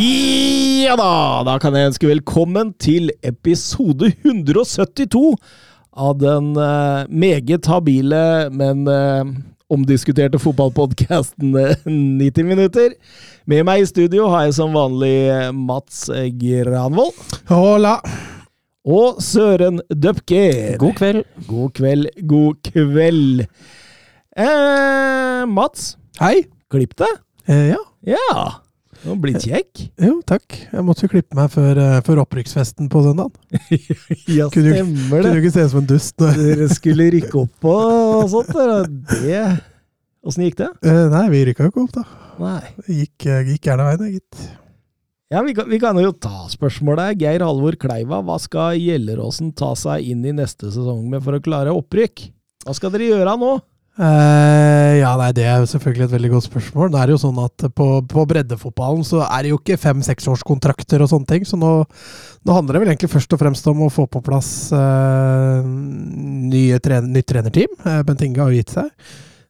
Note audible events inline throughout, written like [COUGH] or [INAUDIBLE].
Ja da, da kan jeg ønske velkommen til episode 172 av den uh, meget habile, men uh, omdiskuterte fotballpodkasten 90 minutter. Med meg i studio har jeg som vanlig eh, Mats Granvold Hola. og Søren Døpker. God kveld. God kveld, god kveld. Eh, Mats, Hei. klipp deg. Eh, ja. Ja, du har blitt kjekk. Jo, takk. Jeg måtte jo klippe meg før, eh, før opprykksfesten på søndag. [LAUGHS] Ja, Kunne stemmer Kunne det. jo ikke se ut som en dust. Dere skulle rykke opp og sånt. Det Åssen gikk det? Eh, nei, vi rykka jo ikke opp, da. Nei. Det gikk, eh, gikk gjerne veien, gitt. Ja, vi kan, vi kan jo ta spørsmålet. Geir Halvor Kleiva, hva skal Gjelleråsen ta seg inn i neste sesong med for å klare opprykk? Hva skal dere gjøre nå? Eh, ja, nei, det er jo selvfølgelig et veldig godt spørsmål. Det er jo sånn at på, på breddefotballen så er det jo ikke fem-seksårskontrakter og sånne ting, så nå, nå handler det vel egentlig først og fremst om å få på plass uh, nye trener, nytt trenerteam. Uh, Bent Inge har jo gitt seg.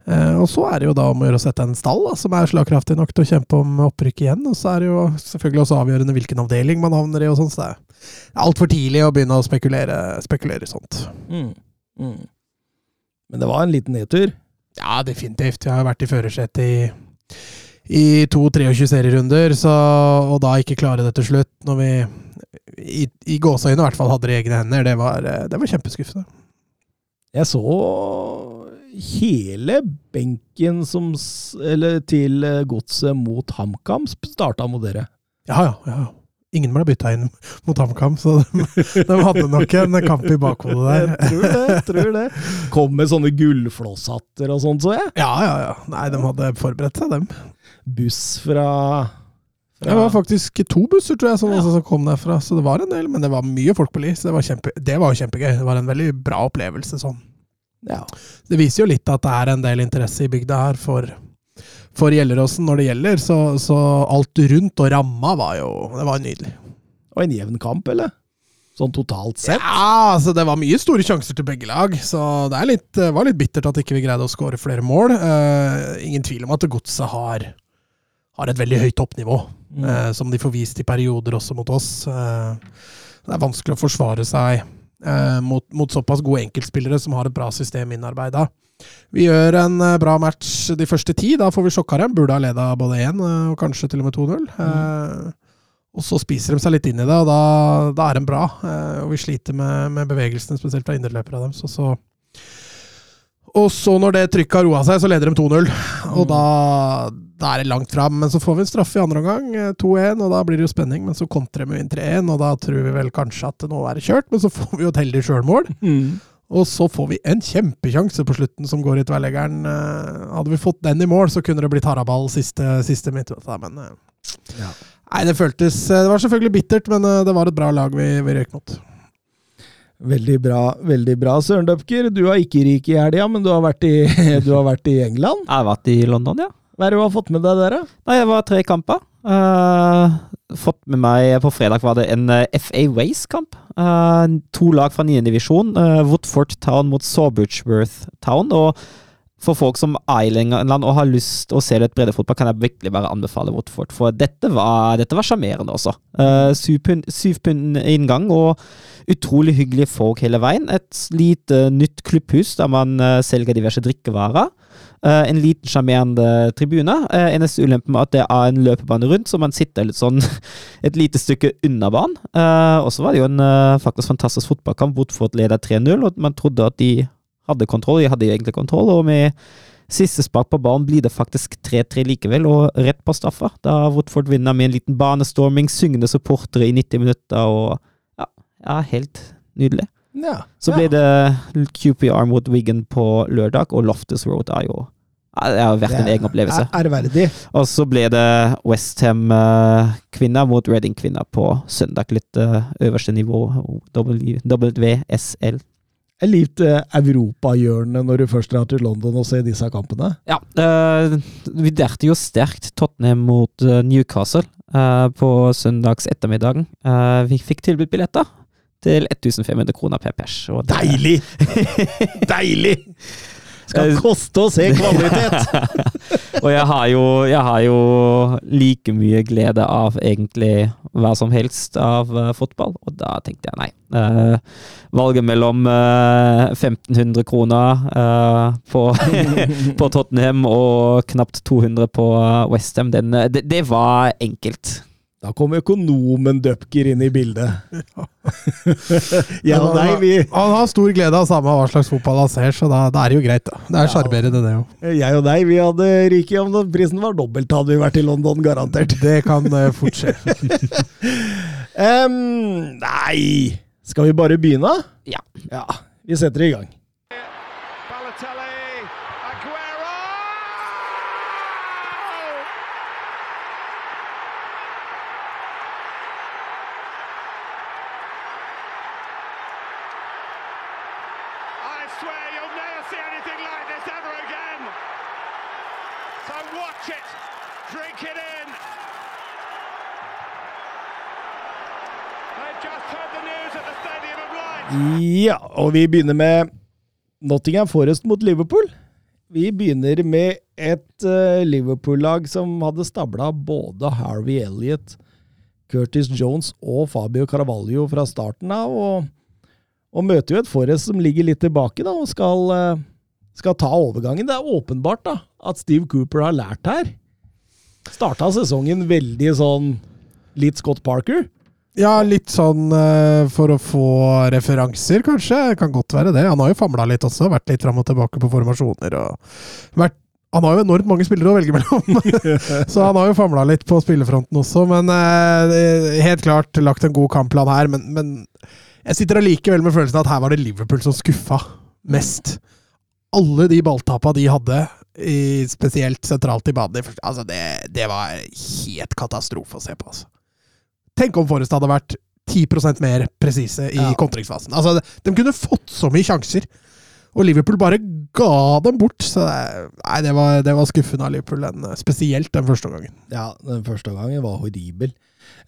Eh, og så er det jo da om å gjøre å sette en stall da, som er slagkraftig nok til å kjempe om opprykk igjen. Og så er det jo selvfølgelig også avgjørende hvilken avdeling man havner i og sånn, så det er altfor tidlig å begynne å spekulere, spekulere i sånt. Mm. Mm. Men det var en liten nedtur. Ja, definitivt. Jeg har vært i førersetet i, i to 23 serierunder, så, og da ikke klare det til slutt, når vi i, i gåseøynene i hvert fall hadde det i egne hender, det var, eh, det var kjempeskuffende. Jeg så hele benken som, eller, til eh, godset mot HamKam starta mot dere. Ja, ja. ja. Ingen ble bytta inn mot HamKam, så de, de hadde nok en kamp i bakhodet der. Jeg tror det. jeg tror det. Kom med sånne gullflosshatter og sånt, så jeg. Ja, ja, ja. Nei, de hadde forberedt seg, dem. Buss fra, fra Det var faktisk to busser, tror jeg, som, Ja. som kom derfra. Så det var en del, men det var mye folk på Li. Så det var, kjempe, det var kjempegøy. Det var en veldig bra opplevelse sånn. ja. Det viser jo litt at det er en del interesse i bygda her for, for Gjelleråsen når det gjelder. Så, så alt rundt og ramma var jo Det var nydelig. Og en jevn kamp, eller? Sånn totalt sett? Ja, altså det var mye store sjanser til begge lag, så det er litt, var litt bittert at ikke vi greide å skåre flere mål. Uh, ingen tvil om at Godset har, har et veldig høyt toppnivå, Mm. uh, som de får vist i perioder også mot oss. Uh, det er vanskelig å forsvare seg mot, mot såpass gode enkeltspillere som har et bra system innarbeida. Vi gjør en eh, bra match de første ti. Da får vi sjokka dem. Burde ha leda både 1 og kanskje til og med 2-0. Eh, og så spiser de seg litt inn i det, og da, da er de bra. Eh, og vi sliter med, med bevegelsene, spesielt fra indreløpere av dem. Så, så. Og så, når det trykket har roa seg, så leder de 2-0. Og da, da er det langt fram. Men så får vi en straffe i andre omgang, eh, 2-1, og da blir det jo spenning. Men så kontrer de inn 3-1, og da tror vi vel kanskje at nå er det kjørt. Men så får vi jo et heldig sjølmål. Mm. Og så får vi en kjempekjanse på slutten som går i tverrleggeren. Eh, Hadde vi fått den i mål, så kunne det blitt haraball siste, siste minutt. Men eh, Ja. Nei, det føltes eh, Det var selvfølgelig bittert, men det var et bra lag vi, vi røyk mot. Veldig bra, veldig bra. Søren Døpker, du har ikke rik i helga, men du har, vært i, [LAUGHS] du har vært i England. Jeg har vært i London, ja. Hva er det du har fått med deg der, da? Nei, jeg var tre kamper. Eh, fått med meg På fredag var det en eh, FA Ways-kamp. Eh, to lag fra 9. divisjon. Uh, Woodford Town mot Sawbridgeworth Town. Og for folk som er i England og har lyst å se litt breddefotball, kan jeg virkelig bare anbefale Woodford. For dette var dette var sjarmerende også. Uh, syv pund inngang og utrolig hyggelige folk hele veien. Et lite nytt klubbhus der man uh, selger diverse drikkevarer. Eh, en liten sjarmerende tribune. Uh, eneste ulempen med at det er en løpebane rundt, så man sitter litt sånn [LAUGHS] et lite stykke unna banen. Eh, og så var det jo en eh, faktisk fantastisk fotballkamp. Woodford leder 3-0, og man trodde at de hadde kontroll. De hadde egentlig kontroll, og med siste spark på banen blir det faktisk 3-3 likevel, og rett på straffa. Da Woodford vinner med en liten banestorming, syngende supportere i 90 minutter, og ja, ja helt nydelig. Ja. Så ble det QPR mot Wigan på lørdag, og Loftus Road er jo Det har vært en egen opplevelse. Er ærverdig. Og så ble det Westham-kvinner mot Reading-kvinner på søndag. Litt eh, øverste nivå, WSL. Et likte europahjørne når du først drar til London og ser disse kampene. Ja, uh, vi derte jo sterkt Tottenham mot eh, Newcastle uh, på søndags ettermiddagen. Uh, vi fikk tilbudt billetter til 1500 kroner per pers. Deilig! [LAUGHS] Deilig! Skal koste å se [LAUGHS] kvalitet! [LAUGHS] og jeg har, jo, jeg har jo like mye glede av egentlig hva som helst av uh, fotball, og da tenkte jeg nei. Uh, valget mellom uh, 1500 kroner eh, på, på Tottenham og knapt 200 på Westham, eh, det, det var enkelt. Da kom økonomen Dupker inn i bildet. [LAUGHS] ja, Men nei, han, vi, han har stor glede av samme hva slags fotball han ser, så da, da er det jo greit. da. Det er Ja. sjarmerende, det jo. jeg og deg, vi hadde ryket om den prisen var dobbelt, hadde vi vært i London, garantert. Det kan uh, fort skje. [LAUGHS] um, nei Skal vi bare begynne? Ja. Ja, vi setter i gang. Ja, og vi begynner med Nottingham Forest mot Liverpool. Vi begynner med et uh, Liverpool-lag som hadde stabla både Harvey Elliot, Curtis Jones og Fabio Carvalho fra starten av, og, og møter jo et Forest som ligger litt tilbake da, og skal, uh, skal ta overgangen. Det er åpenbart da, at Steve Cooper har lært her. Starta sesongen veldig sånn litt Scott Parker. Ja, litt sånn eh, for å få referanser, kanskje. Kan godt være det. Han har jo famla litt også, vært litt fram og tilbake på formasjoner. vært han har jo enormt mange spillere å velge mellom, [LAUGHS] så han har jo famla litt på spillefronten også. Men eh, helt klart lagt en god kampplan her. Men, men jeg sitter allikevel med følelsen av at her var det Liverpool som skuffa mest. Alle de balltapa de hadde, i, spesielt sentralt i banen, altså det, det var helt katastrofe å se på. altså. Tenk om Forrest hadde vært 10% mer presise i Ja. kontringsfasen. Altså, de kunne fått så mye sjanser, og Liverpool bare ga dem bort. Så det, nei, det, var, det var skuffende av Liverpool, den, spesielt den første gangen. Ja, den første gangen var horribel.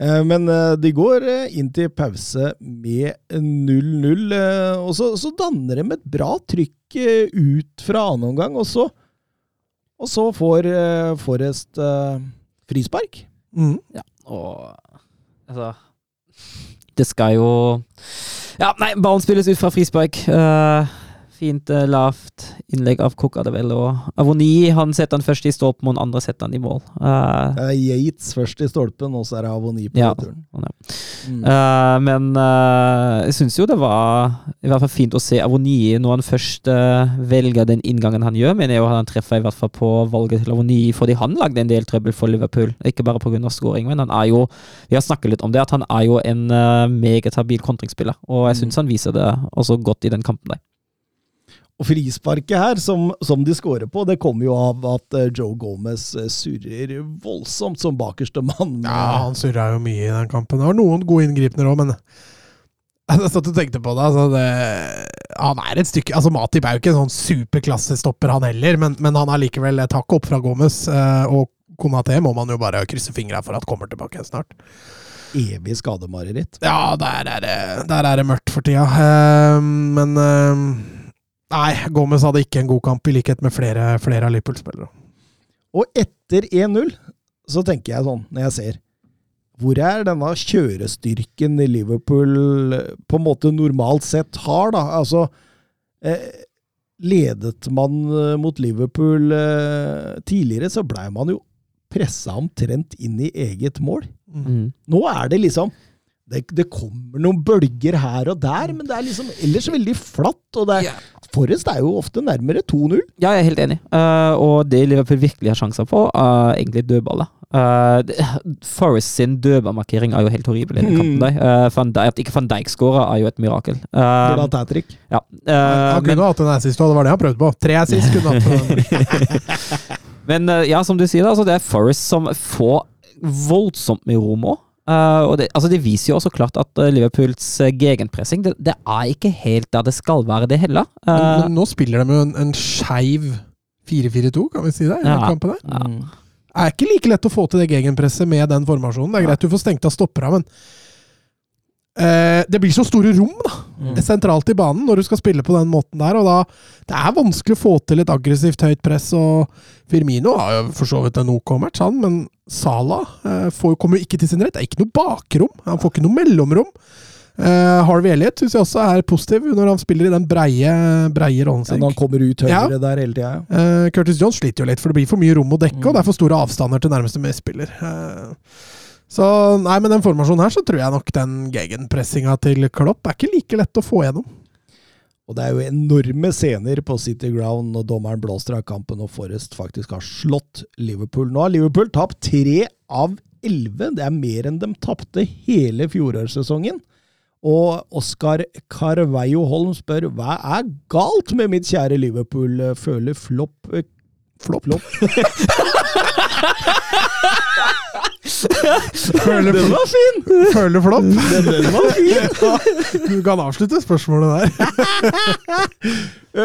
Eh, Men eh, de går eh, inn til pause med 0-0, eh, og så, så danner de et bra trykk eh, ut fra annen omgang, og så, og så får eh, Forrest eh, frispark. Mm. Og altså Det skal jo Ja, nei, ballen spilles ut fra frispark. Eh, fint uh, lavt innlegg av Cook, er det vel. Og Avoni han setter han først i stolpen, og den andre setter han i mål. Uh, Det er Yates først i stolpen, og så er det Avoni på Ja. returen. sånn, ja. Mm. Uh, men jeg syns jo det var i hvert fall fint å se Avoni når han først velger den inngangen han gjør. Mener jeg jo han treffer i hvert fall på valget til Avoni, fordi han lagde en del trøbbel for Liverpool. Ikke bare pga. scoring, men han er jo Vi har snakket litt om det, at han er jo en meget habil kontringsspiller. Og jeg syns han viser det også godt i den kampen der. Og frisparket her, som, som de scorer på, det kommer jo av at eh, Joe Gomez eh, surrer voldsomt som bakerste mann. Ja, han surra jo mye i den kampen. Det var noen gode inngripener òg, men [LAUGHS] jeg satt og tenkte på det, altså det. Han er et stykke altså Matip er jo ikke en sånn superklassestopper, han heller, men, men han er likevel et hakk opp fra Gomez. eh, Og Konaté må man jo bare krysse fingra for at kommer tilbake snart. Evig skademareritt. Ja, der er det, der er det mørkt for tida. Men Nei, Gomez hadde ikke en god kamp, i likhet med flere, flere av Liverpool-spillere. Og etter 1-0 så tenker jeg sånn, når jeg ser Hvor er denne kjørestyrken i Liverpool eh, på en måte normalt sett har, da? Altså eh, Ledet man eh, mot Liverpool eh, tidligere, så blei man jo pressa omtrent inn i eget mål. Mm. Nå er det liksom det, det kommer noen bølger her og der, men det er liksom ellers veldig flatt. og det er, Forrest er jo ofte nærmere 2-0. Ja, jeg er helt enig. Uh, og det Liverpool virkelig har sjanser på, er egentlig dødballer. Uh, Forrest sin dødballmarkering er jo helt horribel i den kampen. Mm. der. Uh, Van Dijk, at ikke van Dijk skåra, er jo et mirakel. Uh, Burde hatt hat trick. ja. Uh, Han kunne men, hatt en assist, og det var det han prøvde på. Tre assist kunne han hatt. [LAUGHS] men uh, ja, som du sier, altså, det er Forrest som får voldsomt med rom òg. Uh, og det, altså det viser jo også klart at uh, Liverpools uh, gegenpressing det, det er ikke helt der det skal være, det heller. Men, Uh, men nå spiller de jo en, en skeiv 4-4-2, kan vi si det? i den Ja. kampen der. Ja. Mm. Det er ikke like lett å få til det gegenpresset med den formasjonen. Det er greit du får stengt av stoppera, men eh, det blir så store rom da, Mm. sentralt i banen når du skal spille på den måten der. og da Det er vanskelig å få til et aggressivt høyt press. og Firmino har jo for så vidt en OK match, han, men Salah eh, får, kommer ikke til sin rett. Det er ikke noe bakrom. Han får ikke noe mellomrom. Eh, Harvey Elliot syns jeg også er positiv når han spiller i den breie, breie rollen Ja, når han kommer ut høyre Ja. der hele tida. Ja. Eh, Curtis Jones sliter jo litt, for det blir for mye rom å dekke, Mm. og det er for store avstander til nærmeste medspiller. Eh, så nei, med den formasjonen her, så tror jeg nok den gegenpressinga til Klopp er ikke like lett å få gjennom. Og det er jo enorme scener på City Ground når dommeren blåser av kampen og Forrest faktisk har slått Liverpool. Nå har Liverpool tapt tre av elleve. Det er mer enn de tapte hele fjorårssesongen. Og Oskar Carveio Holm spør hva er galt med mitt kjære Liverpool? Føler flopp eh, Flopp? flopp. [LAUGHS] [LAUGHS] Føler, Den var fin! føler flopp. Den, den var fin! Du kan avslutte spørsmålet der.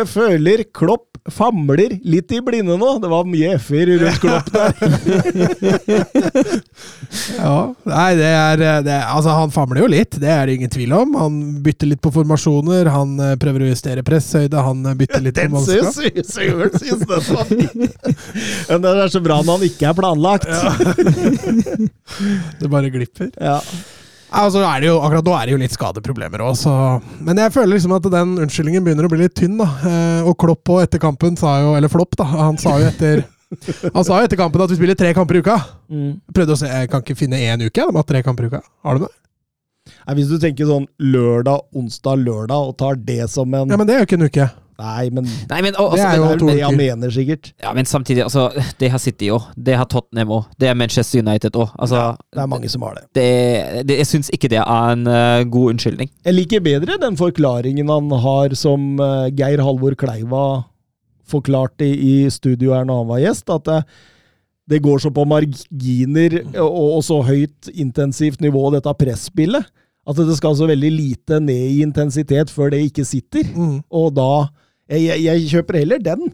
[LAUGHS] Føler Klopp famler litt i blinde nå. Det var mye f-er rundt Klopp der. [LAUGHS] Ja, nei, det er, det er Altså, han famler jo litt, det er det ingen tvil om. Han bytter litt på formasjoner, han eh, prøver å justere presshøyde, han eh, bytter litt på mannskap. Søren syns den var fin! Men den er så bra når han ikke er planlagt. [LAUGHS] [LAUGHS] Det bare glipper. Ja. Altså, det jo, akkurat nå er det jo litt skadeproblemer òg, så Men jeg føler liksom at den unnskyldningen begynner å bli litt tynn, da. Eh, og Klopp på etter kampen sa jo Eller Flopp, da. Han sa jo etter [LAUGHS] Han sa jo etter kampen at vi spiller tre kamper i uka. Mm. Prøvde å se, Jeg kan ikke finne én uke, de har tre kamper i uka. Har du det? Nei, hvis du tenker sånn lørdag, onsdag, lørdag, og tar det som en Ja, men det er jo ikke en uke. Nei, men nei, men, og, Det altså, er det jo er jo det han mener, sikkert. ja, men samtidig, altså, det har City òg. Det har Tottenham òg. Det er Manchester United òg. Altså, Det er mange som har det. det, det, jeg syns ikke det er en uh, god unnskyldning. Jeg liker bedre den forklaringen han har som uh, Geir Halvor Kleiva forklarte i studio her når han var gjest, at det, det går så på marginer og, og så høyt intensivt nivå, dette presspillet, at det skal så veldig lite ned i intensitet før det ikke sitter. Mm. Og da Jeg, jeg, kjøper heller den.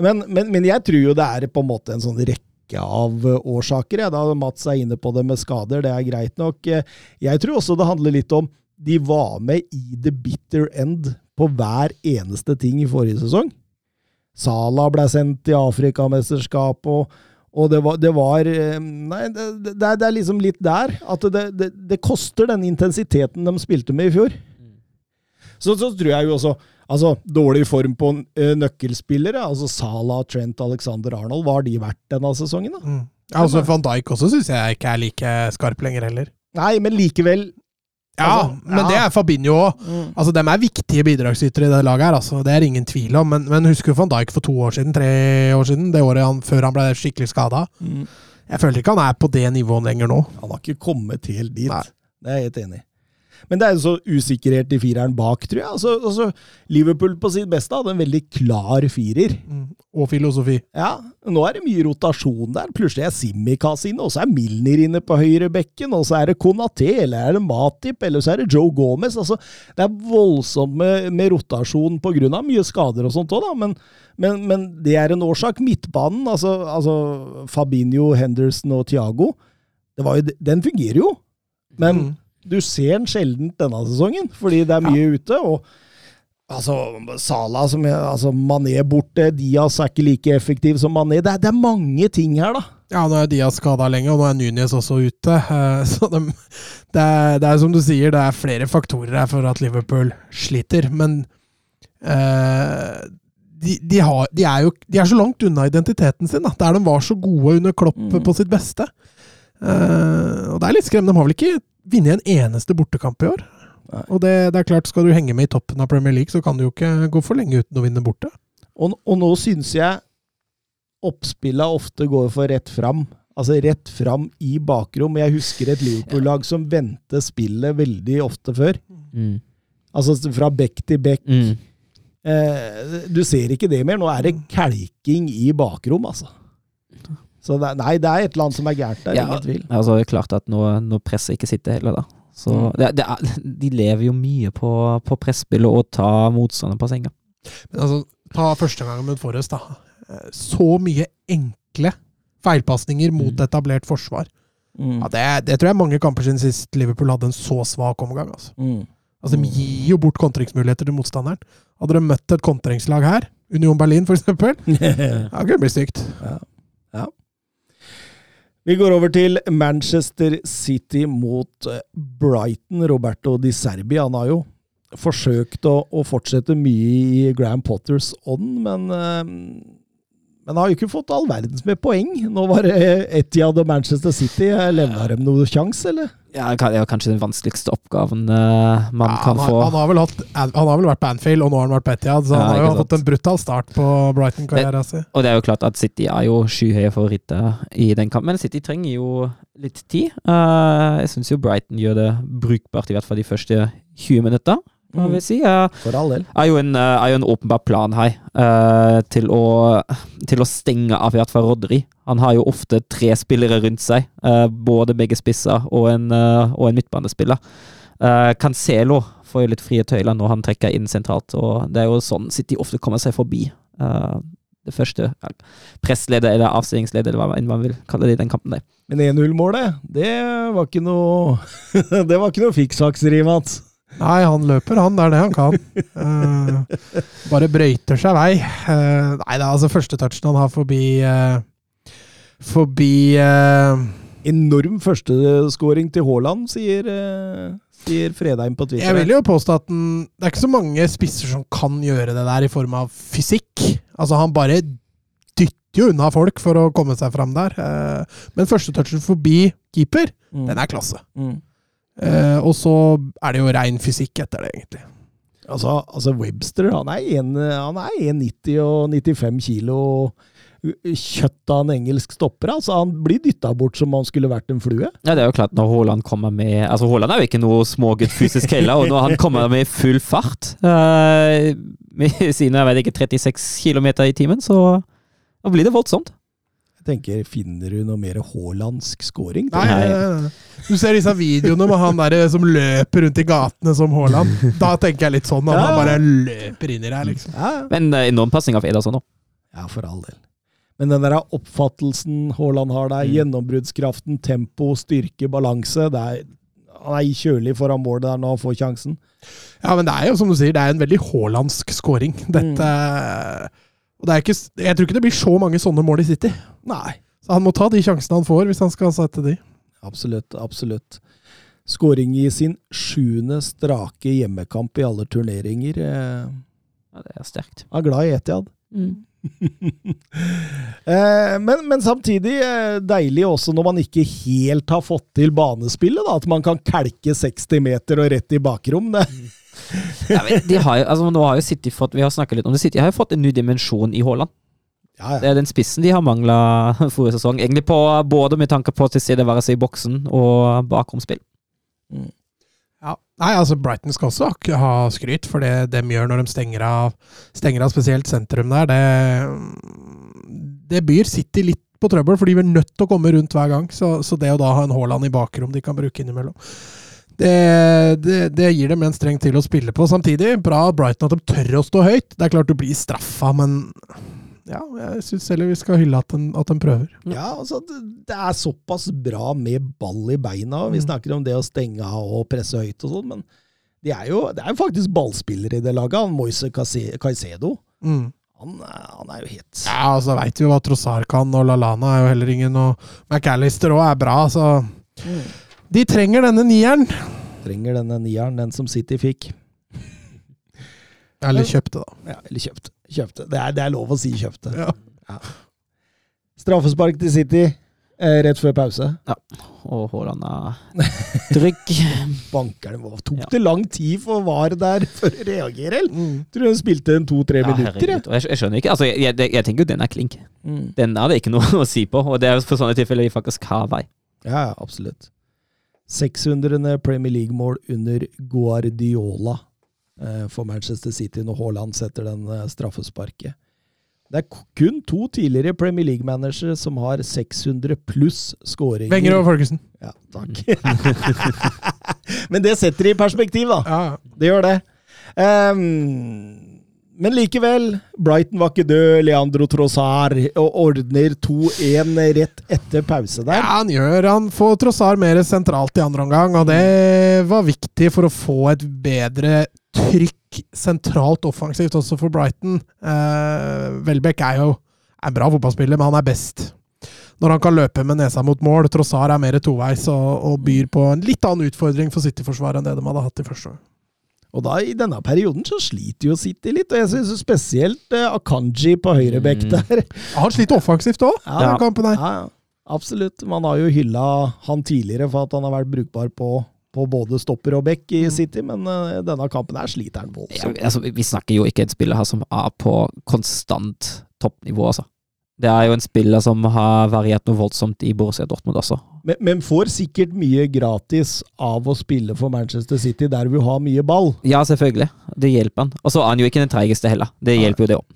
Men, men, men jeg tror jo det er på en måte en sånn rekke av årsaker. Ja. Da Mats er inne på det med skader, det er greit nok. Jeg tror også det handler litt om de var med i the bitter end på hver eneste ting i forrige sesong. Sala ble sendt til Afrikamesterskap, og, og det var, det var eh, Nei, det, det, er- det er liksom litt der. At det, det, det koster den intensiteten de spilte med i fjor. Så, så tror jeg jo også Altså, dårlig form på eh, nøkkelspillere, altså Salah, Trent, Alexander Arnold, hva har de vært denne sesongen, da? Mm. Ja, altså, Van Dijk også syns jeg ikke er like skarp lenger heller. Nei, men likevel Ja, Altså, men ja. det er Fabinho òg. Altså, de er viktige bidragsytere i det laget her, altså. Det er ingen tvil om. Men, men husker du van Dijk for to år siden? Tre år siden? Det året han, før han ble skikkelig skada? Jeg føler ikke han er på det nivået lenger nå. Han har ikke kommet helt dit. Nei. Det er jeg helt enig i. Men det er jo så usikkerhet i fireren bak, tror jeg. Altså, altså, Liverpool på sitt beste hadde en veldig klar firer. Mm. Og filosofi. Ja, nå er det mye rotasjon der. Plutselig er Simikaz inne, og så er Milner inne på høyre bekken, og så er det Konaté, eller er det Matip, eller så er det Joe Gomez. Altså, det er voldsomt med, med rotasjon på grunn av mye skader og sånt òg, da. Men, men, men det er en årsak. Midtbanen, altså, altså Fabinho, Henderson og Thiago, det var jo, den fungerer jo. Men Mm. Du ser den sjelden denne sesongen, fordi det er mye ute. og Altså, Sala som er, altså Mané borte, Diaz er ikke like effektiv som Mané. Det er, det er mange ting her, da. Ja, nå er Diaz skada lenge, og nå er Nunes også ute. eh, [LAUGHS] Så de, det, er, det er som du sier, det er flere faktorer her for at Liverpool sliter. Men eh, de, de, har, de, er jo, de er så langt unna identiteten sin, da, der de var så gode under Klopp Mm. på sitt beste. Eh, og det er litt skremmende. De har vel ikke vunnet en eneste bortekamp i år. Nei. Og det, det er klart, skal du henge med i toppen av Premier League, så kan du jo ikke gå for lenge uten å vinne borte. Og, og nå syns jeg oppspillet ofte går for rett fram. Altså rett fram i bakrom. Jeg husker et Liverpool-lag som vendte spillet veldig ofte før. Mm. Altså fra bekk til bekk. Mm. Eh, du ser ikke det mer. Nå er det kelking i bakrom, altså. Så det, nei, det er et eller annet som er gærent der. Ja. Ingen tvil. Altså, det er klart at nå, nå presser ikke sitter heller, da. Så Mm. det, det er, [LAUGHS] de lever jo mye på, på presspillet og ta motstanderen på senga. Men altså, ta første gangen mot Forrest, da. Eh, Så mye enkle feilpasninger mot Mm. etablert forsvar. Mm. Ja, det, det tror jeg er mange kamper siden sist Liverpool hadde en så svak omgang. Altså. Mm. Altså, De gir jo bort kontringsmuligheter til motstanderen. Hadde de møtt et kontringslag her, Union Berlin f.eks., [LAUGHS] ja, det kunne blitt stygt. Vi går over til Manchester City mot eh, Brighton. Roberto Di Serbi han har jo forsøkt å, å fortsette mye i Graham Potters ånd, men eh, men har jo ikke fått all verdens med poeng. Nå var det Etiad og Manchester City. Levna dem noen sjanse, eller? Ja, det er jo kanskje den vanskeligste oppgaven uh, man Ja, kan han, har, få. han, har vel hatt, han har vel vært på Anfield, og nå har han vært på Etihad, så Ja, han har jo sant. fått en brutal start på Brighton-karrieren sin. Og det er jo klart at City er jo skyhøye favoritter i den kampen, men City trenger jo litt tid. Uh, jeg syns jo Brighton gjør det brukbart, i hvert fall de første 20 minutter. Hva vil jeg si? For all del. er jo en, eh, er jo en åpenbar plan her uh, til, å, til å stenge av i Rodri. Han har jo ofte tre spillere rundt seg, uh, både begge spisser og en, uh, og en midtbanespiller. Cancelo får jo litt frie tøyler når han trekker inn sentralt, og det er jo sånn City ofte kommer seg forbi. det første pressleder eller avstillingsleder, eller hva man vil kalle det i den kampen der. Men 1-0-målet, det var ikke noe [LAUGHS] Det var ikke noe fiksfakseri, Mats. Nei, han løper, han. Det er det han kan. Uh, bare brøyter seg vei. Uh, nei, det er altså første touchen han har forbi uh, Forbi Enorm førsteskåring til Haaland, sier, sier Fredheim på Twitter. Jeg vil jo påstå at den, det er ikke så mange spisser som kan gjøre det der i form av fysikk. Altså, han bare dytter jo unna folk for å komme seg fram der. Men første touchen forbi keeper, Mm. den er klasse. Mm. Eh, og så er det jo rein fysikk etter det, egentlig. Altså, altså Webster han er en- han er 1,90 og 95 kilo kjøtt av en engelsk stopper. altså Han blir dytta bort som om han skulle vært en flue. Ja, det er jo klart når Haaland kommer med Altså Haaland er jo ikke noe smågutt fysisk heller, og når han kommer med full fart uh, med sine jeg vet ikke, 36 km i timen, så blir det voldsomt. Tenker, Finner du noe mer haalandsk scoring? Nei, nei, nei, nei. Du ser disse videoene med han der som løper rundt i gatene som Haaland. Da tenker jeg litt sånn, at Ja. han bare løper inn i det her, liksom. Ja, Men uh, enorm passing av Ederson nå. ja, for all del. Men den der oppfattelsen Haaland har der, Mm. gjennombruddskraften, tempo, styrke, balanse det er, Han er kjølig foran mål der når han får sjansen. Ja, men det er jo som du sier, det er en veldig haalandsk scoring. Dette Og det er ikke Jeg tror ikke det blir så mange sånne mål i City. Nei. Så han må ta de sjansene han får, hvis han skal sette de. Absolutt, absolutt. Skåring i sin sjuende strake hjemmekamp i alle turneringer. Eh, Ja, det er sterkt. Han er glad i Etiad. Mm. [LAUGHS] men, men samtidig eh, deilig også når man ikke helt har fått til banespillet. Da, at man kan kalke 60 meter og rett i bakrom. Det. Ja, men de har jo, altså, nå har jo City fått Vi har snakket litt om det. City har jo fått en ny dimensjon i Haaland. Ja, Det er den spissen de har mangla [LAUGHS] forrige sesong. Egentlig på, både med tanke på tilstedeværelse i boksen og bakromspill. Ja. Nei, altså Brighton skal også ha- skryt for det de gjør når de stenger av, stenger av spesielt sentrum der. Det, det byr City litt på trøbbel, for de er nødt til å komme rundt hver gang. Så, så det å da ha en Haaland i bakrom de kan bruke innimellom, det, det, det gir dem en streng til å spille på. Samtidig, bra Brighton at de tør å stå høyt. Det er klart du blir straffa, men ja, jeg syns heller vi skal hylle at den, at den prøver. ja altså, det, det er såpass bra med ball i beina. Vi Mm. snakker om det å stenge av og presse høyt og sånn, men det er jo, det er jo faktisk ballspillere i det laget. Han Moise Caicedo. Mm. Han, er- han er jo helt Ja, altså veit vi jo hva Trossar kan, og Lalana er jo heller ingen, og McAllister òg er bra, så De trenger denne nieren. Trenger denne nieren, den som City fikk. Eller kjøpte, da. Ja, eller kjøpte. Kjøpte. Det, er, det er lov å si kjøpte. Ja. Straffespark til City. eh, rett før pause. Og Haaland er trygg. [LAUGHS] Bankerne var- Tok Ja. det lang tid for VAR der for å reagere, eller? Mm. Tror hun spilte en to-tre Ja, minutter. jeg. jeg, jeg skjønner ikke. Altså, jeg, jeg, jeg tenker jo den er klink. Mm. Den er det ikke noe [LAUGHS] å si på, og det er for sånne tilfeller vi faktisk har vei. Ja, ja, absolutt. 600. Premier League-mål under Guardiola for Manchester City når Haaland setter den eh, straffesparket. Det er kun to tidligere Premier League-managere som har 600 pluss skåringer. Wenger og Folkesen. Ja, takk. [LAUGHS] Men det setter det i perspektiv, da. Ja. Det gjør det. Um, men likevel, Brighton var ikke død. Leandro Trossard og ordner 2-1 rett etter pause der. Ja, han gjør han får Trossard mer sentralt i andre omgang, og det var viktig for å få et bedre trykk sentralt offensivt også for Brighton. Eh, Welbeck er jo er en bra fotballspiller, men han er best når han kan løpe med nesa mot mål. Trossar er mer toveis og, og byr på en litt annen utfordring for City-forsvaret enn det de hadde hatt i første år. Og da i denne perioden så sliter jo City litt, og jeg syns spesielt eh, Akanji på høyrebekk der. Mm. der. Han sliter offensivt òg, Ja. den kampen her. Ja, ja. Absolutt. Man har jo hylla han tidligere for at han har vært brukbar på, på både stopper og back i City, men eh, denne kampen her sliter han Ja, altså, vi snakker jo ikke en spiller her som er på konstant toppnivå, altså. Det er jo en spiller som har variert noe voldsomt i Borussia Dortmund også. Men, men får sikkert mye gratis av å spille for Manchester City, der vi har mye ball. Ja, selvfølgelig. Det hjelper han. Og så er han jo ikke den treigeste heller. Det hjelper jo det òg.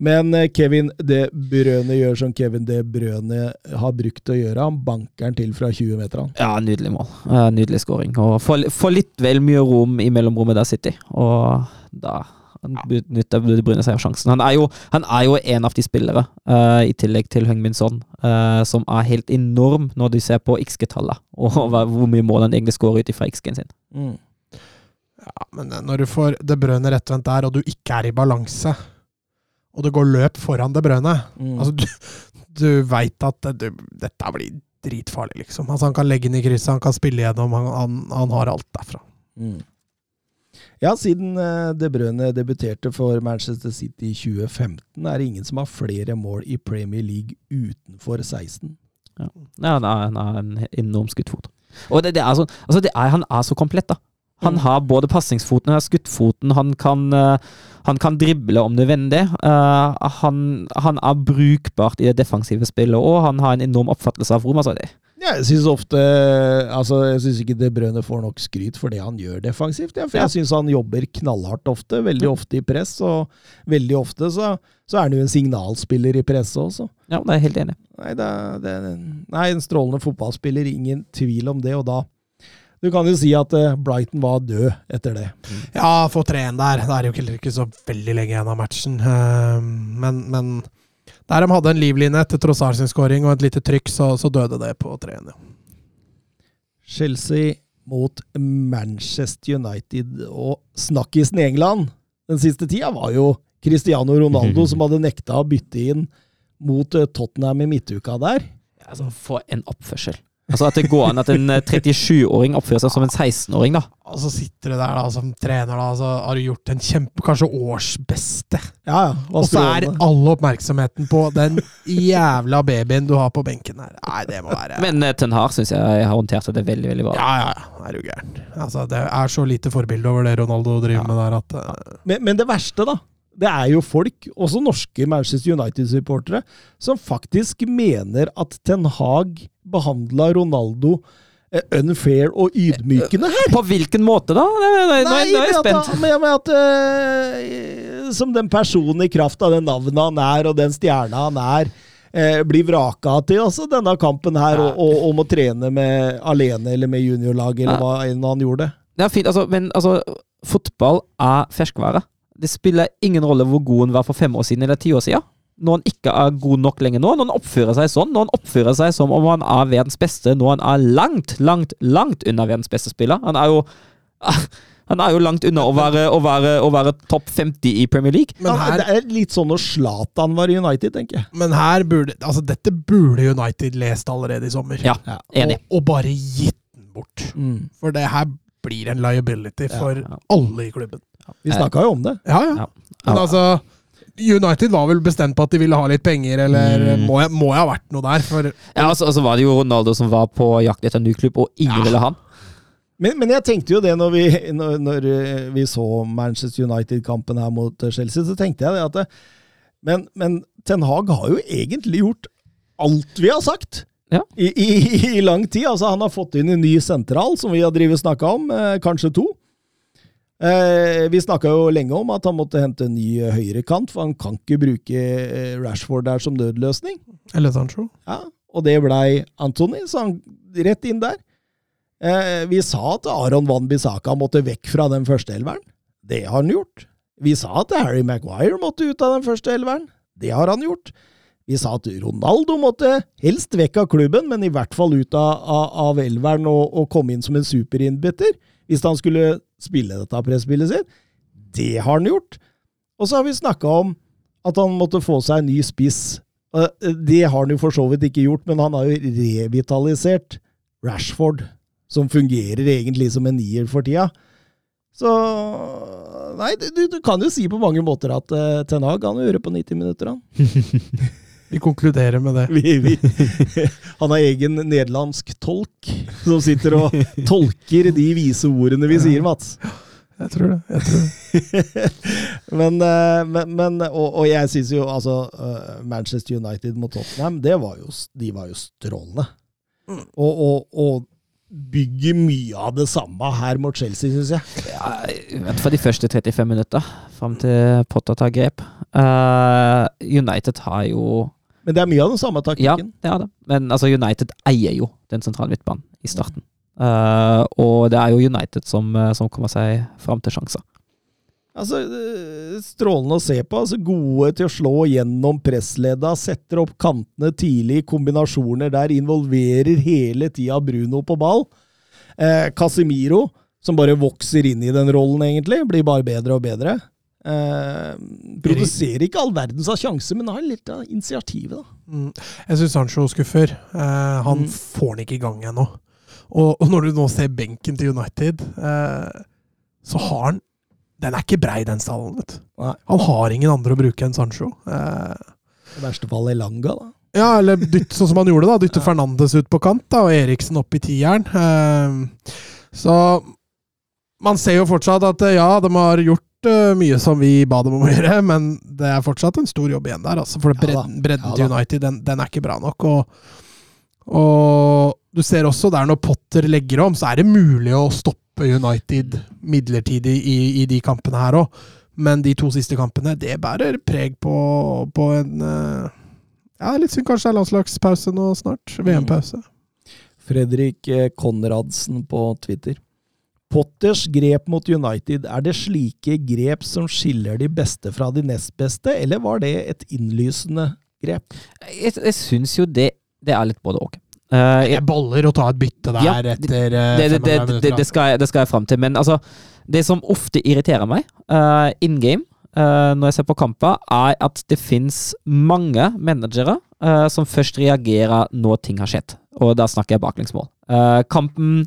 Men eh, Kevin De Brøne gjør som Kevin De Brøne har brukt å gjøre. Han banker den til fra 20 meter. han. Ja, nydelig mål. Nydelig scoring. Og får litt vel mye rom i mellomrommet der City, og da benytter De Bruyne seg av sjansen. Han er jo, han er jo en av de spillere, uh, i tillegg til Son, eh, som er helt enorm når du ser på XG-tallet, og [LAUGHS] hvor mye mål han egentlig skårer ut ifra XG-en sin. Ja, men eh, når du får De Brøne rettvendt der, og du ikke er i balanse, og det går løp foran De Brøne Mm. Altså, du, du veit at du, dette blir dritfarlig, liksom. Altså, han kan legge inn i krysset, han kan spille gjennom, han, han, han har alt derfra. Mm. Ja, siden eh, De Brøne debuterte for Manchester City i 2015, er det ingen som har flere mål i Premier League utenfor 16. Ja, han er, han er en enorm skuddfot. Og det, det er så, altså det er, han er så komplett, da. Han Mm. har både passingsfoten og skuddfoten. Han kan, eh, han kan drible om nødvendig. Eh, han, han er brukbart i det defensive spillet, og han har en enorm oppfattelse av Roma. Det. Ja, jeg syns ofte Altså, jeg syns ikke De Brøne får nok skryt for det han gjør defensivt. Ja, for jeg syns han jobber knallhardt ofte, veldig ofte i press, og veldig ofte så, så er han jo en signalspiller i presset også. Ja, det er jeg helt enig. Nei, det, det, nei, en strålende fotballspiller, ingen tvil om det. Og da Du kan jo si at eh, Brighton var død etter det. Ja, få 3-1 der. Det er jo heller ikke så veldig lenge igjen av matchen. Eh, Men, men der de hadde en livline etter Trossard sin skåring og et lite trykk, så, så døde det på 3-1. Ja. Chelsea mot Manchester United og snakkisen i England den siste tida var jo Cristiano Ronaldo som hadde nekta å bytte inn mot eh, Tottenham i midtuka der. Altså, for en oppførsel. Altså At det går an at en eh, 37-åring oppfører seg som en 16-åring, da. Og så sitter du der da som trener, da, så har du gjort en kjempe, kanskje årsbeste. Ja, ja. Og så er all oppmerksomheten på den jævla babyen du har på benken her. Nei, det må være Men uh, Ten Hag syns jeg har håndtert det veldig veldig bra. Ja, ja, ja. Er du gæren. Altså, det er så lite forbilde over det Ronaldo driver Ja. med der, at uh... men, men det verste, da, det er jo folk, også norske Manchester United-supportere, som faktisk mener at Ten Hag behandla Ronaldo eh, unfair og ydmykende her. På hvilken måte, da? Jeg- nå er jeg med at, spent. med, med at eh, Som den personen i kraft av det navnet han er, og den stjerna han er, eh, blir vraka til altså denne kampen her, og, og, om å trene med alene eller med juniorlag, eller hva enn han gjorde. Det er fint, altså, men altså, fotball er ferskvare. Det spiller ingen rolle hvor god han var for fem år siden eller ti år siden. Når han ikke er god nok lenger nå, når han oppfører seg sånn, når han oppfører seg som om han er verdens beste, når han er langt, langt, langt unna verdens beste spiller. Han er jo [LAUGHS] han er jo langt unna å være, å være, å være topp 50 i Premier League. Men her, det er litt sånn når Zlatan var i United, tenker jeg. men her burde Altså, dette burde United lest allerede i sommer. Ja, enig. Og, og bare gitt den bort. For det her blir en liability for ja. alle i klubben. Vi snakka jo om det. Ja, ja. Ja. Men altså United var vel bestemt på at de ville ha litt penger, eller Mm. må, jeg, må jeg ha vært noe der? For Ja, og så var det jo Ronaldo som var på jakt etter en ny klubb, og ingen ville ha han. Men, men jeg tenkte jo det når vi, når, når eh, vi så Manchester United-kampen her mot eh, Chelsea, så tenkte jeg det at det, men, men Ten Hag har jo egentlig gjort alt vi har sagt. Ja. I, i, I lang tid. Altså, han har fått inn en ny sentral, som vi har snakka om, eh, kanskje to. Eh, vi snakka jo lenge om at han måtte hente en ny eh, høyrekant, for han kan ikke bruke eh, Rashford der som nødløsning. Eller Sancho. Ja, og det blei Anthony, så han rett inn der. Eh, vi sa at Aron Van Bissaka måtte vekk fra den første elveren. Det har han gjort. Vi sa at Harry Maguire måtte ut av den første elveren. Det har han gjort. Vi sa at Ronaldo måtte helst vekk av klubben, men i hvert fall ut av, av, av elveren og, og komme inn som en superinnbytter hvis han skulle spille dette presspillet sitt. Det har han gjort. Og så har vi snakka om at han måtte få seg en ny spiss. Eh, Det har han jo for så vidt ikke gjort, men han har jo revitalisert Rashford, som fungerer egentlig som en nier for tida. Så Nei, du, du kan jo si på mange måter at uh, Ten Hag kan jo gjøre på 90 minutter, han. [LAUGHS] Vi konkluderer med det. Vi, vi, [LAUGHS] han har egen nederlandsk tolk som sitter og tolker de vise ordene vi sier, Mats. Jeg tror det. jeg tror det. [LAUGHS] men, eh, men, men og, og jeg syns jo altså eh, Manchester United mot Tottenham, det var jo, de var jo strålende. Og, og, og bygger mye av det samme her mot Chelsea, syns jeg. Ja, I hvert fall de første 35 minutter, fram til Potter tar grep. Uh, United har jo Men det er mye av den samme Ja, taktikken. det er det. Men altså, United eier jo den sentrale midtbanen i starten. Uh, og det er jo United som, eh, som kommer seg fram til sjanser. Altså, eh, Strålende å se på. altså Gode til å slå gjennom pressledda, setter opp kantene tidlig, kombinasjoner der, involverer hele tida Bruno på ball. Eh, Casemiro, som bare vokser inn i den rollen, egentlig, blir bare bedre og bedre. Eh, produserer ikke all verdens av sjanser, men har litt av initiativet, da. Mm. Jeg syns Sancho skuffer. Eh, han Mm. får den ikke i gang ennå. Og, og når du nå ser benken til United, eh, så har han Den er ikke brei, den stallen. vet du. Han har ingen andre å bruke enn Sancho. Eh, I verste fall Elanga, da. ja, eller dytt, sånn som han gjorde, da. [LAUGHS] Dytte Fernandes ut på kant da, og Eriksen opp i tieren. Så man ser jo fortsatt at ja, de har gjort mye som vi ba dem om å gjøre, men det er fortsatt en stor jobb igjen der. Altså, for Ja bredden, bredden Ja til. United, den, den er ikke bra nok. Og, og du ser også der når Potter legger om, så er det mulig å stoppe United midlertidig i, i de kampene her òg. Men de to siste kampene, det bærer preg på, på en eh, Ja, litt synd kanskje det er landslagspause nå snart. VM-pause. Fredrik eh, Konradsen på Twitter. Potters grep mot United, er det slike grep som skiller de beste fra de nest beste, eller var det et innlysende grep? Jeg, jeg syns jo det, det er litt både og. Uh, jeg- Det boller å ta et bytte der Ja, etter eh, det, det, 35 det, minutter. det, det, skal jeg, det skal jeg fram til. Men altså, det som ofte irriterer meg uh, in game, uh, når jeg ser på kamper, er at det fins mange managere som først reagerer når ting har skjedd. Og da snakker jeg baklengsmål. Uh, kampen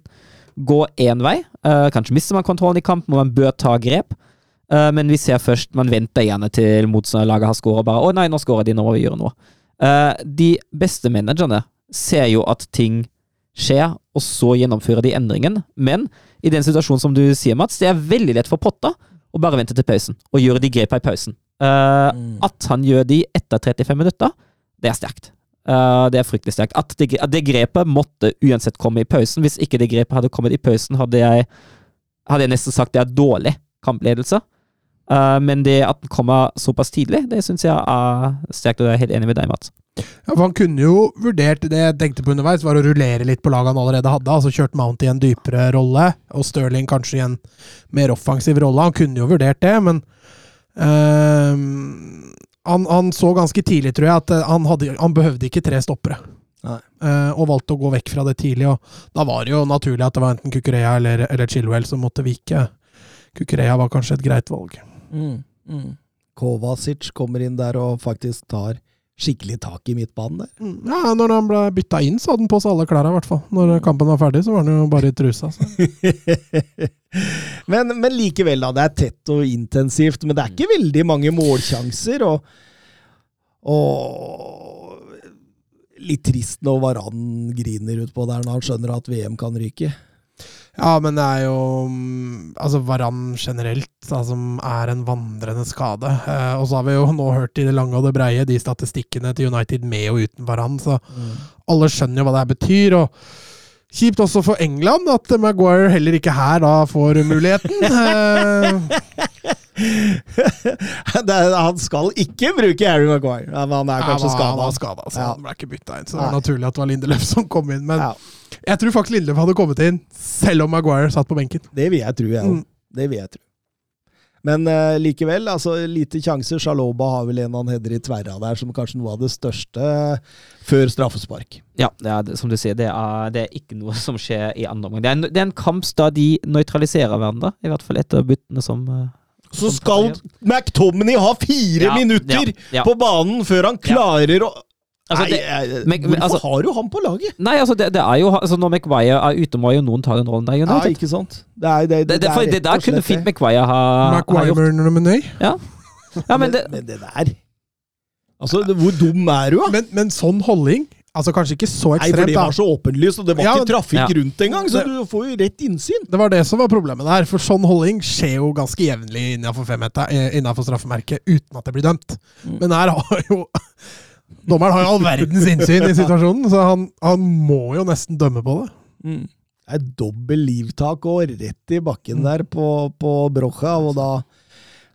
går én vei. Uh, kanskje mister man kontrollen i kampen, men man bør ta grep. Uh, men vi ser først Man venter gjerne til motstanderlaget har skåret, og bare 'Å nei, nå skårer de, nå må vi gjøre noe'. Uh, de beste managerne ser jo at ting skjer, og så gjennomfører de endringen. Men i den situasjonen som du sier, Mats, det er veldig lett for Potta å bare vente til pausen, og gjøre de grepa i pausen. Eh, At han gjør de etter 35 minutter, det er sterkt. Eh, det er fryktelig sterkt. At det, at det grepet måtte uansett komme i pausen. Hvis ikke det grepet hadde kommet i pausen, hadde jeg, hadde jeg nesten sagt det er dårlig kampledelse. Eh, men det at den kommer såpass tidlig, det syns jeg er sterkt, og jeg er helt enig med deg, Mats. Ja, for Han kunne jo vurdert Det jeg tenkte på underveis, var å rullere litt på laget han allerede hadde. Altså kjørt Mount i en dypere rolle, og Stirling kanskje i en mer offensiv rolle. Han kunne jo vurdert det, men ehm, han, han så ganske tidlig, tror jeg, at eh, han, hadde, han behøvde ikke tre stoppere. Eh, og valgte å gå vekk fra det tidlig. Og da var det jo naturlig at det var enten Kukureya eller, eller Chilwell som måtte vike. Kukureya var kanskje et greit valg. Mm, mm. Kovacic kommer inn der og faktisk tar skikkelig tak i midtbanen der. Mm, Ja, når han ble bytta inn, så hadde han på seg alle klærne, i hvert fall. Når kampen var ferdig, så var han jo bare i trusa. [LAUGHS] Men, men likevel, da. Det er tett og intensivt. Men det er ikke veldig mange målsjanser. Og, og litt trist når Varan griner utpå der når han skjønner at VM kan ryke. Ja, men det er jo mm, altså Varan generelt, da, som er en vandrende skade. Eh, og så har vi jo nå hørt i det lange og det breie de statistikkene til United med og uten Varan, så alle skjønner jo hva det her betyr. og Kjipt også for England at Maguire heller ikke her da får muligheten. [LAUGHS] Eh, [LAUGHS] han skal ikke bruke Harry Maguire. Men han er kanskje han, var- han var skada. skada, så Ja. han ble ikke bytta inn. Så det var naturlig at det var Lindeløf som kom inn. Men Ja, jeg tror faktisk Lindelöf hadde kommet inn, selv om Maguire satt på benken. det vil jeg tro, jeg òg. Mm. Det vil jeg tro. Men uh, likevel, altså lite sjanser. Shaloba har vel en han header i tverra der, som kanskje noe av det største før straffespark. Ja, det er, som du sier, det er, det er ikke noe [LAUGHS] som skjer i andre omgang. Det, en- det er en kamp da de nøytraliserer hverandre, i hvert fall etter byttene som uh, Så som skal McTominay ha fire Ja, minutter ja, ja. på banen før han klarer å Altså, Nei, det- nei, men- men, hvorfor altså- har du han på laget? Nei, altså, det, det er jo altså, Når McWire er ute, må jo noen ta den rollen der. Ja, ikke sant? Det, er, det, det, det, for, det der kunne fint McWire ha, ha gjort. Ja, ja men det, men det der Altså, det, hvor dum er du, da? Men, men sånn holdning Altså kanskje ikke så ekstremt. Nei, for det var så åpenlyst, og det var Ja, ikke trafikk ja. rundt engang, så du får jo rett innsyn. Det var det som var problemet der. For sånn holdning skjer jo ganske jevnlig innenfor eh, innenfor straffemerket, uten at det blir dømt. Mm. Men her har jo Dommeren har jo all verdens innsyn i situasjonen, så han, han må jo nesten dømme på det. Det er dobbel livtak og rett i bakken Mm. der på, på Brocha, og da,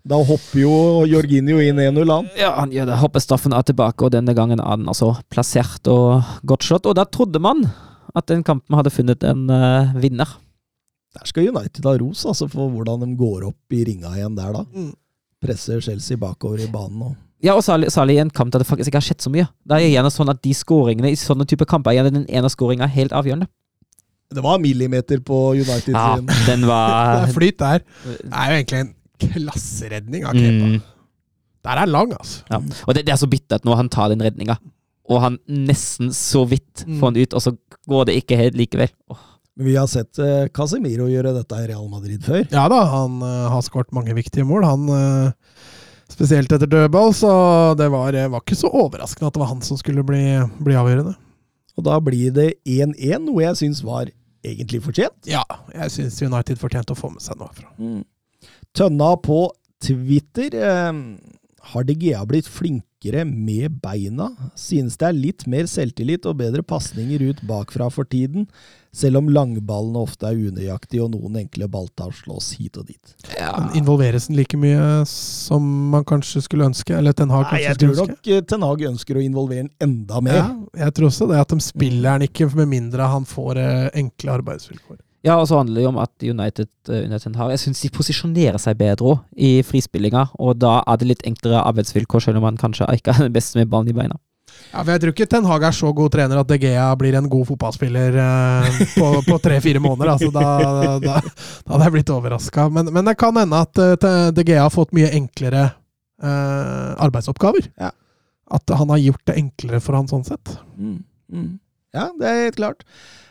da hopper jo Jorginho inn 1-0 an. ja, han gjør det. Hoppestraffen er tilbake, og denne gangen er den altså plassert og godt slått. Og da trodde man at den kampen hadde funnet en uh, vinner. Der skal United ha ros altså, for hvordan de går opp i ringa igjen der, da. Mm. Presser Chelsea bakover i banen. Og. Ja, og særlig, særlig i en kamp der det faktisk ikke har skjedd så mye. Det er gjerne sånn at de skåringene i sånne type kamper er gjerne den ene skåringa helt avgjørende. Det var millimeter på United Ja, sin. den [LAUGHS] Det er flyt der. Det er jo egentlig en klasseredning av Kepa. mm, Der er lang, altså. ja. Og det, det er så bittert når han tar den redninga, og han nesten så vidt Mm. får den ut, og så går det ikke helt likevel. Oh. Vi har sett eh, Casemiro gjøre dette i Real Madrid før. Ja da, han eh, har skåret mange viktige mål. Han eh, Spesielt etter dødball, så det var, var ikke så overraskende at det var han som skulle bli, bli avgjørende. Og da blir det 1-1, noe jeg syns var egentlig fortjent. Ja, jeg syns United fortjente å få med seg noe herfra. Tønna på Twitter. Eh, har DGA blitt flinkere med beina? Synes det er litt mer selvtillit og bedre pasninger ut bakfra for tiden, selv om langballene ofte er unøyaktige og noen enkle balltall slås hit og dit. Ja. Involveres den like mye som man kanskje skulle ønske? Eller Ten Hag kanskje Nei, kanskje jeg skulle tror ønske? nok eh, Ten Hag ønsker å involvere den enda mer. Ja, jeg tror også det. At de spiller den ikke med mindre han får eh, enkle arbeidsvilkår. Ja, og så handler det jo om at United uh, under Ten Hag Jeg syns de posisjonerer seg bedre også, i frispillinga, og da er det litt enklere arbeidsvilkår, selv om man kanskje ikke er den beste med ballen i beina. Ja, for Jeg tror ikke Ten Hag er så god trener at De Gea blir en god fotballspiller eh, på, på tre-fire måneder. Altså, da, da, da hadde jeg blitt overraska. Men, men det kan hende at eh, De Gea har fått mye enklere eh, arbeidsoppgaver. Ja. At han har gjort det enklere for han sånn sett. Mm, mm. Ja, det er helt klart.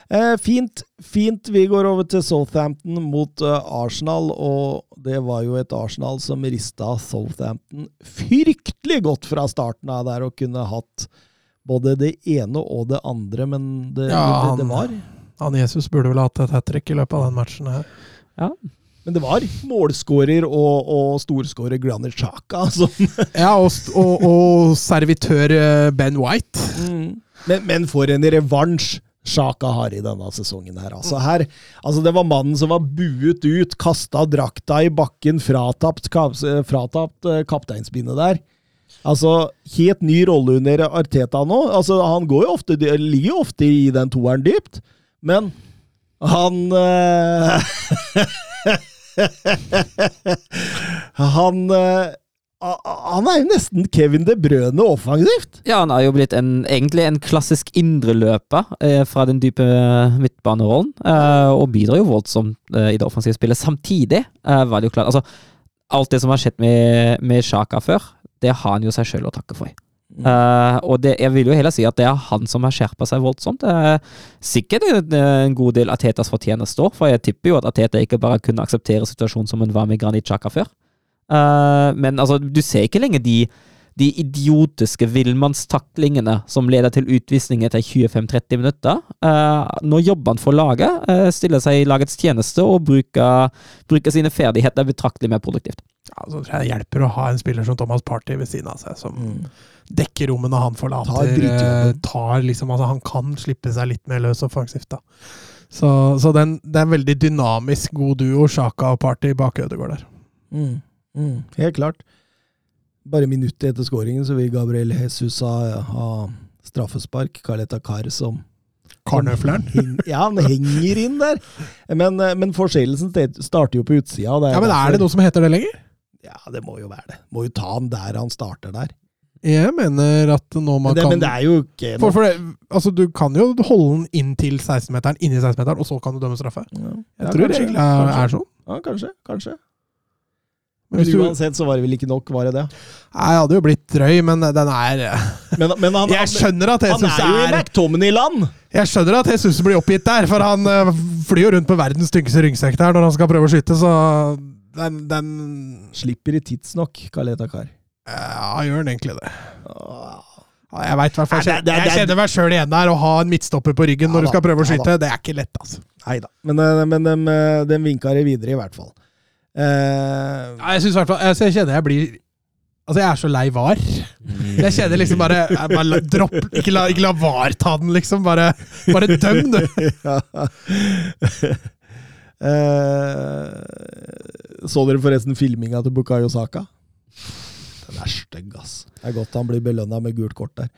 Eh, fint, fint. Vi går over til Southampton mot eh, Arsenal, og det var jo et Arsenal som rista Southampton fryktelig godt fra starten av der, og kunne hatt både det ene og det andre, men det, Ja, det, han- det var Han Jesus burde vel hatt et hat trick i løpet av den matchen her. Men det var målskårer og, og storskårer Granit Xhaka som [LAUGHS] Ja, og, og, og servitør eh, Ben White. men, men for en revansj Sjaka har i denne sesongen her. Altså her, altså det var mannen som var buet ut, kasta drakta i bakken, fratapt, kap, fratapt eh, kapteinsbindet der. Altså, helt ny rolle under Arteta nå. Altså, han jo ofte, ligger jo ofte i den toeren dypt, men han eh, [LAUGHS] Han eh, Han er jo nesten Kevin De Brøne offensivt. Ja, han er jo blitt en, egentlig en klassisk indreløper eh, fra den dype midtbanerollen, eh, og bidrar jo voldsomt eh, i det offensive spillet. Samtidig eh, var det jo klart Altså, alt det som har skjedd med, med Sjaka før, det har han jo seg sjøl å takke for. Uh, og det, jeg vil jo heller si at det er han som har skjerpa seg voldsomt. Det er sikkert en, god del Atetas fortjeneste òg, for jeg tipper jo at Ateta ikke bare kunne akseptere situasjonen som hun var med Granit Chaka før. Eh, men altså, du ser ikke lenger de, de idiotiske villmannstaklingene som leder til utvisning etter 25-30 minutter. Uh, nå jobber han for laget, uh, stiller seg i lagets tjeneste og bruker, bruker sine ferdigheter betraktelig mer produktivt. Ja, så tror jeg det hjelper å ha en spiller som Thomas Party ved siden av seg, som Mm. dekker rommene han forlater. eh, Tar liksom, altså Han kan slippe seg litt mer løs offensivt, da. Så, så den, det er en veldig dynamisk, god duo, Sjaka og Party bak Ødegaard der. Mm. Mm. Helt klart. Bare minuttet etter skåringen så vil Gabriel Jesus ha, ha straffespark. Carleta Carr som Karnøfleren. [LAUGHS] Ja, han henger inn der. Men, eh, men forseelsen starter jo på utsida. Ja, men er det noe som heter det lenger? Ja, det må jo være det. Må jo ta han der han starter der. Jeg mener at nå man Men det, kan men det er jo ikke for, for det, altså, Du kan jo holde den inn til 16-meteren, inni 16-meteren, og så kan du dømme straffe. ja. Jeg Ja, tror kanskje, det er, er sånn. Ja, kanskje. Kanskje. Men Men uansett så var det vel ikke nok, var det det? Jeg hadde jo blitt drøy, men den er Men, men han, Jeg skjønner at han, Jesus han er jo i McTominay-land! Jeg skjønner at Jesus blir oppgitt der, for han øh, flyr jo rundt på verdens tyngste ryggsekk der når han skal prøve å skyte, så den, den Slipper i tidsnok, Kaleta Kar. Ja, gjør den egentlig det? Ja, Jeg vet hvert det- Jeg kjenner meg sjøl igjen der. Å ha en midtstopper på ryggen Ja når du skal prøve å ja det er ikke lett, altså. Nei da. Men, eh, men de, eh, de vinka det videre, i hvert fall. Eh, Ja, Jeg synes i hvert fall altså, Jeg kjenner jeg blir Altså, jeg er så lei VAR. Jeg kjenner liksom bare, bare Dropp Ikke la, ikke la VAR ta den, liksom. Bare, bare døm, du. ja. Uh, så dere forresten filminga til Bukayo Saka? Den er stygg, ass. Det er godt han blir belønna med gult kort der.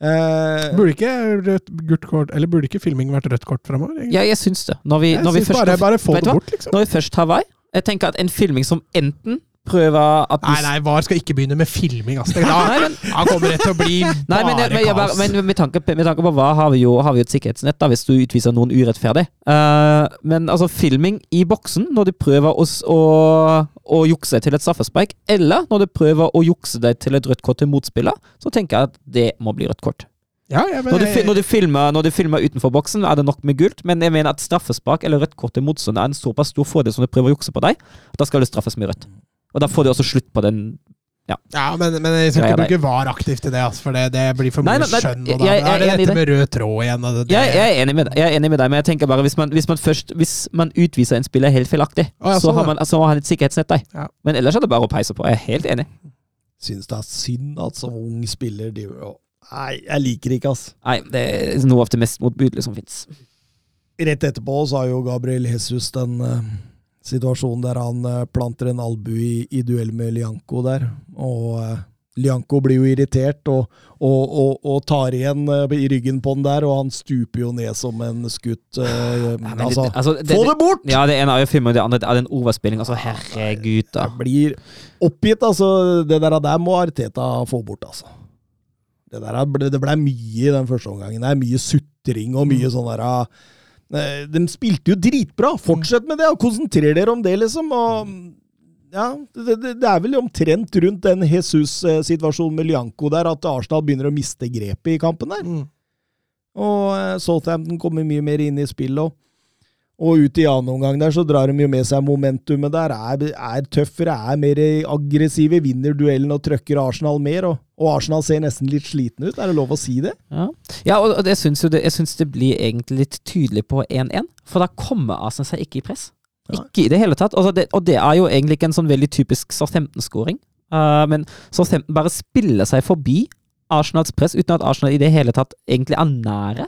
Uh, Burde ikke rødt, gult kort Eller burde ikke filming vært rødt kort fremover? Ja, jeg syns det. Når vi, når vi synes først bare, bare få det bort, liksom. Når vi først har vei Jeg tenker at en filming som enten prøver at Nei, nei, VAR skal ikke begynne med filming, altså. Da, Nei, men- da kommer det til å bli bare Nei, men, men, jeg kaos. men med, tanke, på- med tanke på hva har vi jo, har vi et sikkerhetsnett da, hvis du utviser noen urettferdig. Uh, men altså, filming i boksen når de prøver å, å, å jukse deg til et straffespark, eller når du prøver å jukse deg til et rødt kort til motspiller, så tenker jeg at det må bli rødt kort. Ja, ja, men, Når du, når, du filmer, når du filmer utenfor boksen, er det nok med gult, men jeg mener at straffespark eller rødt kort til motstander er en såpass stor fordel som du prøver å jukse på deg, at da skal det straffes med rødt. Og da får du også slutt på den ja, men, men jeg skal ikke bruke VAR aktivt i det, altså, for det, det blir for mye skjønn. Og da er det dette med rød tråd igjen. Og det, det, jeg, jeg, er enig med deg, jeg er enig med deg, men jeg tenker bare hvis man, hvis man først Hvis man utviser en spiller helt feilaktig, Å, så, sånn, har man, så har han et sikkerhetsnett der. Ja. Men ellers er det bare å peise på. Jeg er helt enig. Synes det er synd at som ung spiller de, Nei, jeg liker ikke, ass. Nei, det er noe av det mest motbydelige som fins. Rett etterpå så har jo Gabriel Jesus den uh, situasjonen der han uh, planter en albu i, i duell med Lianco der. Og uh, Lianco blir jo irritert og, og, og, og tar igjen i ryggen på den der, og han stuper jo ned som en skutt. uh, men altså, det- altså, det- få det bort! Ja, det ene er jo film, og det andre er den overspilling. Altså, herregud, da. Jeg blir oppgitt, altså. Det der, der må Arteta få bort, altså. Det der ble, det ble mye i den første omgangen. Det er mye sutring og mye sånn der eh, De spilte jo dritbra! Fortsett med det, og konsentrer dere om det, liksom. Og ja, det, det, det er vel omtrent rundt den Jesus-situasjonen med Lianco der at Arsenal begynner å miste grepet i kampen der. Mm. Og eh, Southampton kommer mye mer inn i spillet. Og, og ut i annen omgang der så drar de jo med seg momentumet der. Er, er tøffere, er mer aggressive, vinner duellen og trøkker Arsenal mer. Og, og Arsenal ser nesten litt sliten ut, er det lov å si det? Ja, ja og og jo det, jeg syns det blir egentlig litt tydelig på 1-1, for da kommer Arsenal seg ikke i press. Ikke i det hele tatt. Altså det, og det er jo egentlig ikke en sånn veldig typisk Southampton-skåring. Uh, men Southampton bare spiller seg forbi Arsenals press uten at Arsenal i det hele tatt egentlig er nære.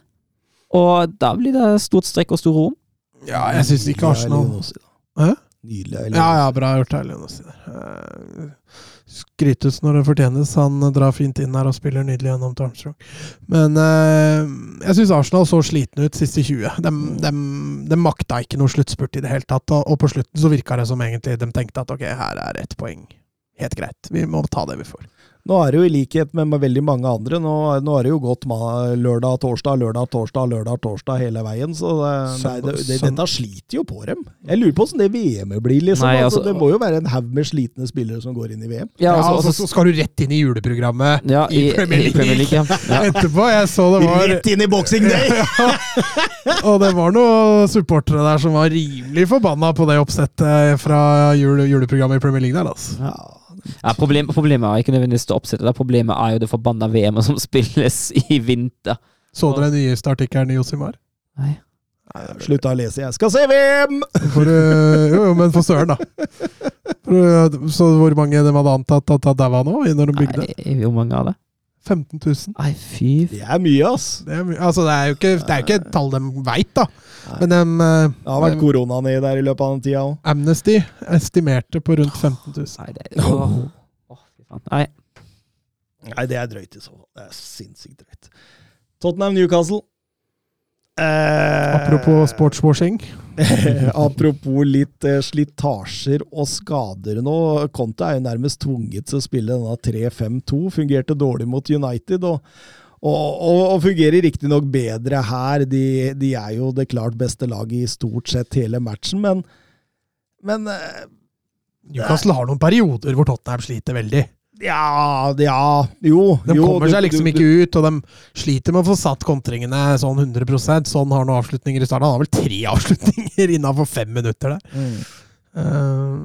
Og da blir det stort strekk og stor rom. Ja, jeg syns ikke Arsenal Hæ? Nydelig. av Ja, Elionossi. ja, bra gjort, Elionossi. Uh, skrytes når det fortjenes. Han drar fint inn her og spiller nydelig gjennom til Armstrong. Men eh, jeg syns Arsenal så slitne ut siste 20. De, de, de makta ikke noe sluttspurt i det hele tatt. Og, og på slutten så virka det som egentlig de tenkte at ok, her er ett poeng. Helt greit. Vi må ta det vi får. Nå er det jo i likhet med, veldig mange andre, nå, nå er det jo gått lørdag, torsdag, lørdag, torsdag, lørdag, torsdag hele veien. Så det, nei, det, det, dette sliter jo på dem. Jeg lurer på åssen det VM-et blir, liksom. Nei, altså, altså- det må jo være en haug med slitne spillere som går inn i VM. Ja, altså, altså, altså- så skal du rett inn i juleprogrammet ja, i, Premier League. ja. ja. [LAUGHS] Etterpå. Jeg så det var Rett inn i boxing day! [LAUGHS] Og det var noen supportere der som var rimelig forbanna på det oppsettet fra jule, juleprogrammet i Premier League der, altså. Ja, problem, problemet er ikke nødvendigvis det oppsettet. Det problemet er jo det forbanna VM-et som [LAUGHS] spilles i vinter. Så dere den nyeste artikkelen i Josimar? Nei. Slutta å lese, jeg skal se VM! For, øh, jo, jo, men for søren, da. For, øh, så hvor mange de hadde antatt at det daua nå, når de bygde? Nei, hvor mange av det? 15 000. Nei, fy Det er mye, ass. Det er, my- altså, det er jo ikke, det er ikke et tall de veit, da. Men de, øh, Det har vært korona nedi der i løpet av den tida òg. Amnesty estimerte på rundt 15 000. Nei, det er oh. Nei. Nei, det er drøyt i så fall. Det er sinnssykt drøyt. Tottenham-Newcastle. Eh, Apropos sportswashing. [LAUGHS] apropos litt eh, slitasjer og skader nå. Conte er jo nærmest tvunget til å spille denne 3-5-2. Fungerte dårlig mot United. og og, og, og fungerer riktignok bedre her. De, de er jo det klart beste laget i stort sett hele matchen, men Men eh, Newcastle har noen perioder hvor Tottenham sliter veldig. Ja, ja Jo. De jo, kommer du- seg liksom du- ikke ut, og de sliter med å få satt kontringene sånn 100% Sånn har noen avslutninger i starten. Han har vel tre [LAUGHS] avslutninger innafor fem minutter der. Mm. Uh,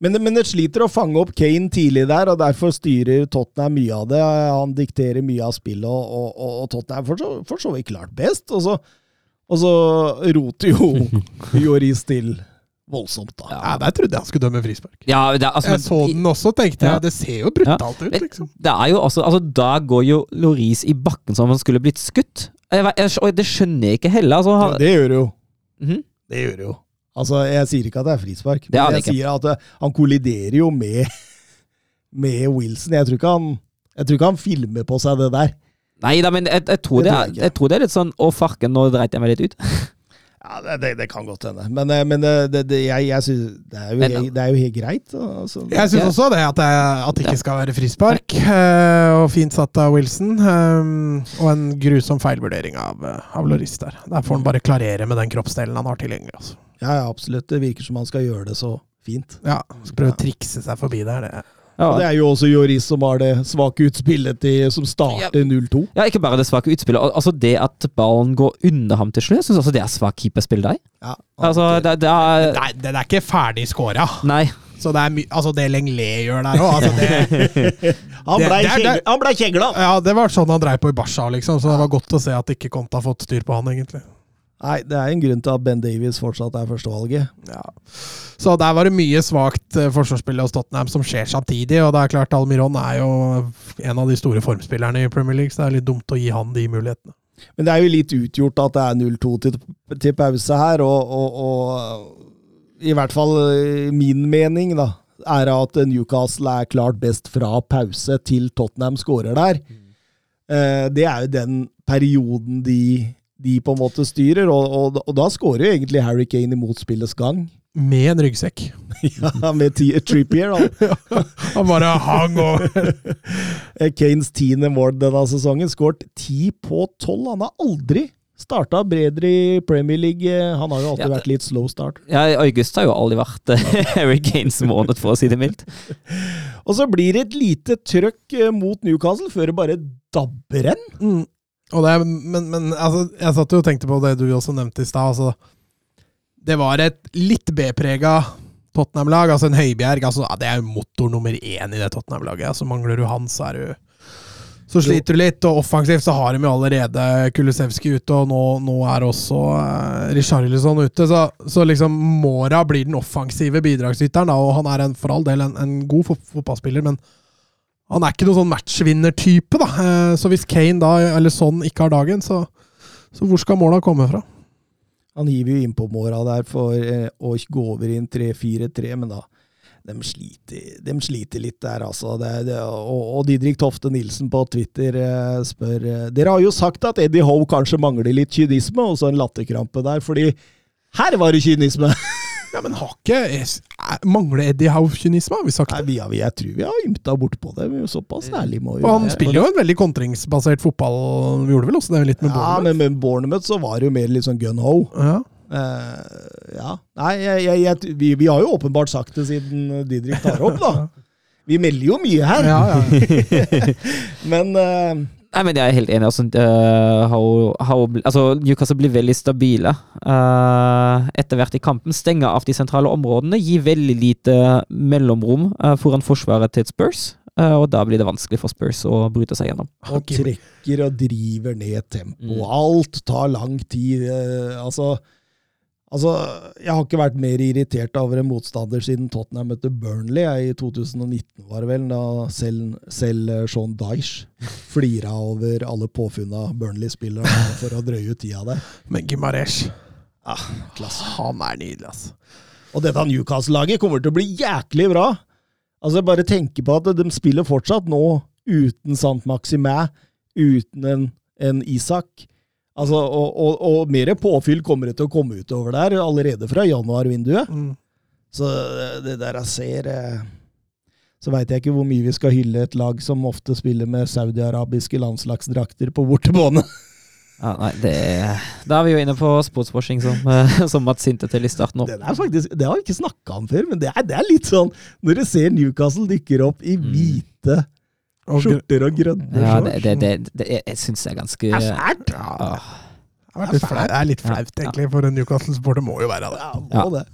Men, men det sliter å fange opp Kane tidlig der, og derfor styrer Tottenham mye av det. Han dikterer mye av spillet, og, og, og, Tottenham for så, for så vidt klart best. Og så, og så roter jo [LAUGHS] Joris til voldsomt, da. ja, Der trodde jeg han skulle dømme frispark. Ja, det, altså, Jeg så den også, tenkte Ja. jeg. Det ser jo brutalt ut, liksom. Det er jo også, altså Da går jo Loris i bakken som om han skulle blitt skutt. Jeg, jeg, jeg, det skjønner jeg ikke heller. Altså, han, Det gjør det jo. Mhm. Det gjør det jo. Altså, Jeg sier ikke at det er frispark, Det er men jeg ikke. sier at det, han kolliderer jo med, [LAUGHS] med Wilson. Jeg tror, ikke han, jeg tror ikke han filmer på seg det der. Nei da, men jeg, jeg, tror Det det tror jeg jeg tror det er litt sånn Å, farken, nå dreit jeg meg litt ut. [LAUGHS] Ja, det, det, kan godt hende. Men, eh, men det, det, det, jeg, jeg synes, det, er jo, helt- det er jo helt greit. Altså. Jeg syns også det, at det, at det ikke skal være frispark. eh, Og fint satt av Wilson. eh, Og en grusom feilvurdering av, eh, av Loris der. Der får han bare klarere med den kroppsdelen han har tilgjengelig. Altså. Ja, ja, absolutt. Det virker som han skal gjøre det så fint. Ja, skal prøve å trikse seg forbi der. Det. Ja, Og det er jo også Joris som har det svake utspillet til, som starter 0-2. ja, Ikke bare det svake utspillet. Altså Det at ballen går under ham til slutt, jeg syns også det er svakt keeperspill der. Ja, Altså, det, det er Nei, den er ikke ferdig scora. Nei. Så det er mye altså det Lenglet gjør der òg. Altså det, [LAUGHS] Han blei kjegla! Ja, det var sånn han dreiv på i Barca, liksom. Så det var godt å se at ikke Conte har fått styr på han, egentlig. Nei, det er en grunn til at Ben Davies fortsatt er førstevalget. Ja. Så der var det mye svakt eh, forsvarsspill hos Tottenham som skjer samtidig. Og det er klart Almiron er jo en av de store formspillerne i Premier League, så det er litt dumt å gi han de mulighetene. Men det er jo litt utgjort at det er 0-2 til, til pause her, og, og, og i hvert fall eh, min mening, da, er at Newcastle er klart best fra pause til Tottenham skårer der. Mm. Det er jo den perioden de, de på en måte styrer, og, og, og da scorer jo egentlig Harry Kane i motspillets gang. Med en ryggsekk. [LAUGHS] ja, med Trippier, da. [LAUGHS] Han bare hang over. [LAUGHS] Eh, Kanes tiende mål denne sesongen. Skåret ti på tolv. Han har aldri starta bedre i Premier League. Han har jo alltid Ja. vært litt slow start. Ja, August har jo aldri vært eh, Harry Kanes måned, for å si det mildt. Og så blir det et lite trøkk eh, mot Newcastle før det bare dabber en. Mm. Det, men men altså, jeg satt jo og tenkte på det du også nevnte i stad. Altså, det var et litt B-prega Tottenham-lag. Altså en Høibjerg altså, Det er jo motor nummer én i det Tottenham-laget. Altså, mangler du han, så er du så sliter du litt, og offensivt så har de jo allerede Kulusevski ute, og nå, nå er også eh, Richarlison ute. Så, så liksom Mora blir den offensive bidragsyteren, da, og han er en, for all del en, en god fotballspiller, men han er ikke noen sånn matchvinnertype, da. Eh, Så hvis Kane da, eller sånn, ikke har dagen, så, så hvor skal måla komme fra? Han hiver jo innpå måla der for eh, å gå over i en 3-4-3, men da de sliter, de sliter litt der, altså. Det, det, og, og Didrik Tofte Nilsen på Twitter eh, spør Dere har jo sagt at Eddie Howe kanskje mangler litt kynisme, og så en latterkrampe der, fordi her var det kynisme! [LAUGHS] Ja, men har ikke Er- Mangler Eddie Howe-kynisme, har vi sagt Nei, vi har, jeg tror vi har ymta bortpå det. men Såpass ærlige må vi være. han spiller jo en veldig kontringsbasert fotball. Vi gjorde vel også det litt med Ja, Bournemouth? men med Bournemouth så var det jo mer litt sånn gun ho. Ja. Uh, ja. Nei, jeg, jeg, jeg, vi, vi har jo åpenbart sagt det siden Didrik tar opp, da. [LAUGHS] Vi melder jo mye her. Ja, ja. [LAUGHS] Men eh, Nei, men jeg er helt enig. Altså, uh, how, how, altså Newcastle blir veldig stabile uh, etter hvert i kampen. Stenger av de sentrale områdene, gir veldig lite mellomrom uh, foran forsvaret til Spurs. eh, og da blir det vanskelig for Spurs å bryte seg gjennom. Han trekker og driver ned tempo. Alt tar lang tid. Altså, altså Jeg har ikke vært mer irritert over en motstander siden Tottenham møtte Burnley jeg, i 2019, var det vel. Da selv, selv eh, Sean Dyche flira over alle påfunna Burnley-spillere for å drøye ut tida der. Men Gimaresh, Ah, klasse. han er nydelig, altså. Og dette Newcastle-laget kommer til å bli jæklig bra. Altså, jeg bare tenker på at de spiller fortsatt nå uten Sant Maximæ, uten en, en Isak. Altså, og, og, og mer påfyll kommer det til å komme utover der allerede fra januarvinduet. Mm. Så det der jeg ser eh, Så veit jeg ikke hvor mye vi skal hylle et lag som ofte spiller med saudiarabiske landslagsdrakter på bortebane. [LAUGHS] Ja, nei, det er, Da er vi jo inne på sportswashing, som, eh, som Mats hintet til i starten. opp. Den er faktisk, det har vi ikke snakka om før, men det er, det er litt sånn Når du ser Newcastle dykker opp i hvite Og skjorter og grønne Ja, det, det, det, det, jeg- jeg syns det er ganske Det er fælt! Ah, Det er litt flaut, egentlig, for en Newcastle-sporter må jo være det. Ja, må Ja. det.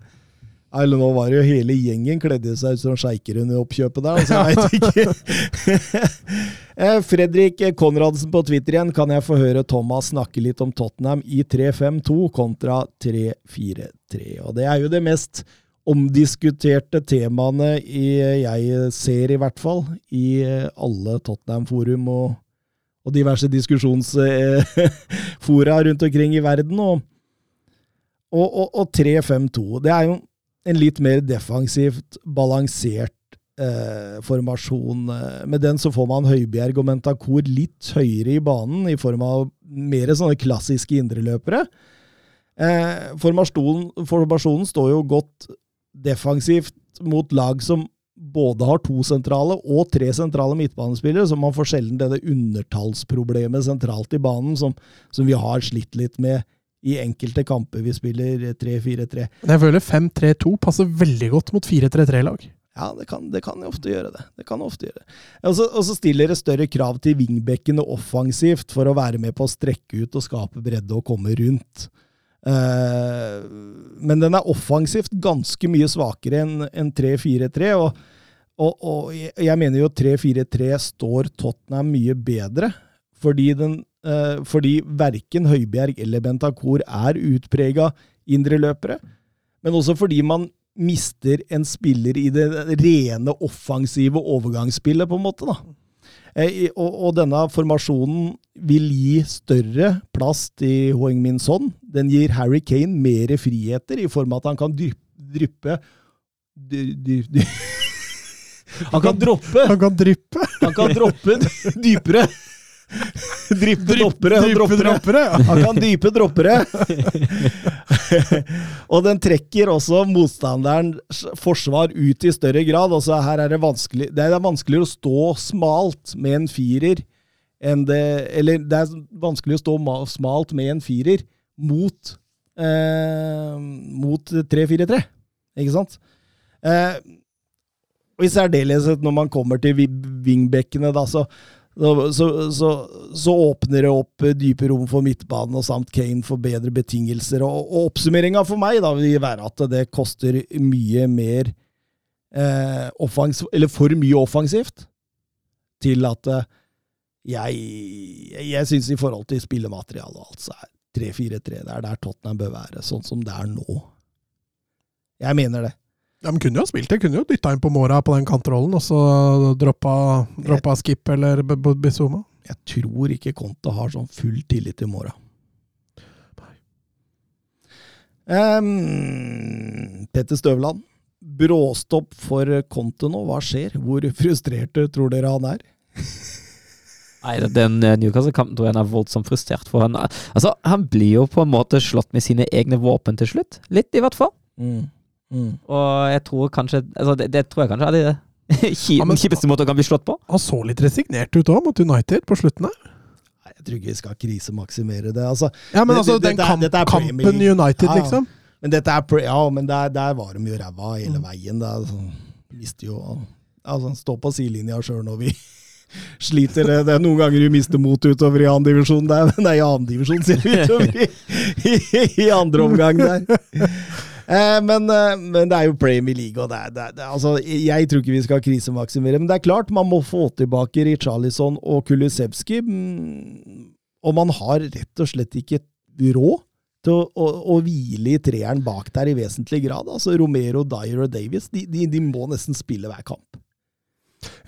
Eller nå var det jo hele gjengen kledde seg ut som sjeiker under oppkjøpet der, så jeg veit [LAUGHS] ikke. [LAUGHS] Eh, Fredrik Konradsen på Twitter igjen. Kan jeg få høre Thomas snakke litt om Tottenham i 3-5-2 kontra 3-4-3? Og det er jo det mest omdiskuterte temaene i, jeg ser, i hvert fall, i alle Tottenham-forum og, og diverse diskusjonsfora rundt omkring i verden. og og, og, og 3-5-2. Det er jo en litt mer defensivt balansert eh, formasjon. Eh, Med den så får man Høibjerg og Mentakor litt høyere i banen, i form av mer sånne klassiske indreløpere. Eh, formasjonen, formasjonen står jo godt defensivt mot lag som både har to sentrale og tre sentrale midtbanespillere, så man får sjelden dette undertallsproblemet sentralt i banen, som, som vi har slitt litt med i enkelte kamper vi spiller 3-4-3. Jeg føler 5-3-2 passer veldig godt mot 4-3-3-lag. Ja, det kan, det kan ofte gjøre det. det kan ofte gjøre. det. Og så- stiller det større krav til vingbekkene offensivt for å være med på å strekke ut og skape bredde og komme rundt. Eh, men den er offensivt ganske mye svakere enn enn 3-4-3, og, og, og jeg mener jo 3-4-3 står Tottenham mye bedre, fordi, den, eh, fordi verken Høibjerg eller Bentacor er utprega indreløpere, men også fordi man mister en spiller i det rene offensive overgangsspillet, på en måte. da. Eh, og, og denne formasjonen vil gi større plass til Hoeng Min Son. Den gir Harry Kane mer friheter, i form av at han kan dryppe, dryppe dy, dy, dy. [LAUGHS] Han kan droppe! Han kan dryppe! Han kan droppe [LAUGHS] dypere! [LAUGHS] Dryppe droppere Dype droppere. Han kan dype droppere. [LAUGHS] og den trekker også motstanderens forsvar ut i større grad. Altså her er det vanskelig Det er vanskeligere å stå smalt med en firer enn det Eller det er vanskelig å stå smalt med en firer mot eh, mot 3-4-3. Ikke sant? Eh, og i særdeleshet når man kommer til wingbackene, da, så så, så, så, åpner det opp dype rom for midtbanen, og samt Kane får bedre betingelser. Og, og oppsummeringa for meg da vil være at det koster mye mer eh, offens, Eller for mye offensivt til at eh, jeg, jeg syns i forhold til spillemateriale og alt, så er 3-4-3 det er der Tottenham bør være, sånn som det er nå. Jeg mener det. Ja, men kunne jo ha spilt det. Kunne jo dytta inn på Mora på den kantrollen, og så droppa, droppa Skip eller Bizuma. Jeg tror ikke Conte har sånn full tillit til Mora. Um, Petter Støvland. Bråstopp for Conte nå. Hva skjer? Hvor frustrerte tror dere han er? Nei, den eh, Newcastle-kampen tror jeg han er voldsomt frustrert. For han, altså, han blir jo på en måte slått med sine egne våpen til slutt. Litt, i hvert fall. Mm. Mm. Og jeg tror kanskje altså det, det tror jeg kanskje er det [LAUGHS] ki- Ja, den kjipeste måten kan bli slått på. Han så litt resignert ut òg, mot United på slutten her. Nei, Jeg tror ikke vi skal krisemaksimere det. Altså, Ja, men altså, det- den dette er- kamp, er kampen. United, Ja, ja. liksom. men dette er pre ja, men der, der var de jo ræva hele Mm. veien. Det er sånn, jo altså, Stå på sidelinja sjøl når vi [LAUGHS] sliter. Det, det er noen ganger vi mister mot utover i annen divisjon. Der, [LAUGHS] er i annen divisjon, sier vi utover i, i, i andre omgang der. Eh, men, eh, men det er jo Premier League, og det er, det er, altså, jeg tror ikke vi skal krisemaksimere. Men det er klart, man må få tilbake Richarlison og Kulusevski. mm, Og man har rett og slett ikke råd til å, å, å hvile i treeren bak der i vesentlig grad. Altså Romero, Dyer og Davies de, de, de må nesten spille hver kamp.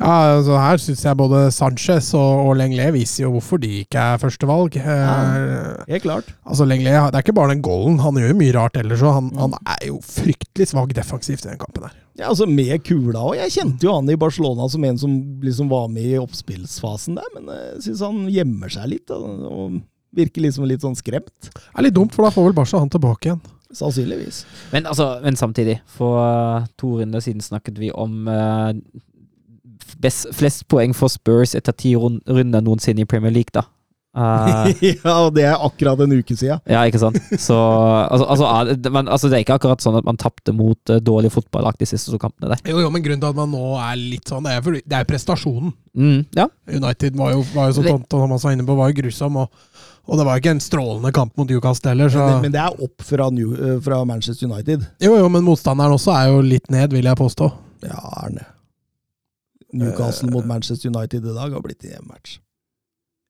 Ja, altså Her syns jeg både Sanchez og, og Lenglet viser jo hvorfor de ikke er førstevalg. Ja, Helt klart. altså Lenglet, Det er ikke bare den goalen, han gjør jo mye rart ellers òg. Han, Mm. han er jo fryktelig svak defensivt i den kampen her. Ja, altså Med kula òg. Jeg kjente jo han i Barcelona som en som liksom var med i oppspillsfasen der, men jeg syns han gjemmer seg litt. Og, og virker liksom litt sånn skremt. Det er litt dumt, for da får vel Barca han tilbake igjen. Sannsynligvis. Men, altså, men samtidig, for to runder siden snakket vi om uh, best, flest poeng for Spurs etter ti runder noensinne i Premier League, da. Uh, [LAUGHS] ja, og det er akkurat en uke siden. ja, ikke sant? Så altså, altså, men, altså, det er ikke akkurat sånn at man tapte mot uh, dårlig fotballag de siste to kampene der. Jo, jo, men grunnen til at man nå er litt sånn, det er, det er prestasjonen. Mm, ja. United var jo, var jo som Thomas var inne på, var jo grusom. Og, og det var jo ikke en strålende kamp mot Newcastle heller. Så. Men, men det er opp fra, New, eh, fra Manchester United. Jo, jo, men motstanderen også er jo litt ned, vil jeg påstå. Ja, er det. Newcastle mot Manchester United i dag har blitt en match.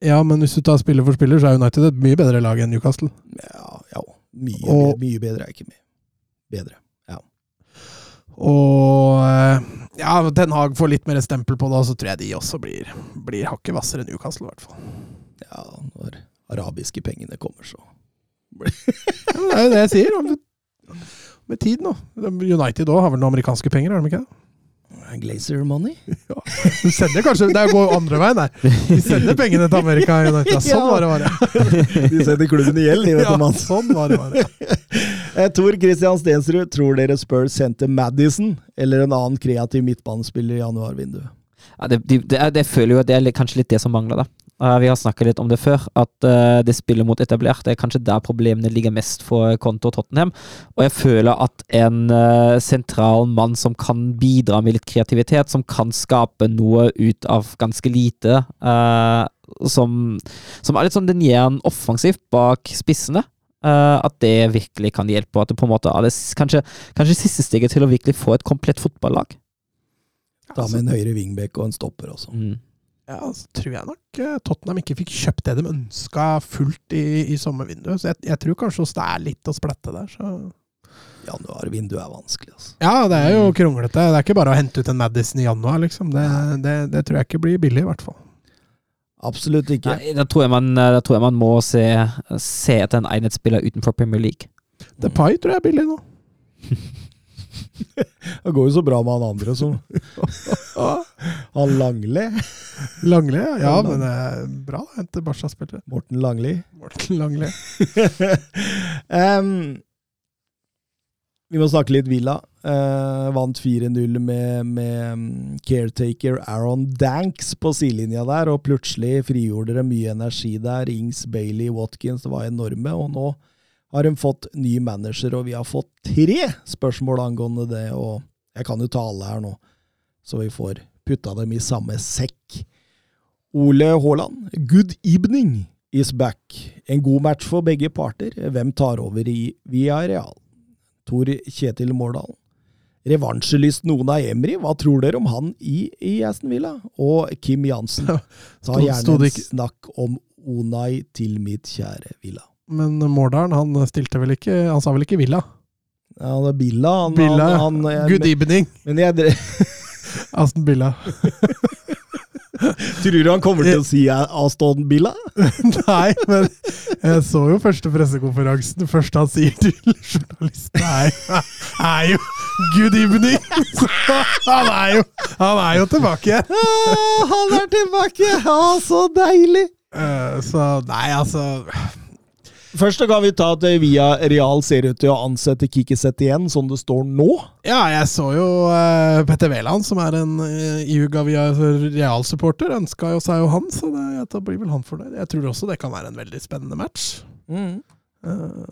Ja, men hvis du tar spiller for spiller, så er United et mye bedre lag enn Newcastle. Ja, ja. Mye, Og- mye bedre er ikke mye. Bedre. Ja. Og eh, ja, Ten Hag får litt mer stempel på det, så tror jeg de også blir, blir hakket hvassere enn Newcastle, i hvert fall. Ja, når arabiske pengene kommer, så [LAUGHS] Ja, det er jo det jeg sier. Om, med tid nå. United òg har vel noen amerikanske penger, har de ikke det? Glazer money? [LAUGHS] De sender kanskje Det går andre veien der. De sender pengene til Amerika. United. Ja, sånn var det bare. De sender klubben i gjeld, de, vet Ja, du, mann. sånn var det bare. [LAUGHS] Eh, Tor Christian Stensrud, tror dere Spurs sendte Madison eller en annen kreativ midtbanespiller i januarvinduet? Ja, det, det, det, det føler jo at det er kanskje litt det som mangler, da. Uh, vi har snakket litt om det før, at uh, det spillet mot etablert det er kanskje der problemene ligger mest for Konto og Tottenham. Og jeg føler at en uh, sentral mann som kan bidra med litt kreativitet, som kan skape noe ut av ganske lite, som, som er litt sånn den jern offensivt bak spissene. at det virkelig kan hjelpe, og at det på en måte er kanskje, kanskje siste steget til å virkelig få et komplett fotballag. Da med en høyre wingback og en stopper også. Mm. Ja, så tror jeg nok eh, Tottenham ikke fikk kjøpt det de ønska fullt i, i sommervinduet. Så jeg, jeg tror kanskje også det er litt å splette der. Så. Januarvinduet er vanskelig, altså. Ja, det er jo kronglete. Det er ikke bare å hente ut en Madison i januar, liksom. Det, det, det tror jeg ikke blir billig, i hvert fall. Absolutt ikke. Nei, da tror jeg man, da tror jeg man må se, se etter en enhetsspiller utenfor Premier League. The Pie tror jeg er billig nå. [LAUGHS] [LAUGHS] Det går jo så bra med han andre som [LAUGHS] Han Langli. Langli, ja. ja men det er bra å hente Barca-spillere. Morten Langli. Morten Langli. um, [LAUGHS] vi må snakke litt Villa. Uh, vant 4-0 med, med mm, caretaker Aaron Danks på sidelinja der, og plutselig frigjorde det mye energi der. Ings, Bailey, Watkins, det var enorme. Og nå har de fått ny manager, og vi har fått tre spørsmål angående det. Og jeg kan jo ta alle her nå, så vi får putta dem i samme sekk. Ole Haaland, good evening is back. En god match for begge parter. Hvem tar over i Villarreal? Tor Kjetil Mårdal. Revansjelyst noen av Emry, hva tror dere om han i, i Aston Villa? Og Kim Jansen, [LAUGHS] ta gjerne en snakk om Onai til mitt kjære Villa. Men Mårdalen, han stilte vel ikke Han sa vel ikke Villa? Ja, det er Billa, han, Billa, ja. han, jeg, Good evening, Men jeg [LAUGHS] Aston Billa. [LAUGHS] tror du han kommer til å si Aston Billa? [LAUGHS] Nei, men jeg så jo første pressekonferansen. Det første han sier til journalisten, er, er jo 'good evening'. Han er jo, han er jo tilbake. Ah, han er tilbake! Ah, så deilig! Uh, så nei, altså Først kan vi ta at Via Real ser ut til å ansette Kikiset igjen, som det står nå. Ja, jeg så jo uh, Petter Wæland, som er en uh, Iuga Via Real-supporter, ønska jo seg jo han, så det, da blir vel han fornøyd. Jeg tror også det kan være en veldig spennende match. Mm. Uh,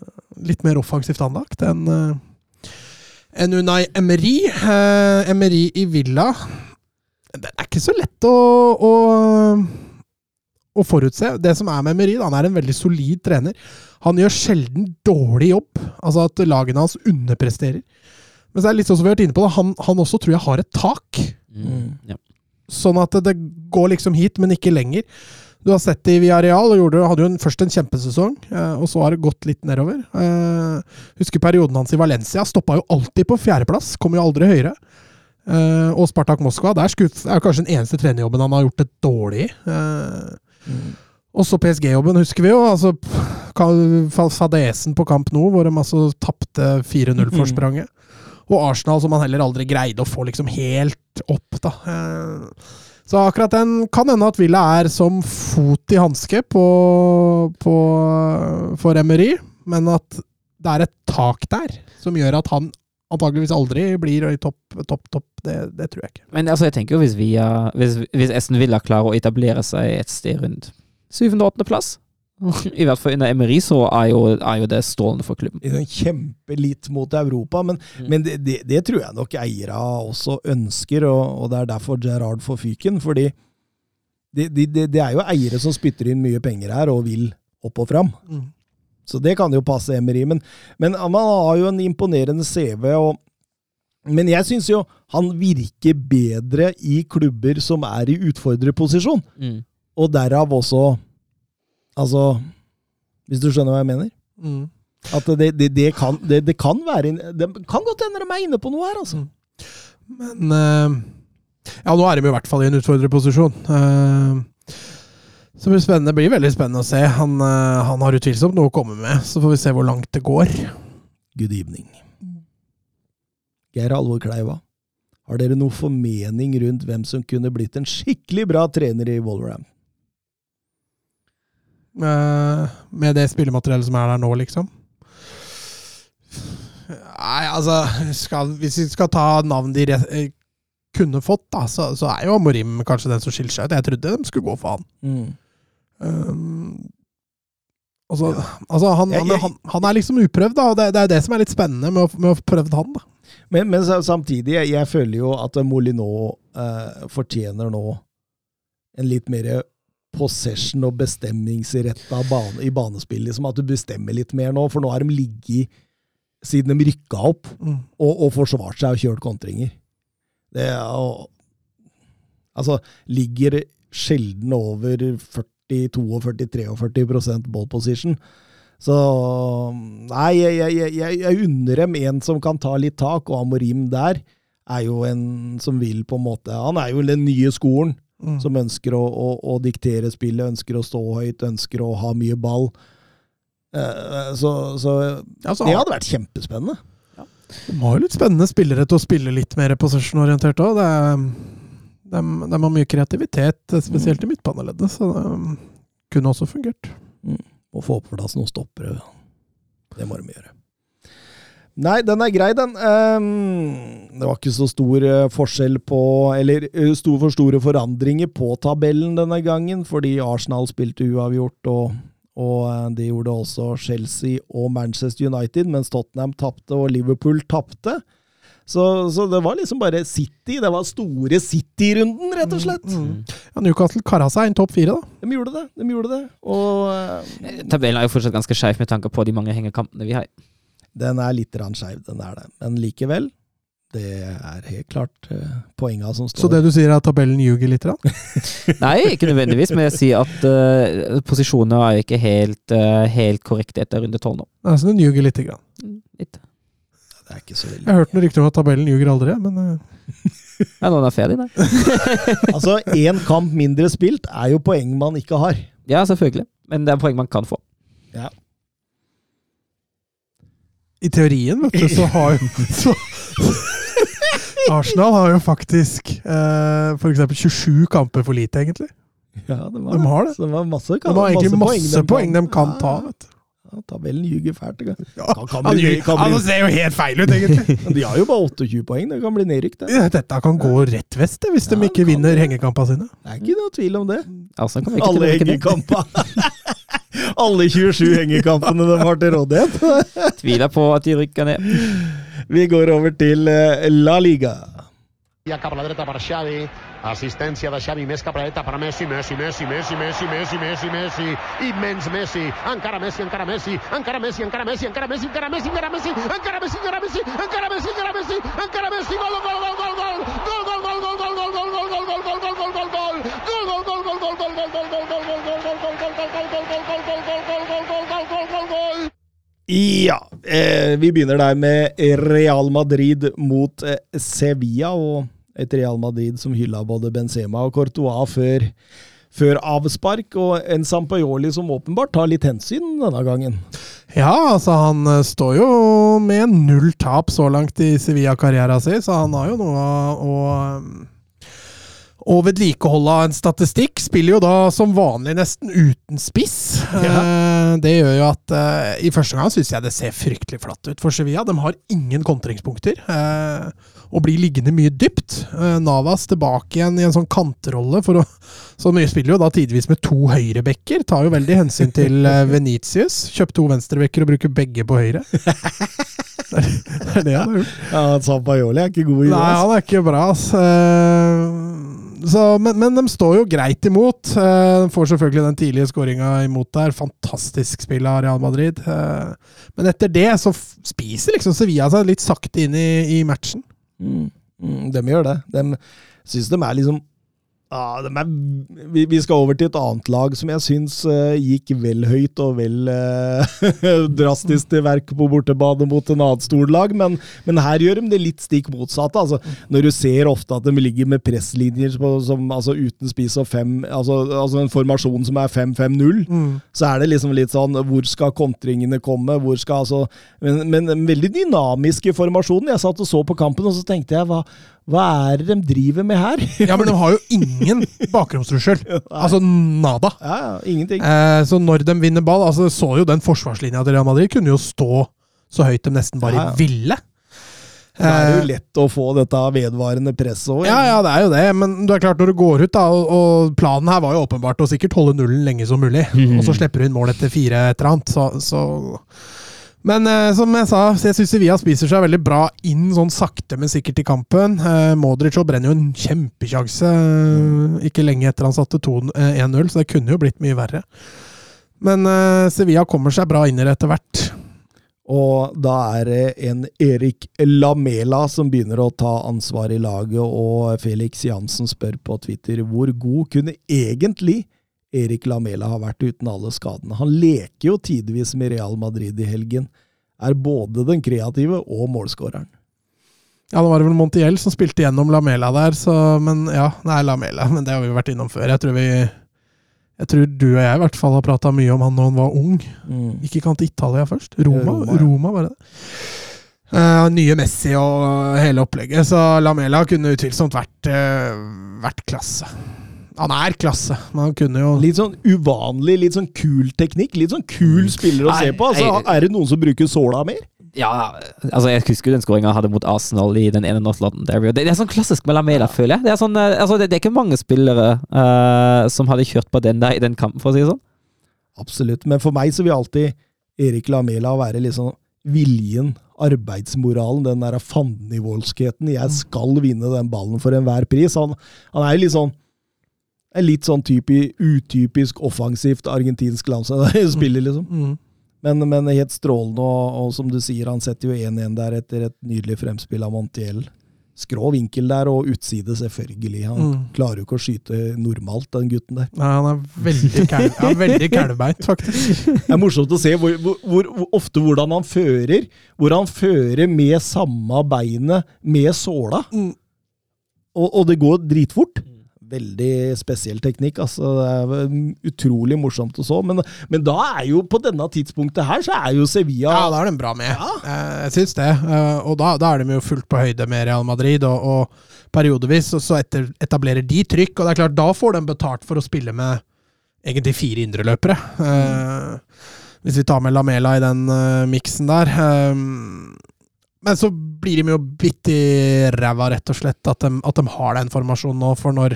litt mer offensivt anlagt enn uh, en Unai Emery. Uh, Emery i Villa Det er ikke så lett å, å å forutse. Det som er med Emery, han er en veldig solid trener. Han gjør sjelden dårlig jobb, altså at lagene hans underpresterer. Men så er det litt sånn som vi har vært inne på, han, han også tror jeg har et tak. Mm. Ja. Sånn at det går liksom hit, men ikke lenger. Du har sett det i Villarreal, og gjorde, hadde jo en, først en kjempesesong, eh, og så har det gått litt nedover. Eh, husker perioden hans i Valencia. Stoppa jo alltid på fjerdeplass, kom jo aldri høyere. Eh, og Spartak Moskva, der skuff, er kanskje den eneste trenerjobben han har gjort det dårlig i. Eh, og så PSG-jobben, husker vi jo. altså Fadesen på kamp nå, hvor de altså tapte 4-0-forspranget. Og Arsenal, som han heller aldri greide å få liksom helt opp, da. Eh, så akkurat den kan hende at Villa er som fot i hanske på, på, for Emery, men at det er et tak der som gjør at han antageligvis aldri blir i topp, topp, topp. Det, det, tror jeg ikke. Men altså, jeg tenker jo hvis, via, hvis, hvis Esten Villa klarer å etablere seg et sted rundt syvende-åttendeplass I hvert fall under Emery så er jo, er jo det strålende for klubben. Kjempelitt mot Europa, men, mm. men det, det, det, tror jeg nok eierne også ønsker, og, og, det er derfor Gerard får fyken. fordi det, det, er jo eiere som spytter inn mye penger her og vil opp og fram. Mm. Så det kan jo passe Emery. Men, men man har jo en imponerende CV. og men jeg syns jo han virker bedre i klubber som er i utfordrerposisjon. Mm. Og derav også Altså Hvis du skjønner hva jeg mener? Mm. At det, det, det, kan, det, kan, være Det kan godt hende de er inne på noe her, altså. Mm. Men uh, Ja, nå er de i hvert fall i en utfordrerposisjon. Uh, så det blir. Det blir veldig spennende å se. Han, uh, han har utvilsomt noe å komme med. Så får vi se hvor langt det går. Good evening. Geir Alvor Kleiva, har dere noen formening rundt hvem som kunne blitt en skikkelig bra trener i Wolverham? Uh, med det spillemateriellet som er der nå, liksom? Nei, altså skal, Hvis vi skal ta navn de eh, kunne fått, da, så, så, er jo Amorim kanskje den som skiller seg ut. Jeg trodde de skulle gå for han. Mm. Um, altså, ja. altså han, han, han, han, er liksom uprøvd, da, og det, det, er det som er litt spennende med å, med å prøvd han. da. Men, men samtidig, jeg, jeg, føler jo at Molinot eh, fortjener nå en litt mer possession og bestemmingsretta bane, i banespillet. Liksom at du bestemmer litt mer nå, for nå har de ligget siden de rykka opp, mm. og, og, forsvart seg og kjørt kontringer. Det er og, Altså, ligger sjelden over 40, 42, 43 ball position. Så Nei, jeg, jeg, jeg, jeg unner dem en som kan ta litt tak, og Amorim der er jo en som vil på en måte Han er jo den nye skolen. Mm. Som ønsker å, å, å, diktere spillet, ønsker å stå høyt, ønsker å ha mye ball. Uh, så, så altså, det hadde vært kjempespennende. Ja. De har jo litt spennende spillere til å spille litt mer possession-orientert òg. De, de, har mye kreativitet, spesielt i midtbaneleddet, så det kunne også fungert. Mm. Få på plass noen stoppere. Det må de gjøre. Nei, den er grei, den. Um, det var ikke så stor uh, forskjell på Eller uh, for store forandringer på tabellen denne gangen, fordi Arsenal spilte uavgjort, og, og uh, det gjorde også Chelsea og Manchester United, mens Tottenham tapte og Liverpool tapte. Så, så, det var liksom bare City. Det var store City-runden, rett og slett. Mm, mm. Ja, Newcastle kara seg inn topp fire, da. De gjorde det. de gjorde det. Og Tabellen er jo fortsatt ganske skeiv med tanke på de mange hengekampene vi har. Den er litt skeiv, den er det. Men likevel, det er helt klart uh, poenga som står. Så det du sier er at tabellen ljuger litt? [LAUGHS] Nei, ikke nødvendigvis, men jeg sier at uh, posisjoner er ikke helt, uh, helt korrekte etter runde tolv nå. Nei, så den ljuger lite grann? Mm, litt. Det er ikke så veldig. Jeg har hørt noen rykter om at tabellen ljuger aldri, men [LAUGHS] Ja, noen er ferdig, nei. [LAUGHS] altså, én kamp mindre spilt er jo poeng man ikke har. Ja, selvfølgelig. Men det er poeng man kan få. Ja i teorien, vet du, så har jo [LAUGHS] så, Arsenal har jo faktisk eh, f.eks. 27 kamper for lite, egentlig. Ja, det var, de har det. Så det var masse, de har egentlig masse, masse poeng, poeng de kan ta. vet du. Ja, tabellen ljuger fælt. Det kan, Ja, kan, bli, kan han ser jo helt feil ut, egentlig. [LAUGHS] de har jo bare 28 poeng. Det kan bli nedrykk, det. Ja, Dette kan gå rett vest hvis Ja, de ikke vinner hengekampene sine. Det er ikke noe tvil om det. Ikke Alle hengekamper. [LAUGHS] Alle 27 hengekampene de har til rådighet. [LAUGHS] Tviler på at de rykker ned. Vi går over til eh, La Liga. Ja Assistència de Xavi més cap a la dreta per Messi, Messi, Messi, Messi, Messi, Messi, Messi, Messi. Immens Messi. Encara Messi, encara Messi. Encara Messi, encara Messi, encara Messi, encara Messi, encara Messi. Encara Messi, encara Messi, encara Messi, encara Messi. Encara Messi, gol, gol, gol, gol, gol. Gol, gol, gol, gol, gol, gol, gol, gol, gol, gol, gol, gol, gol, gol. Ja, eh, vi begynner der med Real Madrid mot eh, Sevilla, og et Real Madrid som hylla både Benzema og Courtois før, før avspark, og en Sampajoli som åpenbart tar litt hensyn denne gangen. Ja, altså han eh, står jo med null tap så langt i Sevilla-karrieren sin, så han har jo noe å og vedlikeholde av en statistikk. Spiller jo da som vanlig nesten uten spiss. Ja. det gjør jo at eh, i første gang syns jeg det ser fryktelig flatt ut for Sevilla. De har ingen kontringspunkter. Og blir liggende mye dypt. Eh, Navas tilbake igjen i en sånn kantrolle. For å, så mye spiller jo da tidvis med to høyrebekker. Tar jo veldig hensyn til eh, [LAUGHS] Venitius. Kjøpt to venstrebekker og bruker begge på høyre. [LAUGHS] det er det han har gjort. Ja, Sampajoli er ikke god i det. Nei, han er ikke bra. Eh, Så, men, men de står jo greit imot. De får selvfølgelig den tidlige skåringa imot der. Fantastisk spill av Real Madrid. Men etter det så spiser liksom Sevilla seg litt sakte inn i, i matchen. Mm, mm, de gjør det. De syns de er liksom ja, er, vi, vi skal over til et annet lag som jeg syns uh, gikk vel høyt og vel uh, [LAUGHS] drastisk til verk på bortebane mot en annet storlag, men, men her gjør de det litt stikk motsatte. Altså, når du ser ofte at de ligger med presslinjer på, som, altså, uten spiss og fem altså, altså en formasjon som er 5-5-0, så er det liksom litt sånn Hvor skal kontringene komme? Hvor skal altså Men, men en veldig dynamisk i formasjonen. Jeg satt og så på kampen, og så tenkte jeg hva, hva er det de driver med her? Ja, men de har jo ingen [LAUGHS] bakromstrussel. Altså nada. Ja, ja, ingenting. Eh, så når de vinner ball altså Så jo den forsvarslinja til Real Madrid kunne jo stå så høyt de nesten bare Ja, ja. ville. Det er Eh, jo lett å få dette vedvarende presset òg. Ja, ja, det er jo det, men det er klart når du går ut, da, og, og planen her var jo åpenbart å sikkert holde nullen lenge som mulig, og så slipper du inn mål etter fire et eller annet, så, så Men eh, som jeg sa, jeg syns Sevilla spiser seg veldig bra inn sånn sakte, men sikkert i kampen. Eh, Modric brenner jo en kjempekjanse eh, ikke lenge etter han satte 2 eh, 1-0, så det kunne jo blitt mye verre. Men eh, Sevilla kommer seg bra inn i det etter hvert. Og da er det en Erik Lamela som begynner å ta ansvar i laget, og Felix Jansen spør på Twitter hvor god kunne egentlig Erik Lamela har vært uten alle skadene. Han leker jo tidvis med Real Madrid i helgen. Er både den kreative og målskåreren. Ja, det var vel Montiel som spilte gjennom Lamela der, så Men ja, det er Lamela. Men det har vi jo vært innom før. Jeg tror vi Jeg tror du og jeg i hvert fall har prata mye om han når han var ung. Gikk ikke han til Italia først? Roma? Roma, Roma, var det? Eh, nye Messi og hele opplegget, så Lamela kunne utvilsomt vært, uh, vært klasse. Han er klasse, men han kunne jo Litt sånn uvanlig, litt sånn kul teknikk. Litt sånn kul spiller å Nei, se på. Altså, er det noen som bruker såla mer? Ja, altså jeg husker den skåringa han hadde mot Arsenal i den ene North London Derby. Det, er sånn klassisk med Lamela, føler jeg. Det er, sånn, eh, altså det, det er ikke mange spillere uh, som hadde kjørt på den der i den kampen, for å si det sånn. Absolutt. Men for meg så vil alltid Erik Lamela være liksom viljen, arbeidsmoralen, den der fandenivoldskheten. Jeg skal vinne den ballen for enhver pris. Han, han er jo litt sånn er litt sånn typi, utypisk offensivt argentinsk landslagsspiller, [LAUGHS] liksom. mm. Men, men helt strålende, og, og som du sier, han setter jo 1-1 der etter et nydelig fremspill av Montiel. Skrå vinkel der, og utside, selvfølgelig. Han Mm. klarer jo ikke å skyte normalt, den gutten der. Nei, han er veldig, [LAUGHS] kæl, veldig kælbeint, faktisk. Det er morsomt å se hvor, hvor, hvor ofte hvordan han fører. Hvor han fører med samme beinet med såla. Mm. Og, og det går dritfort. Veldig spesiell teknikk. altså Det er utrolig morsomt å så. Men, men da er jo på denne tidspunktet her, så er jo Sevilla Ja, da er de bra med. Ja. Jeg syns det. Eh, Og da, da er de jo fullt på høyde med Real Madrid, og, og periodevis og så etter, etablerer de trykk. Og det er klart, da får de betalt for å spille med egentlig fire indreløpere. Mm. Hvis vi tar med Lamela i den miksen der. Men så blir de jo bitt i ræva, rett og slett, at de, at de har den formasjonen nå. For når,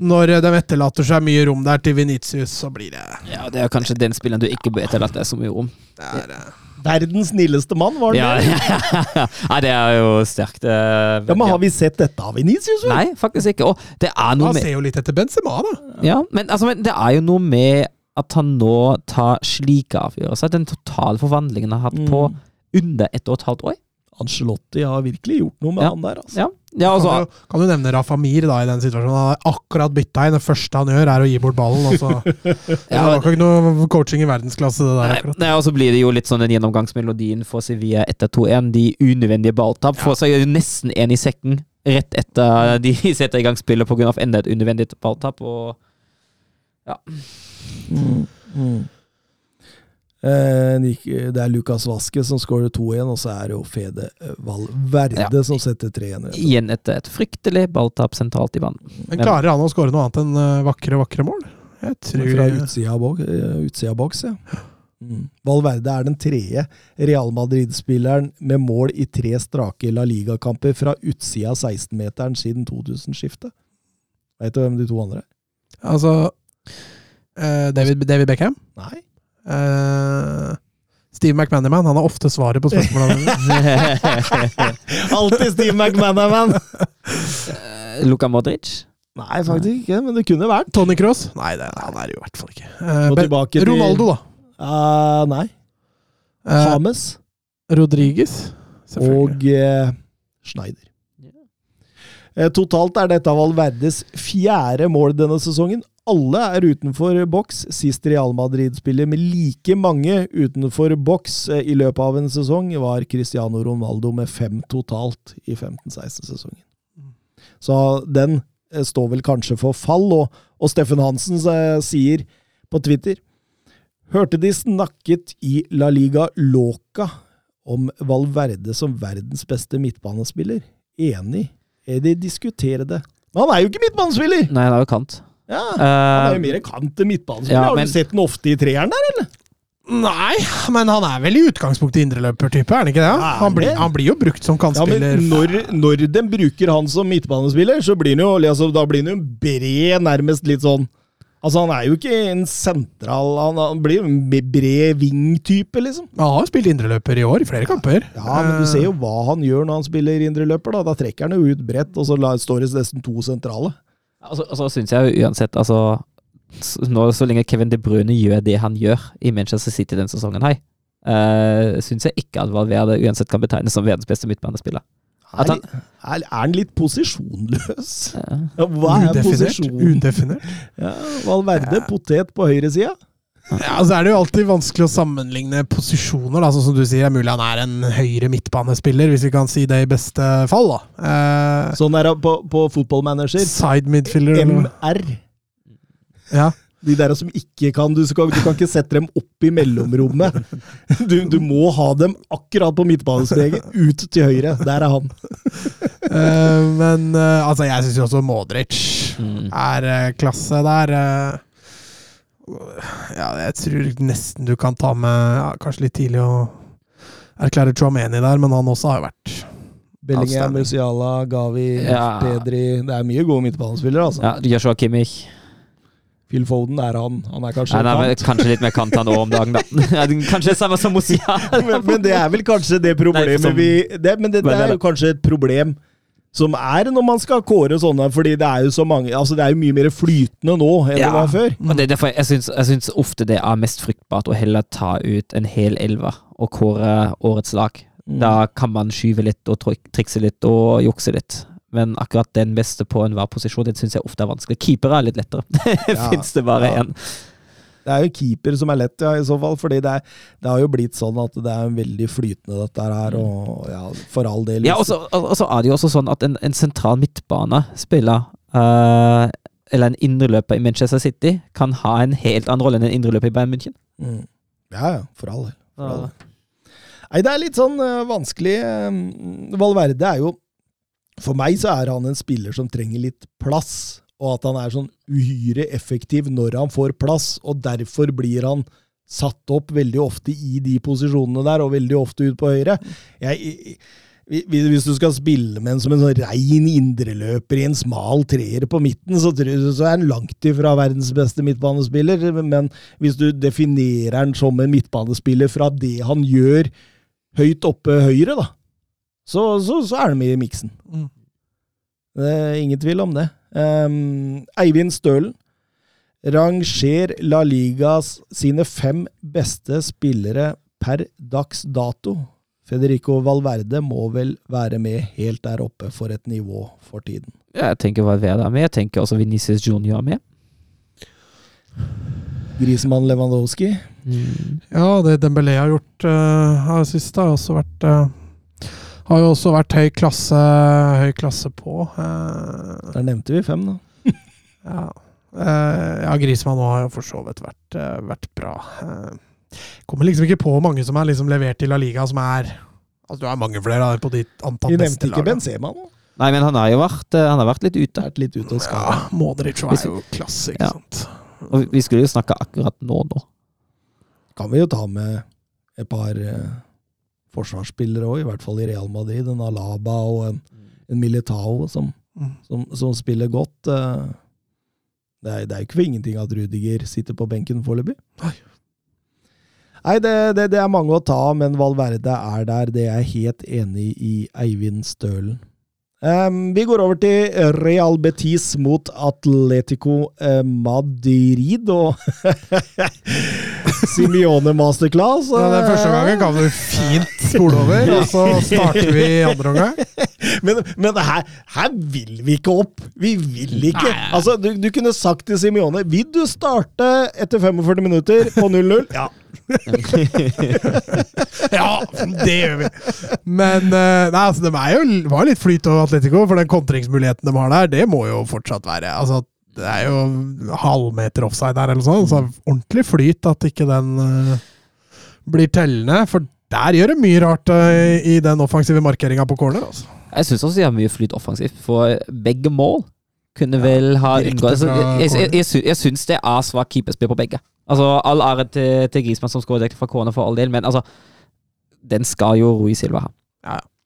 når de etterlater seg mye rom der til Venitius, så blir det Ja, Det er kanskje den spilleren du ikke bør etterlate deg så mye rom. det er, uh, Verdens snilleste mann, var det Ja, det? [LAUGHS] Nei, det er jo sterkt. eh, Ja, men Har vi sett dette av Venitius? Nei, faktisk ikke. Og det er noe Han ser jo litt etter Benzema, da. Ja, men, altså, men det er jo noe med at han nå tar slike avgjørelser. Den totale forvandlingen han har hatt på Mm. under ett og et halvt år. Ancelotti har virkelig gjort noe med Ja. han der. altså. Ja, ja altså, kan, du, kan du nevne Rafa Mir da, i den situasjonen? Han har akkurat bytta inn. Det første han gjør, er å gi bort ballen. Altså. [LAUGHS] så. det var ikke noe coaching i verdensklasse, det der. Akkurat. nei, og så blir det jo litt sånn den gjennomgangsmelodien for Sevilla etter 2-1. De unødvendige balltap. Får seg nesten en i sekken rett etter de [LAUGHS] setter i gang spillet pga. enda et unødvendig balltap. Og Mm. Mm. Eh, det er Lukas Vaske som skårer 2-1, og så er det jo Fede Valverde Ja. som setter 3-1. igjen etter et fryktelig balltap sentralt i vann. Men klarer han å skåre noe annet enn vakre, vakre mål? Jeg tror Fra utsida av boks, utsida boks ja. Mm. Valverde er den tredje Real Madrid-spilleren med mål i tre strake La Liga-kamper fra utsida av 16-meteren siden 2000-skiftet. Vet du hvem de to andre er? Altså uh, David, David Beckham? Nei. Eh, Steve McManaman. Han har ofte svaret på spørsmålene. [LAUGHS] Alltid Steve McManaman! Eh, Luka Modric. Nei, faktisk ikke, men det kunne vært. Tony Cross? Nei, det, han er det i hvert fall ikke. Uh, Ben- til Ronaldo, da. Uh, nei. James Rodriguez. Selvfølgelig. og uh, Schneider. Totalt er dette Valverdes fjerde mål denne sesongen. Alle er utenfor boks. Sist Real Madrid-spiller med like mange utenfor boks eh, i løpet av en sesong, var Cristiano Ronaldo med fem totalt i 15-16-sesongen. Så den eh, står vel kanskje for fall, og, og Steffen Hansen eh, sier på Twitter Hørte de snakket i La Liga Loca om Valverde som verdens beste midtbanespiller? Enig. Er De diskuterer det. Men han er jo ikke midtbanespiller! Nei, han er jo kant. Ja, Han er jo Eh, mer kant enn midtbanespiller. ja, Har men- du sett den ofte i treeren der, eller? Nei, men han er vel i utgangspunktet indreløpertype, er han ikke det? Ja, Han blir, han blir jo brukt som Ja, men kantspiller. når, når de bruker han som midtbanespiller, så blir han jo altså, da blir han jo bred, nærmest litt sånn Altså, han er jo ikke en sentral Han, han blir jo en bred ving-type, liksom. Han har spilt indreløper i år, i flere kamper. Ja, men du ser jo hva han gjør når han spiller indreløper, da. Da trekker han jo ut bredt, og så står det nesten to sentrale. Altså, altså synes jeg uansett altså, nå, Så lenge Kevin De Bruyne gjør det han gjør i Manchester City denne sesongen, hei, uh, syns jeg ikke at Valverde uansett kan betegnes som verdens beste midtbanespiller. Er, At han- er, er han litt posisjonløs? Ja. Ja, Hva er Udefinert. posisjon? Udefinert. Ja, Valverde, potet på høyresida. Ja, altså er det jo alltid vanskelig å sammenligne posisjoner. Da. Sånn som du sier, det er mulig han er en høyre midtbanespiller, hvis vi kan si det i beste fall. da. Eh, Sånn er det på, på fotballmanager. side midfielder. MR. Ja. De der som ikke kan du, skal, du kan ikke sette dem opp i mellomrommet. Du, du må ha dem akkurat på midtbanestreken, ut til høyre. Der er han. Eh, men eh, altså, jeg syns jo også Modric mm. er eh, klasse der. Ja, jeg tror nesten du kan ta med ja, Kanskje litt tidlig å erklære Chouameni der, men han også har jo vært Bellingham, Musiala, Gavi, Ja. Pedri Det er mye gode midtbanespillere, altså. Ja, Joshua Kimmich. Phil Foden er han. Han er kanskje nei, kant. kanskje litt mer kant han òg om dagen, da. [LAUGHS] Kanskje det samme som Musiala. men, men det er vel kanskje det problemet Nei, som, vi det, Men det, det er jo kanskje et problem som er når man skal kåre sånne, fordi det er jo så mange Altså det er jo mye mer flytende nå enn det var før. Og det er derfor jeg syns, jeg syns ofte det er mest fryktbart å heller ta ut en hel elver og kåre årets lag. Mm. Da kan man skyve litt og trikse litt og jukse litt. Men akkurat den beste på enhver posisjon, det syns jeg ofte er vanskelig. Keepere er litt lettere. [LAUGHS] Ja, Fins det bare ja. Det er jo keeper som er lett, ja, i så fall. fordi det, er, det har jo blitt sånn at det er veldig flytende, dette her. Og ja, for all del. Ja, og så og så er det jo også sånn at en, en sentral midtbanespiller uh, eller en indreløper i Manchester City kan ha en helt annen rolle enn en indreløper i Bayern München. Mm. Ja, ja. For all del. For all del. Nei, det er litt sånn uh, vanskelig. eh, Valverde er jo For meg så er han en spiller som trenger litt plass, og at han er sånn uhyre effektiv når han får plass, og derfor blir han satt opp veldig ofte i de posisjonene der, og veldig ofte ut på høyre. Jeg, hvis du skal spille med en som en sånn rein indreløper i en smal treer på midten, så, så er han langt ifra verdens beste midtbanespiller. Men hvis du definerer han som en midtbanespiller fra det han gjør høyt oppe høyre, da, så, så, så er han med i miksen. Mm. Det ingen tvil om det. Um, Eivind Stølen rangerer La Ligas sine fem beste spillere per dags dato. Federico Valverde må vel være med helt der oppe for et nivå for tiden. Jeg tenker Valverde er med. Jeg tenker også Venezia Junior er med. Grisemann Lewandowski. Mm. Ja, det Dembélé har gjort uh, her sist, har også vært uh, Har jo også vært høy klasse, høy klasse på. Uh, Der nevnte vi fem, da. [LAUGHS] ja. ja, Grismann har jo for så vidt vært, vært bra. kommer liksom ikke på mange som er liksom levert til La Liga som er Altså, du har mange flere der på ditt antall beste lag. Vi nevnte ikke. Benzema nå. Nei, men han har jo vært, han har vært litt ute. Vært litt ute og Ja, skada. Modric var jo klasse, ikke Ja. sant. Og vi skulle jo snakke akkurat nå, nå. Kan vi jo ta med et par forsvarsspillere òg, i hvert fall i Real Madrid. En Alaba og en, en Militao som, Mm. som, som spiller godt. eh. Det er, det er jo ikke for ingenting at Rudiger sitter på benken foreløpig. Nei. Det, det, det er mange å ta, men Valverde er der. Det er jeg helt enig i Eivind Stølen. Um, vi går over til Real Betis mot Atletico eh, Madrid og [LAUGHS] [LAUGHS] Simione Masterclass. Ja, den første gangen kan du fint spole over, og så starter vi i andre omgang. [LAUGHS] Men, men her, her vil vi ikke opp! Vi vil ikke! Altså, du, du kunne sagt til Simione Vil du starte etter 45 minutter på 0-0? Ja. [LAUGHS] Ja, det gjør vi! Men eh, nei, altså, det var jo, var litt flyt over Atletico, for den kontringsmuligheten de har der, det må jo fortsatt være altså, Det er jo halvmeter offside der, eller sånn, så ordentlig flyt at ikke den uh, blir tellende. For der gjør det mye rart uh, i den offensive markeringa på corner. Altså. Jeg syns også de har mye flyt offensivt, for begge mål kunne vel ha direkte unngått altså, Jeg, jeg, jeg, jeg syns det er svakt keeperspill på begge. Altså, All ære til, til Griezmann som skårer direkte fra corner, for all del, men altså Den skal jo Rui Silva ha. Ja, Ja,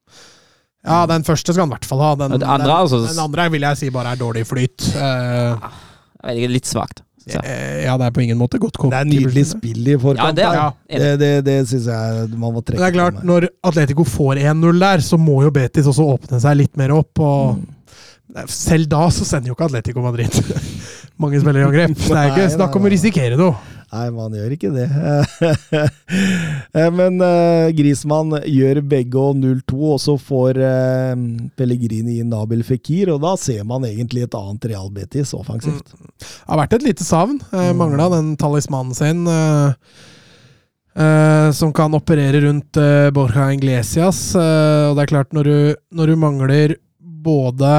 den første skal han i hvert fall ha. Den, den, andre, altså- den andre vil jeg si bare er dårlig flyt. Uh, Jeg vet ikke, Litt svakt. eh, ja, det er på ingen måte godt Det er nydelig spill i Ja, forkant. det er Ja. det det, det, det syns jeg man må trekke Men det er klart, når Atletico får 1-0 der, så må jo Betis også åpne seg litt mer opp. og Mm. Selv da så sender jo ikke Atletico Madrid [LAUGHS] mange spillere i angrep. Det er ikke snakk om å risikere noe. Nei, man gjør ikke det. [LAUGHS] Eh, Men uh, Grismann gjør begge og 0-2, og så får uh, Pellegrini inn Nabil Fikir, og da ser man egentlig et annet Real Betis offensivt. Det har vært et lite savn. Uh, Mm. Mangla den talismanen sin. Eh, eh, som kan operere rundt eh, Borja Inglesias. Eh, og det er klart, når du, når du mangler både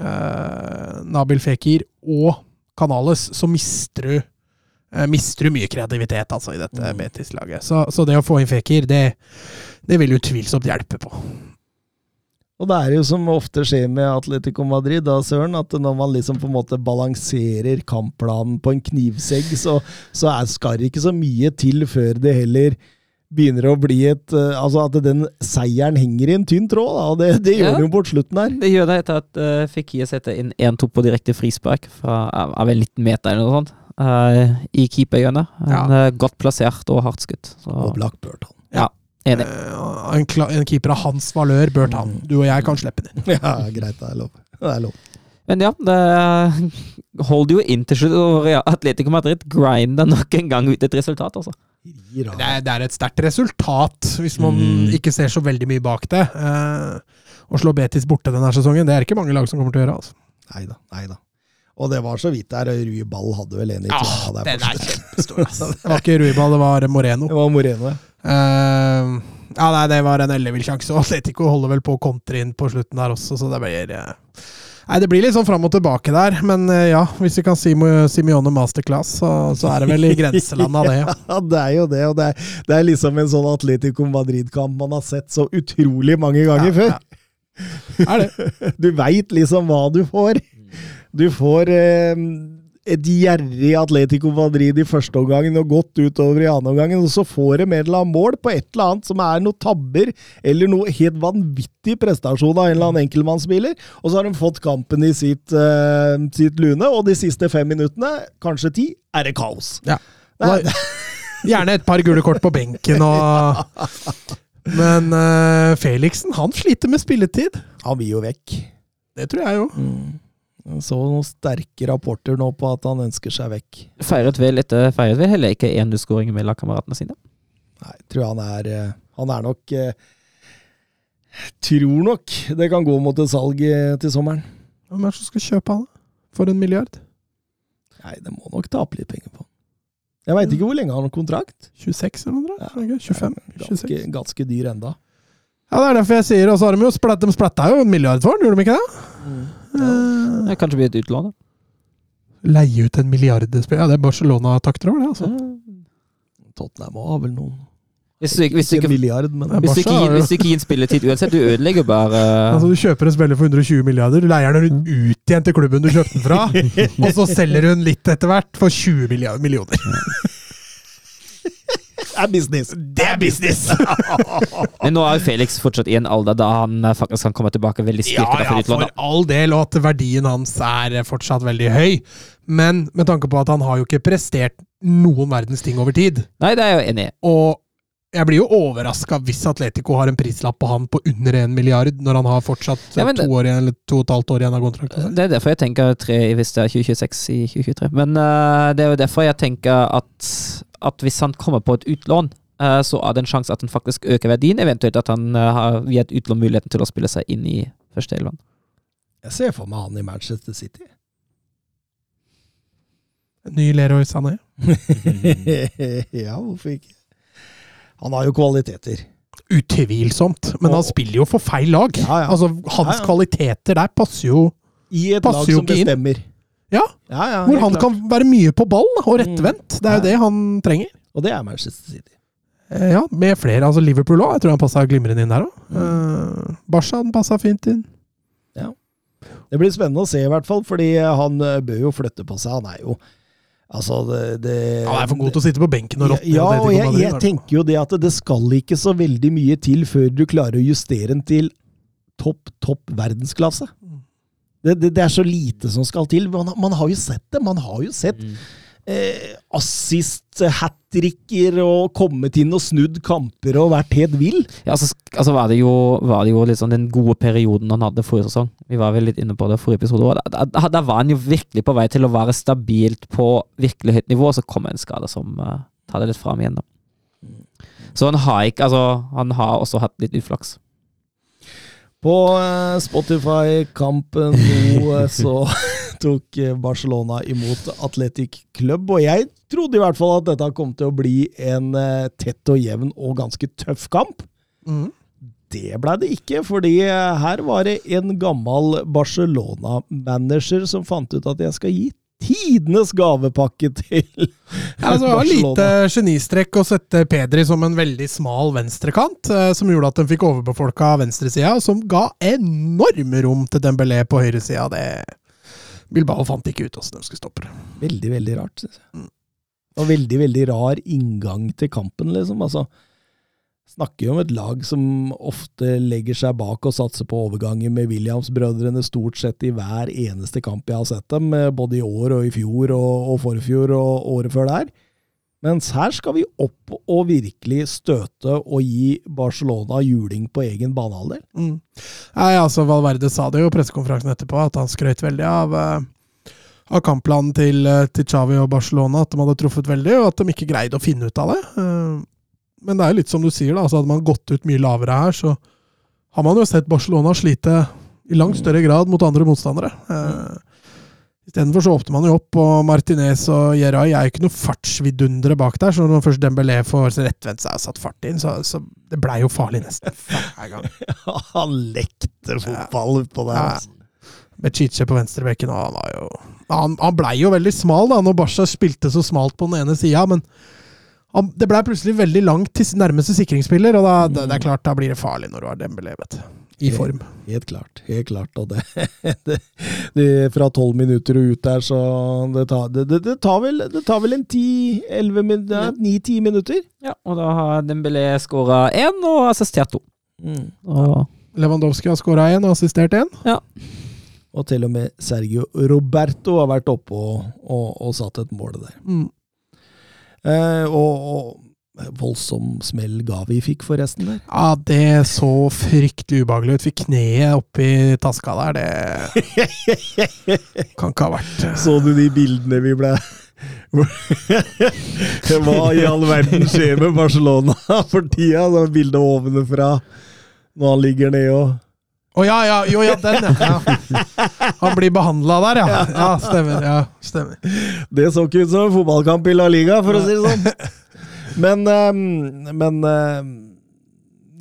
eh, Nabil Fekir og Canales, så mister du eh, mister du mye kreativitet altså, i dette Mm. Betis-laget. Så, så det å få inn Fekir, det, det vil utvilsomt hjelpe på. Og det er jo som ofte skjer med Atletico Madrid, da, Søren, at når man liksom på en måte balanserer kampplanen på en knivsegg, så, så er, skal det ikke så mye til før det heller begynner å bli et eh, Altså at den seieren henger i en tynn tråd, da, og det, det gjør Ja. den jo bort slutten her. Det gjør det etter at uh, Fikir setter inn 1-2 på direkte frispark fra av av en liten meter eller noe sånt. Eh, I keeperhjørnet. En, eh, godt plassert og hardt skutt. Så, Og Blackbird, han. enig. Uh, en, kla- en keeper av hans valør Burton. ta. Du og jeg kan slippe den inn. [LAUGHS] Ja, greit, det er lov. Det er lov. Men ja, det holder jo inn til slutt. Og Atletico Madrid grinder nok en gang ut et resultat, altså. Det er, det er et sterkt resultat, hvis man Mm. ikke ser så veldig mye bak det. Eh, å slå Betis borte denne sesongen, det er ikke mange lag som kommer til å gjøre. altså. Neida, neida. Og det var så vidt der, Rui Ball hadde vel en i Ja, tåa der den er kjempestor. [LAUGHS] Altså. Det var ikke Ruibal, det var Moreno. Det var Moreno, ja. Uh, ja, nei, Det var en ellevill sjanse, og Atletico holder vel på å kontre inn på slutten der også, så det blir uh, Nei, Det blir litt sånn fram og tilbake der, men uh, ja, hvis vi kan si Simione masterclass, så, så er det vel i [LAUGHS] grenselandet av det. Ja. Ja, det er jo det, og det er, det er liksom en sånn Atletico Madrid-kamp man har sett så utrolig mange ganger Ja, før. ja. Er det. [LAUGHS] Du veit liksom hva du får. Du får eh, et gjerrig Atletico Madrid i første omgangen og godt utover i andre omgangen, og så får de et eller annet mål på et eller annet som er noe tabber, eller noe helt vanvittig prestasjon av en eller annen enkeltmannsspiller, og så har de fått kampen i sitt, eh, sitt lune, og de siste fem minuttene, kanskje ti, er det kaos. Ja. Er, Gjerne et par gule kort på benken og [LAUGHS] Men uh, Felixen, han sliter med spilletid. han vil jo vekk. Det tror jeg jo. Jeg så noen sterke rapporter nå på at han ønsker seg vekk. Feiret vel etter feiret vel heller ikke 1-0-skåring med lagkameratene sine. Nei, tror han er eh, Han er nok eh, Tror nok det kan gå mot et salg eh, til sommeren. Hvem er det som skal kjøpe han? For en milliard? Nei, det må nok tape litt penger på. Jeg veit ikke hvor lenge han har kontrakt. 26 eller noe? Ja. er det ikke? 25? Ganske, 26? ganske dyr enda. Ja, det er derfor jeg sier Og så har de jo splatt, de splatta jo en milliard for han, gjorde de ikke det? Eh, Det kan kanskje bli et utlån. da. leie ut en milliardspill Ja, det er Barcelona-takter over det, altså. Tottenham har vel noen Hvis du, hvis, du Ikke en milliard, men hvis, du ikke, hvis du ikke gir en spilletid uansett, du ødelegger bare Altså, Du kjøper en spiller for 120 milliarder, du leier den ut igjen til klubben du kjøpte den fra, [LAUGHS] og så selger du den litt etter hvert for 20 millioner. Det er business! Det er business! [LAUGHS] Men nå er jo Felix fortsatt i en alder da han eh, faktisk kan komme tilbake veldig Ja, styrket. ja, Ja, for all del, og at verdien hans er fortsatt veldig høy. Men med tanke på at han har jo ikke prestert noen verdens ting over tid. Nei, det er jeg jo enig i. Og jeg blir jo overraska hvis Atletico har en prislapp på han på under en milliard, når han har fortsatt Ja, det, to år igjen, eller to og et halvt år igjen av kontrakten. Det er derfor jeg tenker tre hvis det er 2026 i 2023. Men uh, det er jo derfor jeg tenker at, at hvis han kommer på et utlån, eh, så er det en sjanse at han faktisk øker verdien. Eventuelt at han uh, har via et utlån muligheten til å spille seg inn i første elven. Jeg ser for meg han i Manchester City. Ny Leroy Sané. [LAUGHS] ja, hvorfor ikke? Han har jo kvaliteter. Utvilsomt, men han spiller jo for feil lag. Ja, ja. Altså, Hans Ja, ja. kvaliteter der passer jo I et lag som bestemmer. inn. Ja, Ja, ja, hvor han klart. kan være mye på ball og rettvendt. Det er jo Ja. det han trenger. Og det er Manchester City. Eh, Ja, med flere. Altså Liverpool òg. Jeg tror han passa glimrende inn der òg. Uh, Barca han passa fint inn. Det blir spennende å se, i hvert fall, fordi han eh, bør jo flytte på seg. Han er jo Altså, det, det Han er for god til å sitte på benken og råtne. Ja, og Atletico jeg, jeg tenker jo det at det skal ikke så veldig mye til før du klarer å justere den til topp, topp verdensklasse. Det, det, det er så lite som skal til. Man, man har jo sett det. Man har jo sett eh, assist, hat tricker og kommet inn og snudd kamper og vært helt vill. Ja, altså, altså var, det jo, var det jo sånn den gode perioden han hadde forrige sesong. Vi var vel litt inne på det forrige episode. òg. Da, da, da var han jo virkelig på vei til å være stabilt på virkelig høyt nivå, og så kom en skade som uh, tar det litt fram igjen. da. Så han har ikke Altså, han har også hatt litt uflaks. På eh, Spotify-kampen nå eh, så [LAUGHS] tok eh, Barcelona imot Athletic Club, og jeg trodde i hvert fall at dette kom til å bli en eh, tett og jevn og ganske tøff kamp. Mm. Det ble det ikke, fordi her var det en gammel Barcelona-manager som fant ut at jeg skal gi tidenes gavepakke til Ja, altså, det var lite genistrekk å sette Pedri som en veldig smal venstrekant, eh, som gjorde at den fikk overbefolka venstresida, og som ga enorme rom til Dembélé på høyresida. Det Bilbao fant ikke ut åssen de skulle stoppe det. Veldig, veldig rart, syns jeg. Og veldig, veldig rar inngang til kampen, liksom. Altså, snakker jo om et lag som ofte legger seg bak og satser på overganger med Williams-brødrene stort sett i hver eneste kamp jeg har sett dem, eh, både i år og i fjor og, og forfjor og året før der. Mens her skal vi opp og virkelig støte og gi Barcelona juling på egen banehalvdel. Mm. Nei, altså Valverde sa det jo i pressekonferansen etterpå, at han skrøt veldig av, eh, av kampplanen til, eh, til Xavi og Barcelona, at de hadde truffet veldig, og at de ikke greide å finne ut av det. Men det er litt som du sier, da, altså hadde man gått ut mye lavere her, så har man jo sett Barcelona slite i langt større grad mot andre motstandere. Eh, Istedenfor så åpner man jo opp, og Martinez og Jeray er jo ikke noe fartsvidundere bak der, så når først Dembélé får rettvendt seg og satt fart inn, så, så det blei jo farlig nesten hver gang. [LAUGHS] Han lekte fotball utpå der. Ja. Med Chiche på venstrebekken, og han var jo Han, han blei jo veldig smal da når Barca spilte så smalt på den ene sida, men det ble plutselig veldig langt til nærmeste sikringsspiller, og da, det, det er klart, da blir det farlig når du har Dembélé, vet. I form. Helt klart. helt klart, og det, [LAUGHS] det, det Fra tolv minutter og ut der, så Det tar, det, det, det tar, vel, det tar vel en ti-elleve minutter? Ni-ti minutter? Ja, og da har Dembélé skåra én og assistert to. Mm. Og Lewandowski har skåra én og assistert én. Og til og med Sergio Roberto har vært oppe og, og, og satt et mål der. Mm. Eh, og, og voldsom smell Gavi fikk, forresten. der. Ja, det så fryktelig ubehagelig ut. Fikk kneet oppi taska der. Det kan ikke ha vært Så du de bildene vi ble [LAUGHS] Hva i all verden skjer med Barcelona for tida? Det bildet ovenfra når han ligger nede og Å ja, ja, jo, ja, den, ja. ja. Han blir behandla der, ja. Ja, stemmer. ja, stemmer. Det så ikke ut som en fotballkamp i La Liga, for å si det sånn. [LAUGHS] Men, ehm, men ehm,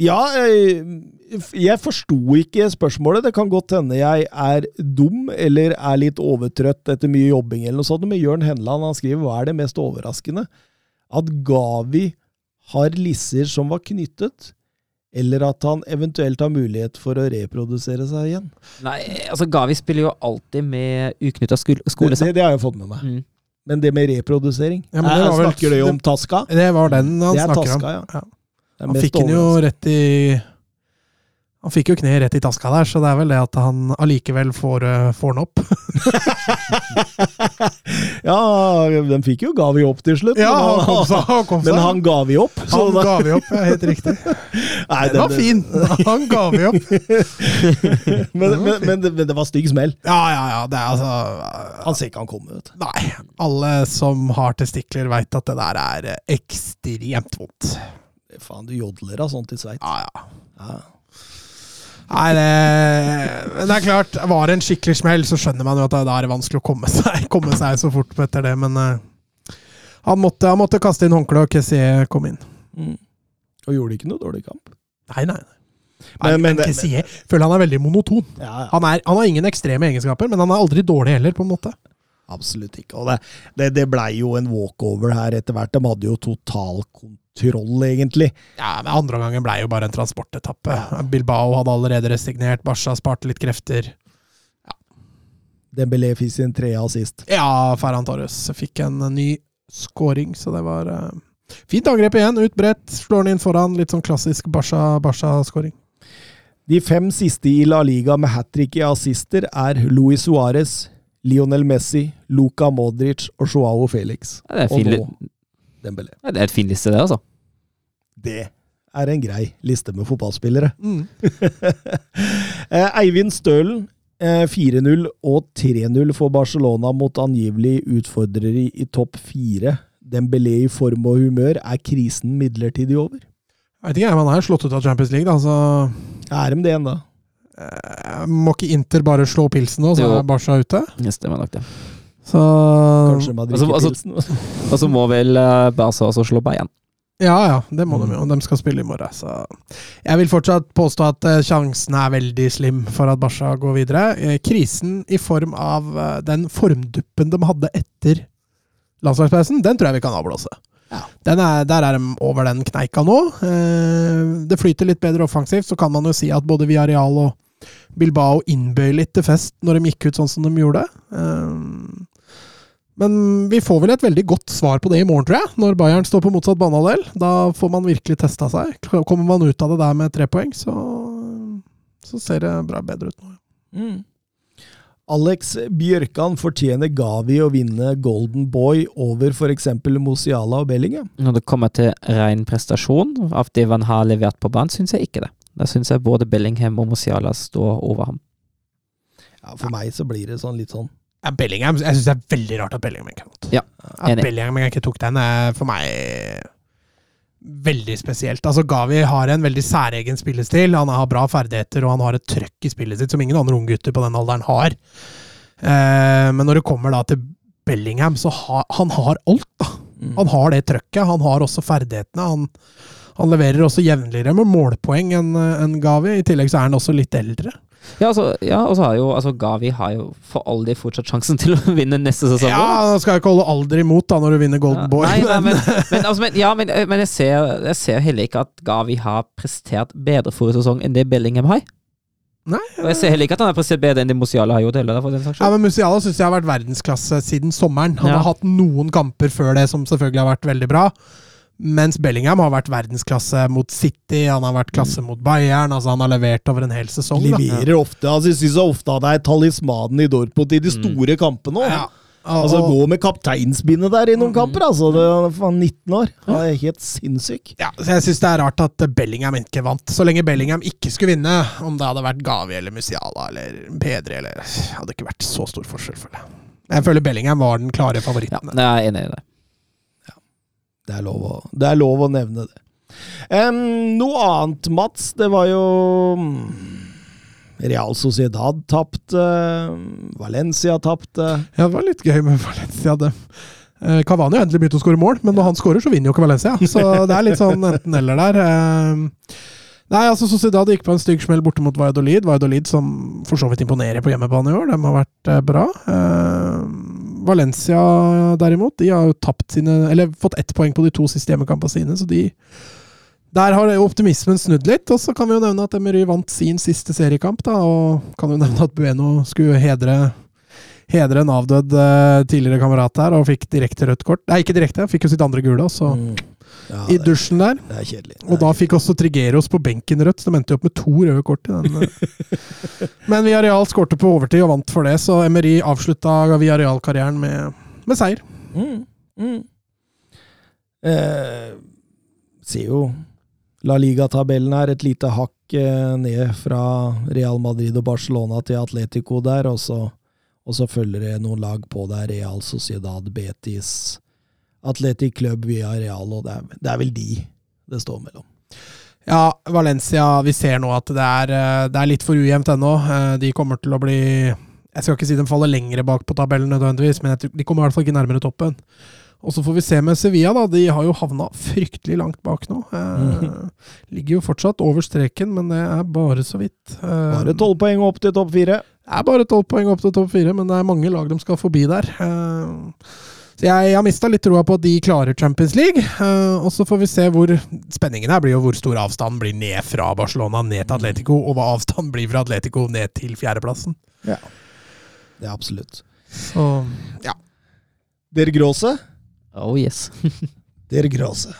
Ja, jeg, jeg forsto ikke spørsmålet. Det kan godt hende jeg er dum eller er litt overtrøtt etter mye jobbing, eller noe sånt, men Jørn Henland han skriver hva er det mest overraskende? At Gavi har lisser som var knyttet, eller at han eventuelt har mulighet for å reprodusere seg igjen. Nei, altså Gavi spiller jo alltid med uknytta skole. Det, det, det har jeg fått med meg. Mm. Men det med reprodusering Ja, men det var vel- Snakker du om Taska? Det var den han snakker om. taska, ja. Ja. Han fikk den jo rett i Han fikk jo kneet rett i taska der, så det er vel det at han allikevel får, eh, får den opp. [LAUGHS] Ja, den fikk jo Gavi opp til slutt. Ja, han, han kom seg. Han, kom seg. men han ga vi opp. han da- ga vi opp, ja, helt riktig. [LAUGHS] Nei, Den var fin! Han ga vi opp. [LAUGHS] Men, men, men, det, men det var stygg smell. Ja, ja, ja. Det er altså Han ser ikke han komme, vet du. Nei. Alle som har testikler, veit at det der er ekstremt vondt. Faen, du jodler av sånt i Sveits. Ja, ja. Ja. Nei, det, men det er klart, var det en skikkelig smell, så skjønner man jo at da er det vanskelig å komme seg, [LAUGHS] komme seg så fort etter det, men uh, han, måtte, han måtte kaste inn håndkleet, og Kessie kom inn. Mm. Og gjorde ikke noe dårlig kamp. Nei, nei. nei. Men- Men, men Kessie føler han er veldig monoton. Ja, ja. Han, er, han har ingen ekstreme egenskaper, men han er aldri dårlig heller, på en måte. Absolutt ikke. Og det, det, det blei jo en walkover her etter hvert. De hadde jo total kontroll, egentlig. Ja, men Andre gangen ble jo bare en transportetappe. Bilbao hadde allerede resignert, Barca sparte litt krefter. Dembélé fikk sin tredje assist. Ja, Ferran Torres fikk en ny scoring, så det var uh, fint angrep igjen. Ut bredt, slår den inn foran. Litt sånn klassisk Barca-scoring. De fem siste i La Liga med hat trick i assister er Luis Suárez, Lionel Messi, Luka Modric og Joao Felix. Ja, det er Og nå Dembélé. ja, det er et fin liste, det, altså. Det er en grei liste med fotballspillere. Mm. [LAUGHS] Eh, Eivind Stølen, eh, 4-0 og 3-0 for Barcelona mot angivelig utfordrere i, i topp fire. Dembélé i form og humør. Er krisen midlertidig over? Jeg vet ikke, man er slått ut av Champions League, da, så Er de det ennå? Eh, Må ikke Inter bare slå pilsen nå, så Jo. er Barca ute? Det stemmer nok, det. Så Kanskje de drikker altså- altså- pilsen? Og [LAUGHS] så må vel uh, Barca også slå Bayern. Ja, ja, det må de jo. Mm. De skal spille i morgen, så Jeg vil fortsatt påstå at eh, sjansen er veldig slim for at Barca går videre. Eh, Krisen i form av eh, den formduppen de hadde etter landslagspausen, den tror jeg vi kan avblåse. Ja. Den er, der er de over den kneika nå. Eh, Det flyter litt bedre offensivt, så kan man jo si at både Villarreal og Bilbao innbøy litt til fest når de gikk ut sånn som de gjorde. Eh, Men vi får vel et veldig godt svar på det i morgen, tror jeg. Når Bayern står på motsatt banehalvdel. Da får man virkelig testa seg. Kommer man ut av det der med tre poeng, så, så ser det bra bedre ut nå. Mm. Alex Bjørkan fortjener Gavi å vinne Golden Boy over f.eks. Mosiala og Bellingham. Når det kommer til ren prestasjon av det man har levert på banen, syns jeg ikke det. Da syns jeg både Bellingham og Mosiala står over ham. Ja, for meg så blir det sånn litt sånn Ja, Bellingham, Jeg syns det er veldig rart at Bellingham ikke har fått. Ja, At enig. Bellingham ikke tok den, er for meg veldig spesielt. Altså, Gavi har en veldig særegen spillestil. Han har bra ferdigheter, og han har et trøkk i spillet sitt som ingen andre unggutter på den alderen har. Eh, men når det kommer da til Bellingham, så har han har alt, da. mm. Han har det trøkket. Han har også ferdighetene. Han, han leverer også jevnligere med målpoeng enn en Gavi. I tillegg så er han også litt eldre. Ja, altså, ja, og så har jo altså, Gavi har jo for all del fortsatt sjansen [LAUGHS] til å vinne neste sesong. Ja, da skal jeg ikke holde alder imot da når du vinner Golden Ja, Boy. Nei, nei, men, men, [LAUGHS] altså, men, ja, men, men jeg, ser, jeg ser heller ikke at Gavi har prestert bedre forrige sesong enn det Bellingham har. Nei. Og jeg ser heller ikke at han har prestert bedre enn det Musiala har gjort heller. for den saks Ja, men Musiala syns jeg har vært verdensklasse siden sommeren. Han Ja. har hatt noen kamper før det som selvfølgelig har vært veldig bra. Mens Bellingham har vært verdensklasse mot City, han har vært klasse mot Bayern. altså Han har levert over en hel sesong. Da. Leverer ofte. Altså, jeg syns ofte det er talismanen i Dortmund i de store kampene. også. Ja. Altså, Gå med kapteinsbindet der i noen kamper, altså. Det var 19 år. Han er helt sinnssyk. ja, så jeg syns det er rart at Bellingham ikke vant. Så lenge Bellingham ikke skulle vinne, om det hadde vært Gavi eller Musiala eller Pedri eller Hadde ikke vært så stor forskjell, føler jeg. Jeg føler Bellingham var den klare Ja, jeg er enig i det. Det er lov å, det er lov å nevne det. Um, noe annet, Mats, det var jo mm, Real Sociedad tapte. Valencia tapte. Ja, det var litt gøy med Valencia. Det. Eh, Cavani har endelig begynt å skåre mål, men når han skårer, så vinner jo ikke Valencia. Så det er litt sånn enten-eller der. Nei, altså Sociedad gikk på en stygg smell borte mot Valladolid. Valladolid som for så vidt imponerer på hjemmebane i år. De har vært eh, bra. Valencia derimot, de har jo tapt sine Eller fått ett poeng på de to siste hjemmekampene sine, så de der har jo optimismen snudd litt, og så kan vi jo nevne at Emery vant sin siste seriekamp. da, Og kan jo nevne at Bueno skulle hedre hedre en avdød eh, tidligere kamerat der, og fikk direkte rødt kort. Nei, ikke direkte, fikk jo sitt andre gule også, Mm. Ja, i dusjen der. det er kjedelig. Og da fikk også Trigeros på benken rødt, så de endte jo opp med to røde kort i den. eh. [LAUGHS] Men Villarreal skårte på overtid og vant for det, så Emery avslutta Villarreal-karrieren med, med seier. Mm, mm. Eh, ser jo La Liga-tabellen her, et lite hakk eh, ned fra Real Madrid og Barcelona til Atletico der, og så, og så følger det noen lag på der. Real Sociedad, Betis, Atletic Club via Real, og det er, det er vel de det står mellom. Ja, Valencia, vi ser nå at det er, eh, det er litt for ujevnt ennå. Eh, De kommer til å bli Jeg skal ikke si de faller lengre bak på tabellen nødvendigvis, men jeg de kommer i hvert fall ikke nærmere toppen. Og så får vi se med Sevilla, da. De har jo havna fryktelig langt bak nå. Eh, [LAUGHS] ligger jo fortsatt over streken, men det er bare så vidt. Eh, Bare tolv poeng opp til topp fire. Er bare tolv poeng opp til topp fire, men det er mange lag de skal forbi der. Eh, Så jeg har mista litt troa på at de klarer Champions League. eh, Og så får vi se hvor Spenningen her blir og hvor stor avstanden blir ned fra Barcelona ned til Atletico, og hva avstanden blir fra Atletico ned til fjerdeplassen. Ja, Det er absolutt. Så ja. Der Gråse? Oh yes. [LAUGHS] Der Gråse.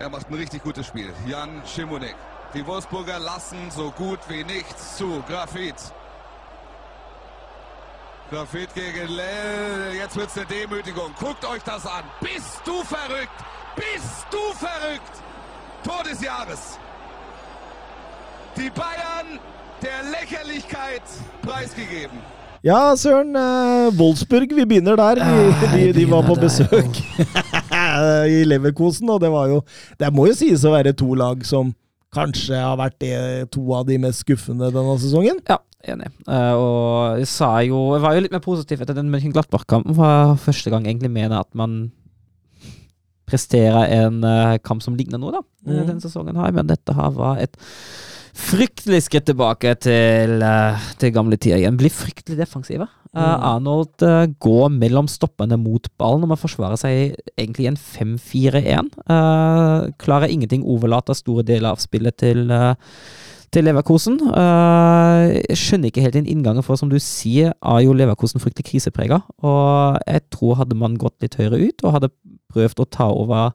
Er macht ein richtig gutes Spiel. Jan Schimonek. Die Wolfsburger lassen so gut wie nichts zu. Grafit. Grafit gegen Lell. Jetzt wird's eine Demütigung. Guckt euch das an. Bist du verrückt? Bist du verrückt? Tor des Jahres. Die Bayern der Lächerlichkeit preisgegeben. Ja, søren. Eh, Wolfsburg, vi begynner der. De, de, de var på besøk [LAUGHS] i Leverkosen, og det var jo Det må jo sies å være to lag som kanskje har vært to av de mest skuffende denne sesongen. Ja, enig. Eh, og jeg sa jo Jeg var jo litt mer positiv etter den Mönchenglattbach-kampen. For første gang egentlig mener at man presterer en eh, kamp som ligner noe, da. eh, Mm. Denne sesongen her. Men dette her var et fryktelig skritt tilbake til, eh, til gamle tider igjen. Blir fryktelig defensive. Eh, Mm. Arnold uh, går mellom stoppene mot ballen, og man forsvarer seg egentlig i en 5-4-1. Uh, klarer ingenting, overlater store deler av spillet til eh, til Leverkosen. Uh, skjønner ikke helt din inngang, for som du sier, er jo Leverkosen fryktelig kriseprega. Og jeg tror hadde man gått litt høyere ut og hadde prøvd å ta over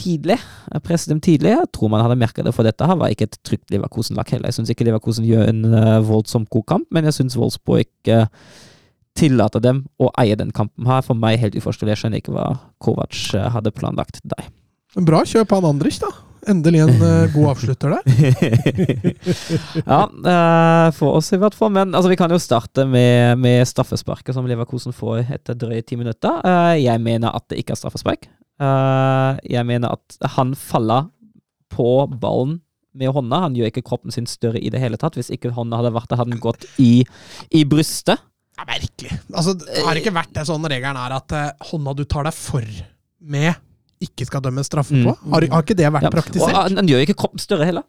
tidlig, jeg presse dem tidlig, jeg tror man hadde merka det, for dette her var ikke et trygt Leverkusen-lag heller. Jeg syns ikke Leverkusen gjør en uh, voldsomt god kamp, men jeg syns Wolfsburg uh, tillater dem å eie den kampen her. For meg helt uforståelig. Jeg skjønner ikke hva Kovac uh, hadde planlagt der. Bra kjøp av Andrich, da. Endelig en uh, god avslutter der. [LAUGHS] ja, uh, for oss i hvert fall. Men altså, vi kan jo starte med, med straffesparket som Leverkosen får etter drøye ti minutter. Uh, jeg mener at det ikke er straffespark. Eh, jeg mener at han faller på ballen med hånda. Han gjør ikke kroppen sin større i det hele tatt. Hvis ikke hånda hadde vært der, hadde den gått i, i brystet. Det er merkelig. Altså, det har ikke vært det sånn regelen er at eh, hånda du tar deg for med, ikke skal dømmes straffe på? Mm. Har, har ikke det vært Ja, Og han, han gjør ikke kroppen større heller.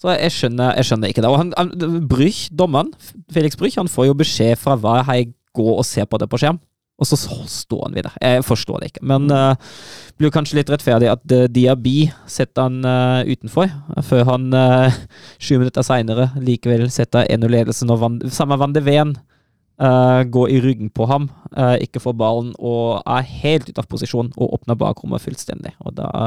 Så jeg skjønner, jeg skjønner ikke det. Og han, han, Brüch, dommeren, Felix Brüch, han får jo beskjed fra hva jeg går og ser på det på skjerm. Og så står han videre. Jeg forstår det ikke. Men uh, blir kanskje litt rettferdig at uh, Diaby setter han uh, utenfor, før han uh, sju minutter seinere likevel setter 1-0-ledelsen, og van, samme Van de Ven uh, går i ryggen på ham, uh, ikke får ballen og er helt ute av posisjon og åpner bakrommet fullstendig.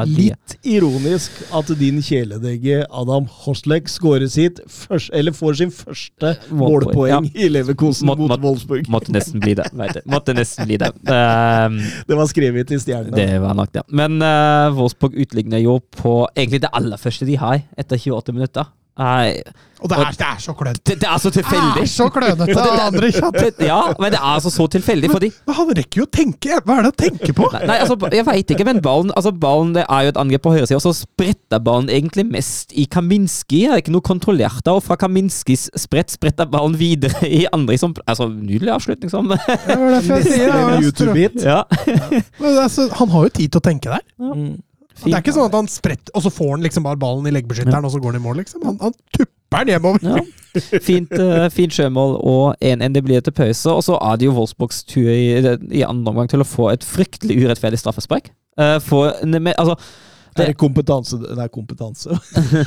Litt ironisk at din kjæledegge Adam Hoslek skårer sitt først, eller får sin første Målpoeng, målpoeng i Leverkosen mot Wolfsburg. Måtte nesten bli det. Måtte nesten bli det. Um, [LAUGHS] Det var skrevet i stjernene. det var nok det. Men uh, Wolfsburg utligner jo på egentlig det aller første de har, etter 28 minutter. Nei, Og det er, det er så klønete. det, det er så Det er så klønete, Andrej. Det- [LAUGHS] Ja, men det er altså så tilfeldig, fordi Men han rekker jo å tenke! Hva er det å tenke på? Nei, altså, jeg veit ikke, men ballen altså, ballen det er jo et angrep på høyresida, og så spretter ballen egentlig mest i Kaminski. Det er ikke noe kontrollert der, og fra Kaminskis sprett spretter ballen videre i andre som Altså, nydelig avslutning som Det var derfor jeg sier [LAUGHS] ja, Men det er Han har jo tid til å tenke der. Mm. Det er ikke sånn at han spretter, og så får han liksom bare ballen i leggbeskytteren, og så går han i mål, liksom. Han, han tupper den hjemover. Ja. [LAUGHS] Fint, uh, fint sjømål og 1-1. Det blir til pause. Og så er det jo Wolfsburgs tur i, i andre omgang til å få et fryktelig urettferdig straffespark. Uh, for, altså, Er det kompetanse Nei, kompetanse.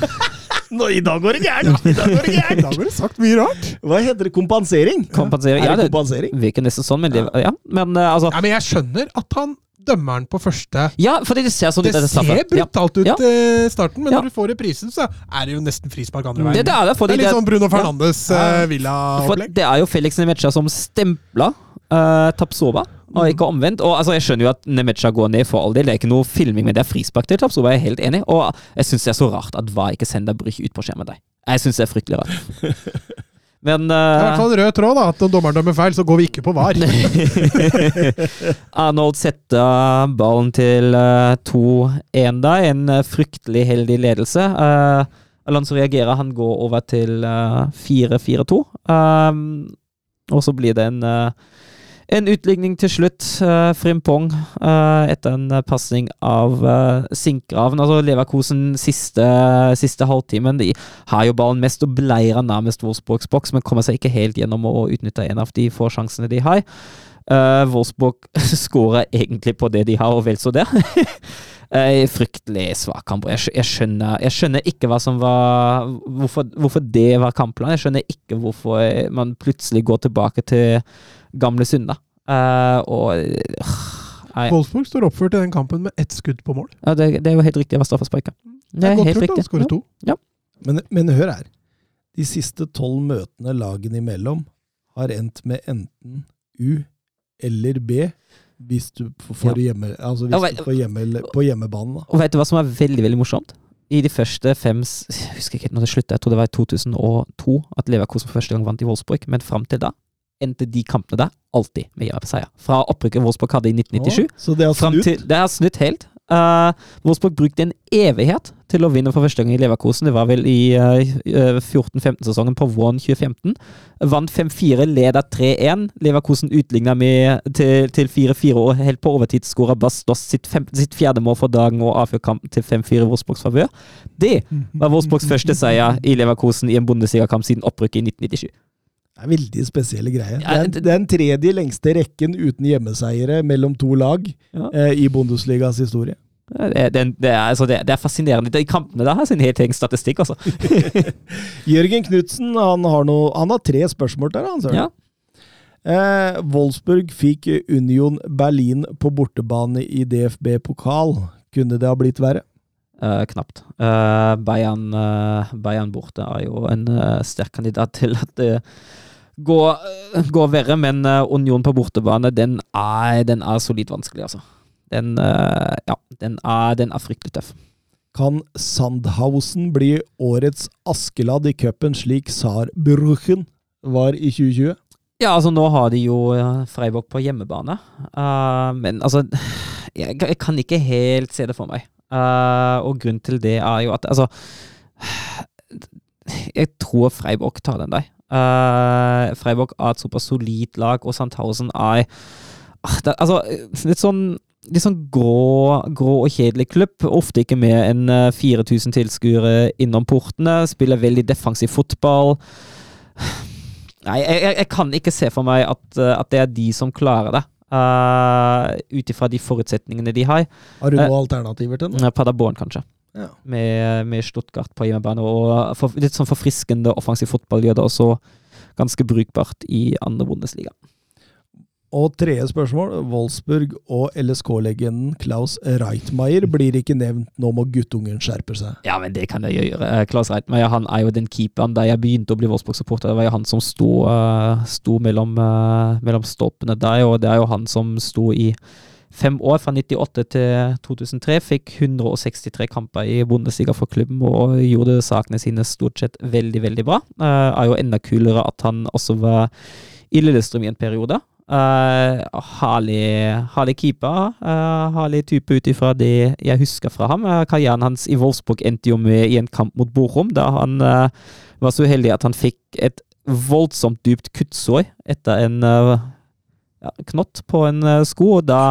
[LAUGHS] Nå, [LAUGHS] I dag går det gærent! I dag går det gærent! har du sagt mye rart. Hva heter det? Kompensering? kompensere Er Ja, det det kompensering? virker nesten sånn, men, det, ja. men uh, altså Ja, men jeg skjønner at han dømmer den på første Ja, fordi det ser sånn ut Det etter straffe. ser brutalt ut Ja. i starten, men Ja. når du får reprisen, så er det jo nesten frispark andre veien. det er det, Det er litt sånn Bruno Fernandes Ja. eh, Villa-opplegg. det er jo Felix Nemecha som stempla uh, Tapsoba, og ikke omvendt. Og altså, Jeg skjønner jo at Nemecha går ned for all del, det er ikke noe filming, men det er frispark til Tapsoba, jeg er helt enig. Og jeg syns det er så rart at Hva ikke sender Brüch ut på skjermen. Jeg syns det er fryktelig rart. [LAUGHS] Men Det er i hvert uh, fall en rød tråd, da. At når dommeren dømmer feil, så går vi ikke på VAR. [LAUGHS] Arnold setter ballen til uh, 2-1 da. En uh, fryktelig heldig ledelse. Uh, Alonso reagerer, han går over til uh, 4-4-2. Um, og så blir det en, uh, en utligning til slutt. Uh, Frimpong uh, etter en uh, pasning av Sinkgraven. Altså Leverkosen siste, siste halvtimen. De har jo ballen mest og bleier nærmest Wolfsburgs men kommer seg ikke helt gjennom å utnytte en av de få sjansene de har. Wolfsburg [LAUGHS] skårer egentlig på det de har, og vel så det. [LAUGHS] Eh, fryktelig svak kamp. Jeg, skjønner, jeg skjønner ikke hva som var hvorfor, hvorfor det var kampplanen. Jeg skjønner ikke hvorfor man plutselig går tilbake til gamle synder. Eh, og øh, nei, Wolfsburg står oppført i den kampen med ett skudd på mål. ja, det, det er jo helt riktig. Det var straffespark. Det er godt helt riktig. skåre to. Men, men hør her. De siste tolv møtene lagene imellom har endt med enten U eller B, hvis du får, får hjemme, altså hvis Ja, men- du får hjemme, på hjemmebanen. Da. Og vet du hva som er veldig veldig morsomt? I de første fem Jeg husker ikke når det slutta, jeg tror det var i 2002 at Leverkosen for første gang vant i Wolfsburg, men fram til da endte de kampene der alltid med seier. Fra opprykket Wolfsburg hadde i 1997 Oh, Så det har snudd. til, det har snudd helt. Uh, Wolfsburg brukte en evighet til å vinne for første gang i Leverkosen. Det var vel i uh, 14-15-sesongen på våren 2015. Vant 5-4, leder 3-1. Leverkosen utligna til, til 4-4 og helt på overtid skåra Bastos sitt, fem, sitt fjerde mål for dagen og avgjør kampen til 5-4 i Wolfsburgs favør. Det var Wolfsburgs [LAUGHS] første seier i Leverkosen i en Bundesligakamp siden opprykket i 1997. Det er veldig spesielle greier. Ja, det- er den tredje lengste rekken uten hjemmeseiere mellom to lag Ja. eh, i Bundesligas historie. Det, det, det, er, altså det, er fascinerende. De kampene der har sin helt egen statistikk, altså. [LAUGHS] Jørgen Knutsen han han har tre spørsmål der. Han. Ja. Eh, Wolfsburg fikk Union Berlin på bortebane i DFB-pokal. Kunne det ha blitt verre? Eh, knapt. Uh, Bayern, uh, Bayern borte er jo en sterk kandidat [LAUGHS] til at det går, går verre, men Union på bortebane, den er, den er solid vanskelig, altså. Den, ja, den er, den er fryktelig tøff. Kan Sandhausen bli årets Askeladd i cupen slik Saarbrüchen var i 2020? Ja, altså nå har de jo Freiburg på hjemmebane, men altså [SIGHS] jeg, jeg kan ikke helt se det for meg. Eh, og grunnen til det er jo at altså Jeg tror Freiburg tar den der. Uh, Freiburg er et såpass solid lag, og Sandhausen er uh, det, Altså, litt sånn Litt sånn grå, grå og kjedelig klubb. Ofte ikke mer enn eh, 4000 tilskuere innom portene. Spiller veldig defensiv fotball. Nei, jeg, jeg, jeg kan ikke se for meg at, eh, at det er de som klarer det. Uh, Ut ifra de forutsetningene de har. Har du noen noen alternativer til den? Uh, Paderborn, kanskje. Ja. Med, med Stuttgart på hjemmebane. Og for, litt sånn forfriskende offensiv fotball gjør det også ganske brukbart i andre Bundesliga. Og tredje spørsmål. Wolfsburg og LSK-legenden Klaus Reitmeier blir ikke nevnt. Nå må guttungen skjerpe seg. Ja, men det kan jeg gjøre. Eh, Klaus Reitmeier han er jo den keeperen da jeg begynte å bli Wolfsburg-supporter. Det var jo han som sto, eh, sto mellom, eh, mellom stolpene der, og det er jo han som sto i fem år, fra 98 til 2003. Fikk 163 kamper i Bundesliga for klubben og gjorde sakene sine stort sett veldig, veldig bra. Det er jo enda kulere at han også var i Lillestrøm i en periode. Uh, herlig, herlig keeper. Uh, herlig type ut ifra det jeg husker fra ham. Uh, karrieren hans i Wolfsburg endte jo med i en kamp mot Bochum, da han uh, var så uheldig at han fikk et voldsomt dypt kuttsår etter en ja, knott på en sko, og da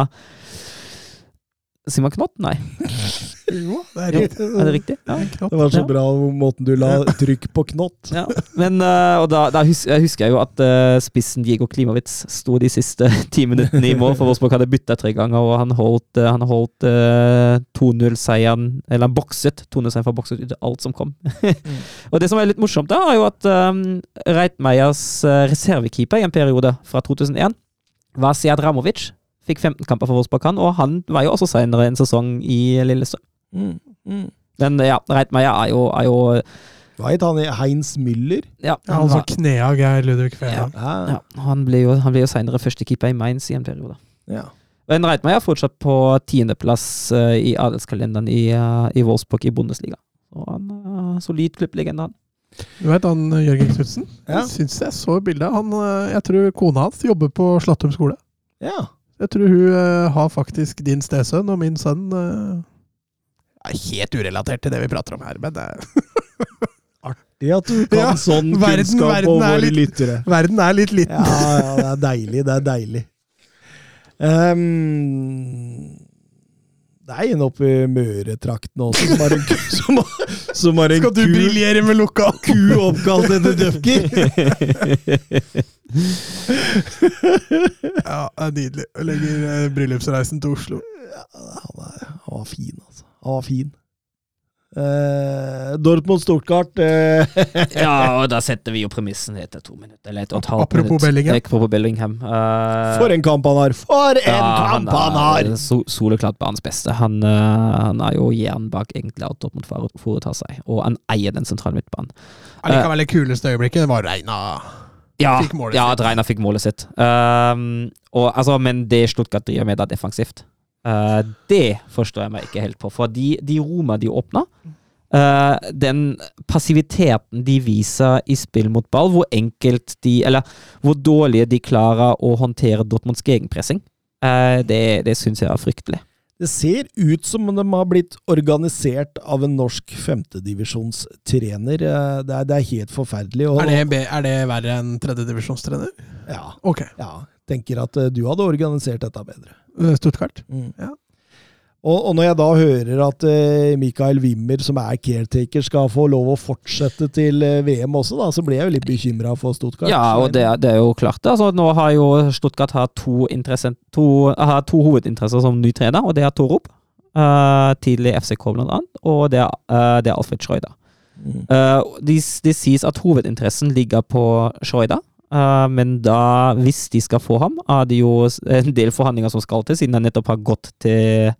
Sier man knott? Nei. [LAUGHS] Jo, det er riktig. er det riktig? Ja. Det var så bra måten du la trykk på knott. Ja, men uh, og da, da husker, jeg husker jo at uh, spissen Diego Klimowitz sto de siste [LAUGHS] ti minuttene i mål, for Wolfsburg hadde bytta tre ganger, og han holdt, uh, han holdt uh, 2-0-seieren Eller han bokset 2-0-seieren for bokset ut alt som kom. [LAUGHS] og det som er litt morsomt, da, er jo at um, Reitmeiers reservekeeper i en periode, fra 2001, var Sead Ramovic. Fikk 15 kamper for Wolfsburg, han, og han var jo også senere en sesong i Lillestrøm. Mm. Mm. Men ja, Reitmeier er jo, er jo Hva het han? Heinz Müller? ja, han, han som knea Geir Ludvig Fedra. Ja. Ja, han ble jo, han ble jo seinere førstekeeper i Mainz i en periode. ja. Men Reitmeier er fortsatt på tiendeplass uh, i adelskalenderen i, uh, i Wolfsburg i Bundesliga. Og han er solid klubblegende, han. Du vet han eh, Jørgen Knutsen? Ja. Jeg syns jeg så bildet. Han, jeg tror kona hans jobber på Slattum skole. ja. Jeg tror hun har faktisk din stesønn og min sønn er helt urelatert til det vi prater om her, men det [LAUGHS] Artig at du kan Ja, sånn verden- kunnskap verden om våre litt- lyttere. verden er litt liten. Ja, ja, det er deilig. Det er deilig. Um, det er en oppe i Møretrakten også som har en, ku- [LAUGHS] som har, som har en Skal du briljere med lukka ku oppkalt etter døfker. [LAUGHS] Ja, det er nydelig. Jeg legger eh, bryllupsreisen til Oslo. Han, er, han var fin, altså. Han var fin. Uh, Dortmund Stortgart uh, ja, og da setter vi jo premissen etter to minutter. Eller et og et halvt Apropos minutt. Bellingham. Apropos Bellingham. Uh, For en kamp han har! For en ja, kamp han har! So soleklart banens beste. Han, han er jo jern bak egentlig alt Dortmund foretar seg, og han eier den sentrale midtbanen. Allikevel det kuleste øyeblikket var Reina. Ja, Fikk målet ja at Reina fikk målet sitt. Um, og, altså, men det Stuttgart driver med er defensivt, uh, det forstår jeg meg ikke helt på. For de, de romer de åpna, uh, den passiviteten de viser i spill mot ball, hvor enkelt de Eller hvor dårlige de klarer å håndtere Dortmunds egenpressing, uh, det, det syns jeg er fryktelig. Det ser ut som om de har blitt organisert av en norsk femtedivisjonstrener. Eh, Det, er- det er helt forferdelig. Og, Er det, er det verre enn tredjedivisjonstrener? Ja, Ok. ja. Tenker at eh, du hadde organisert dette bedre. Eh, Stuttgart? Mm. Ja. Og, og når jeg da hører at uh, Mikael Wimmer, som er caretaker, skal få lov å fortsette til uh, VM også, da, så blir jeg jo litt bekymra for Stuttgart. Ja, og det, er- det er jo klart. Altså, nå har jo Stuttgart har to, to, har to hovedinteresser som ny trener, og det er Torup. Uh, tidlig FCK, blant annet, og det er, uh, det er Alfred Schreuder. Mm. Det de sies at hovedinteressen ligger på Schreuder, men da, hvis de skal få ham, er det jo en del forhandlinger som skal til, siden han nettopp har gått til,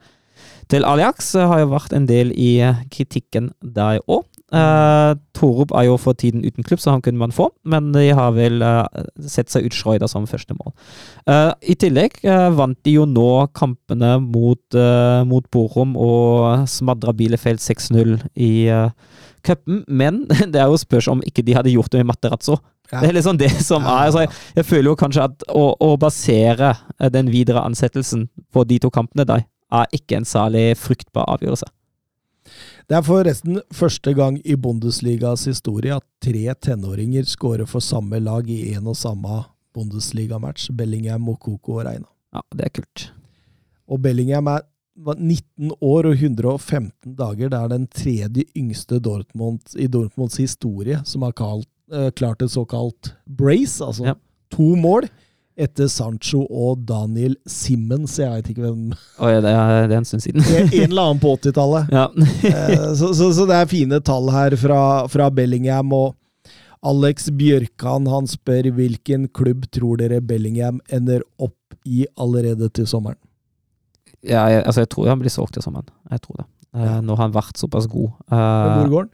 til Aliax. Har jo vært en del i kritikken der òg. Uh, Torup er jo for tiden uten klubb, så han kunne man få, men de har vel uh, sett seg ut Schreuder som første mål. Uh, I tillegg vant de jo nå kampene mot, mot Borum og smadra Bielefeld 6-0 i uh, cupen, men [LAUGHS] det er jo spørs om ikke de hadde gjort det med Materazzo. Ja. Det er liksom det som er altså, jeg, jeg føler jo kanskje at å, å basere den videre ansettelsen på de to kampene der, er ikke en særlig fruktbar avgjørelse. Det er forresten første gang i Bundesligas historie at tre tenåringer scorer for samme lag i en og samme Bundesliga-match. Bellingham, Mokoko og Reina. Ja, det er kult. Og Bellingham er 19 år og 115 dager. Det er den tredje yngste Dortmund, i Dortmunds historie som har kalt, eh, klart et såkalt brace, altså Ja. to mål. Etter Sancho og Daniel Simmons. Jeg vet ikke hvem Oi, det er, det er en stund siden. [LAUGHS] En eller annen på 80-tallet. ja. [LAUGHS] Eh, så, så, så det er fine tall her fra, fra Bellingham. Og Alex Bjørkan han spør hvilken klubb tror dere Bellingham ender opp i allerede til sommeren? ja, jeg, altså, jeg tror han blir solgt til sommeren. Jeg tror det. Eh, nå har han vært såpass god. Hvor Eh, går han?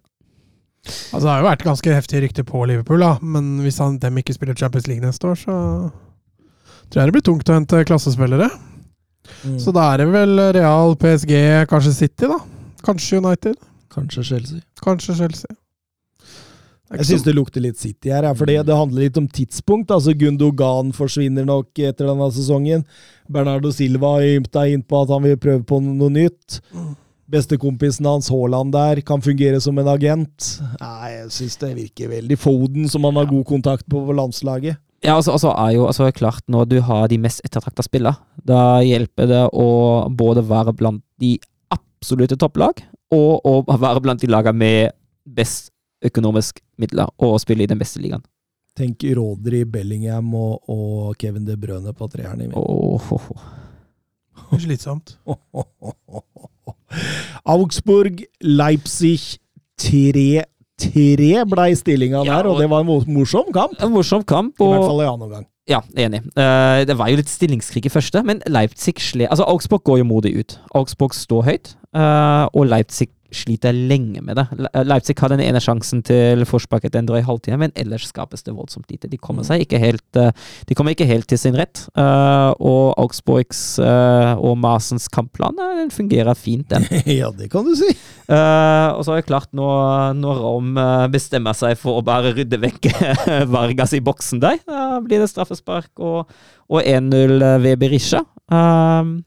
Altså, det har jo vært ganske heftige rykter på Liverpool, da. men hvis han, dem ikke spiller Champions League neste år, så tror jeg det blir tungt å hente klassespillere. Mm. Så da er det vel Real, PSG, kanskje City, da. Kanskje United. Kanskje Chelsea. Kanskje Chelsea. Jeg syns det lukter litt City her, ja, for det handler litt om tidspunkt. altså Gundogan forsvinner nok etter denne sesongen. Bernardo Silva har ymta inn på at han vil prøve på noe nytt. Bestekompisen hans, Haaland der, kan fungere som en agent. Nei, Jeg syns det virker veldig Foden, som han har god kontakt på på landslaget. Ja, altså, altså er jo altså, klart Når du har de mest ettertrakta spillene, da hjelper det å både være blant de absolutte topplag, og å være blant de lagene med best økonomisk midler, og spille i den beste ligaen. Tenk Rodri, Bellingham og, og Kevin De Brøne på treeren i midten. Åh, åh, åh. slitsomt. [LAUGHS] Augsburg, Leipzig 3-3 blei stillinga Ja, der, og og- det var en morsom kamp. En morsom kamp. I hvert fall i annen omgang. Ja, enig. Uh, det var jo litt stillingskrig i første, men Leipzig slet Altså, Augsburg går jo modig ut. Augsburg står høyt, uh, og Leipzig sliter lenge med det. Leipzig har den ene sjansen til Forsbakk etter en drøy halvtime, men ellers skapes det voldsomt lite. De kommer seg ikke helt eh, De kommer ikke helt til sin rett. eh, og Augsburgs eh, og Masens kampplan eh, den fungerer fint, den. [LAUGHS] ja, det kan du si. Eh, og så er det klart, når, når Rom eh, bestemmer seg for å bare rydde vekk [LAUGHS] Vargas i boksen der, da blir det straffespark og, og 1-0 ved Berisha. Um,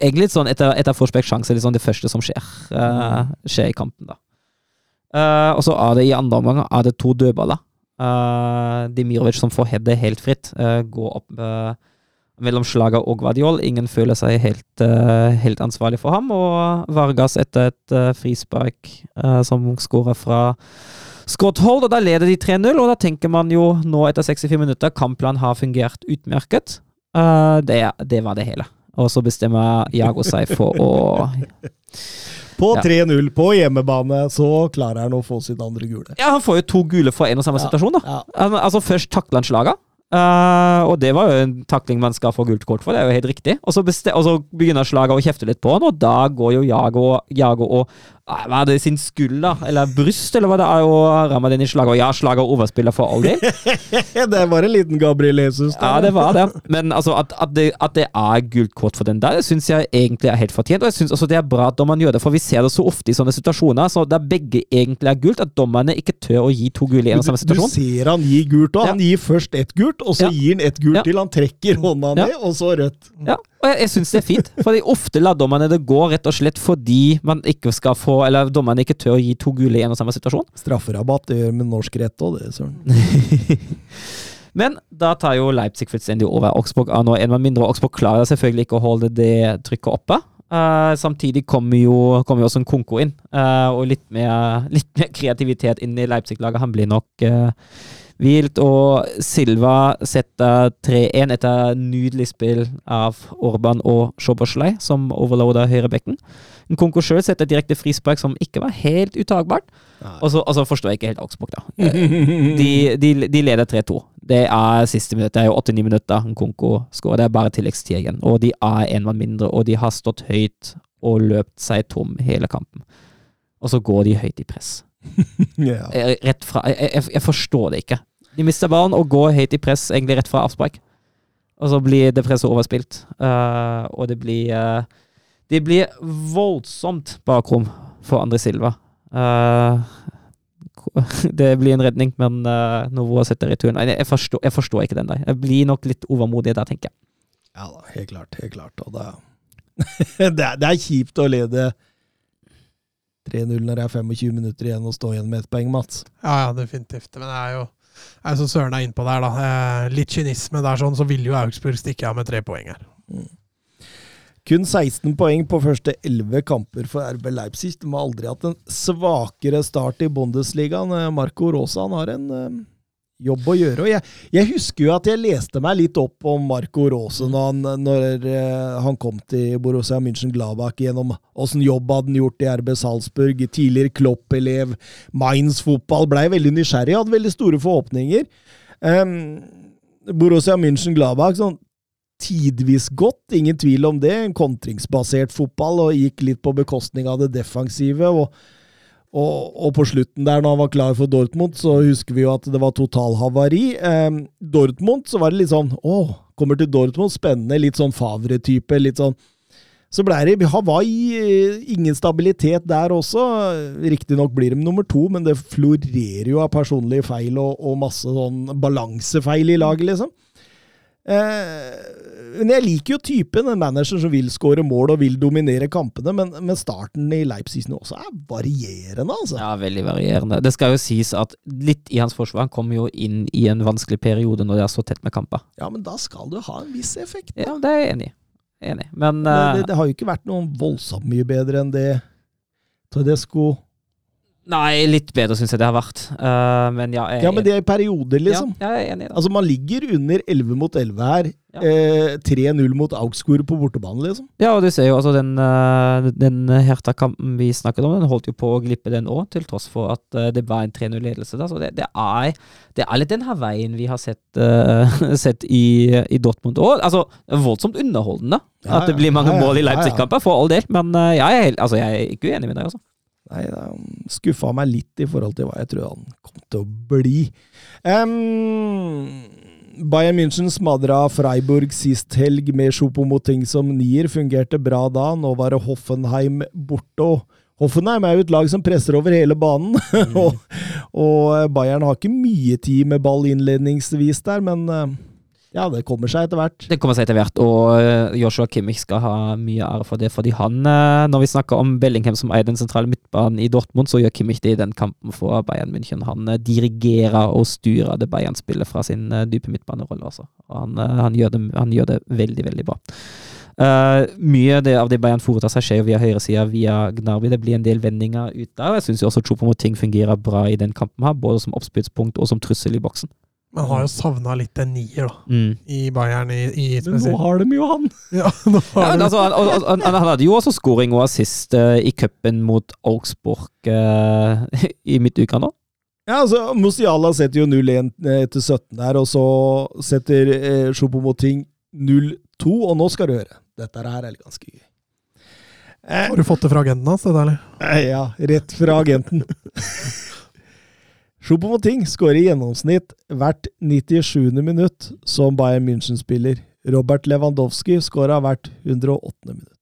egentlig litt sånn etter, etter Forsbekk sjanse, litt sånn det første som skjer, uh, skjer i kampen, da. Uh, og så er det i andre omgang er det to dødballer. Uh, Dimirovic som får headet helt fritt, uh, går opp uh, mellom Slager og Guardiol. Ingen føler seg helt, helt ansvarlig for ham. Og Vargas etter et frispark som skårer fra skotthold, og da leder de 3-0. Og da tenker man jo nå etter 64 minutter kampplanen har fungert utmerket. Det, det var det hele. Og så bestemmer Jago seg for å [LAUGHS] På 3-0 på hjemmebane så klarer han å få sitt andre gule. Ja, han får jo to gule for en og samme Ja. situasjon, da. Ja. Altså Først takler han slaget, Uh, og det var jo en takling man skal få gult kort for, det er jo helt riktig. Og så, og så begynner slaget å kjefte litt på han, og da går jo Jago, Jago og Hva er det, sin skulder, eller bryst, eller hva det er, og rammer den i slaget. Og ja, slaget overspiller for all del. [LAUGHS] det var en liten Gabriel Jesus. der. Ja, det var det. Men altså, at, at, det, at det er gult kort for den der, det syns jeg egentlig er helt fortjent. Og jeg syns også det er bra at dommeren gjør det, for vi ser det så ofte i sånne situasjoner så der begge egentlig er gult, at dommerne ikke tør å gi to gule i en samme situasjon. du ser han gir gult, Ja. han gir først ett gult, og så Ja. gir han ett gult Ja. til. Han trekker hånda Ja. ned, og så rødt. Ja, og jeg, jeg syns det er fint. For ofte lar dommerne det gå rett og slett fordi man ikke skal få Eller dommerne ikke tør å gi to gule i en og samme situasjon. Strafferabatt det gjør med norsk rett òg, det, søren. [LAUGHS] Men da tar jo Leipzig fullstendig over. Augsburg er nå en mann mindre, og Augsburg klarer selvfølgelig ikke å holde det trykket oppe. Uh, samtidig kommer jo, kommer jo også en Konko inn, uh, og litt mer, litt mer kreativitet inn i Leipzig-laget. Han blir nok uh, hvilt, og Silva setter 3-1 etter nydelig spill av Orban og Shoboslei, som overloader høyrebekken. Konko sjøl setter direkte frispark som ikke var helt utagbart Og så, og så forstår jeg ikke helt Augsburg, da. De, de, de leder 3-2. Det er siste minutt. Det er jo 89 minutter Konko skårer. Det er bare tilleggstid igjen. Og de er en mann mindre, og de har stått høyt og løpt seg tom hele kampen. Og så går de høyt i press. [LAUGHS] ja. Eh, Rett fra Jeg, jeg, jeg forstår det ikke. De mister ballen og går høyt i press, egentlig rett fra avspark. Og så blir det presset overspilt. Uh, og det blir uh, Det blir voldsomt bakrom for Andre Silva. Uh, [LAUGHS] det blir en redning, men uh, Novoa setter returen. Nei, Jeg forstår, jeg forstår ikke den der. Jeg blir nok litt overmodig der, tenker jeg. ja da, helt klart. Helt klart. Og det, [LAUGHS] det, er, det er kjipt å lede 3-0 når det er 25 minutter igjen og stå igjen med ett poeng, Mats. Ja, ja, definitivt. Men det er jo er som Søren er innpå der, da. Eh, litt kynisme der, sånn, så vil jo Augsburg stikke av med tre poeng her. Kun 16 poeng på første 11 kamper for RB Leipzig. De har aldri hatt en svakere start i Bundesligaen. Eh, Marco Rosa han har en eh, jobb å gjøre. Og jeg, jeg husker jo at jeg leste meg litt opp om Marco Rose når når, eh, han kom til Borussia München-Gladbach gjennom åssen jobb hadde han gjort i RB Salzburg, tidligere Klopp-elev, Mainz fotball. Blei veldig nysgjerrig, hadde veldig store forhåpninger. Um, Borussia München-Gladbach sånn tidvis godt, ingen tvil om det. En kontringsbasert fotball, og gikk litt på bekostning av det defensive. og og, og, på slutten der, når han var klar for Dortmund, så husker vi jo at det var totalhavari. Eh, Dortmund, så var det litt sånn Å, kommer til Dortmund, spennende. Litt sånn Favre-type. litt sånn så ble det Hawaii, eh, ingen stabilitet der også. Riktignok blir de nummer to, men det florerer jo av personlige feil og, og masse sånn balansefeil i laget, liksom. Eh, men jeg liker jo typen, en manager som vil skåre mål og vil dominere kampene, men, men starten i Leipzig nå også er varierende, altså. Ja, veldig varierende. Det skal jo sies at litt i hans forsvar, han kommer jo inn i en vanskelig periode når det er så tett med kamper. Ja, men da skal du ha en viss effekt. Da. Ja, det er jeg enig i. Enig. Men, det, det, det, har jo ikke vært noe voldsomt mye bedre enn det Tedesco Nei, litt bedre syns jeg det har vært. Uh, men ja, jeg, ja, men det er i perioder, liksom. Ja, jeg er enig i det. Altså, Man ligger under 11 mot 11 her. Ja. Eh, 3-0 mot Augsburg på bortebane, liksom. Ja, og du ser jo altså den, uh, den Herta-kampen vi snakket om, den holdt jo på å glippe den òg, til tross for at uh, det var en 3-0-ledelse. Så det, det, er, det er litt den her veien vi har sett, [LAUGHS] sett i, i, Dortmund òg. Altså, voldsomt underholdende ja, at det blir mange mål i Leipzig-kamper, for all del. Men jeg, er, altså, jeg er ikke uenig med deg, altså. Nei, skuffa meg litt i forhold til hva jeg tror han kom til å bli. Um, Bayern München smadra Freiburg sist helg med Choupo-Moting som nier. Fungerte bra da. Nå var det Hoffenheim borte. Hoffenheim er jo et lag som presser over hele banen. [LAUGHS] Mm. og, og, Bayern har ikke mye tid med ball innledningsvis der, men uh, ja, det kommer seg etter hvert. Det kommer seg etter hvert, og eh, Joshua Kimmich skal ha mye ære for det. Fordi han, eh, når vi snakker om Bellingham som eier den sentrale midtbanen i Dortmund, så gjør Kimmich det i den kampen for Bayern München. Han eh, dirigerer og styrer det Bayern-spillet fra sin dype midtbanerolle. Altså. Han, han, gjør det, han, gjør det, veldig, veldig bra. Uh, mye det, av det Bayern foretar seg, skjer via høyresida, via Gnarby. Det blir en del vendinger ut der. Jeg syns også Chopomoting fungerer bra i den kampen, her, både som oppspillspunkt og som trussel i boksen. Man har jo savna litt en nier, da. Mm. I Bayern. I, i Men nå har de jo han! [LAUGHS] Ja, nå har ja, altså, han, han, han, hadde jo også scoring og assist uh, i cupen mot Augsburg uh, [LAUGHS] i midtuka nå. Ja, altså, Musiala setter jo 0-1 eh, etter 17 der, og så setter eh, Chopomoting 0-2, og nå skal du høre. Dette her er ganske gøy. Eh, har du fått det fra agenten hans, dette, eller? Eh, Ja, rett fra agenten. [LAUGHS] Choupo-Moting skårer i gjennomsnitt hvert 97. minutt som Bayern München-spiller. Robert Lewandowski skåra hvert 108. minutt.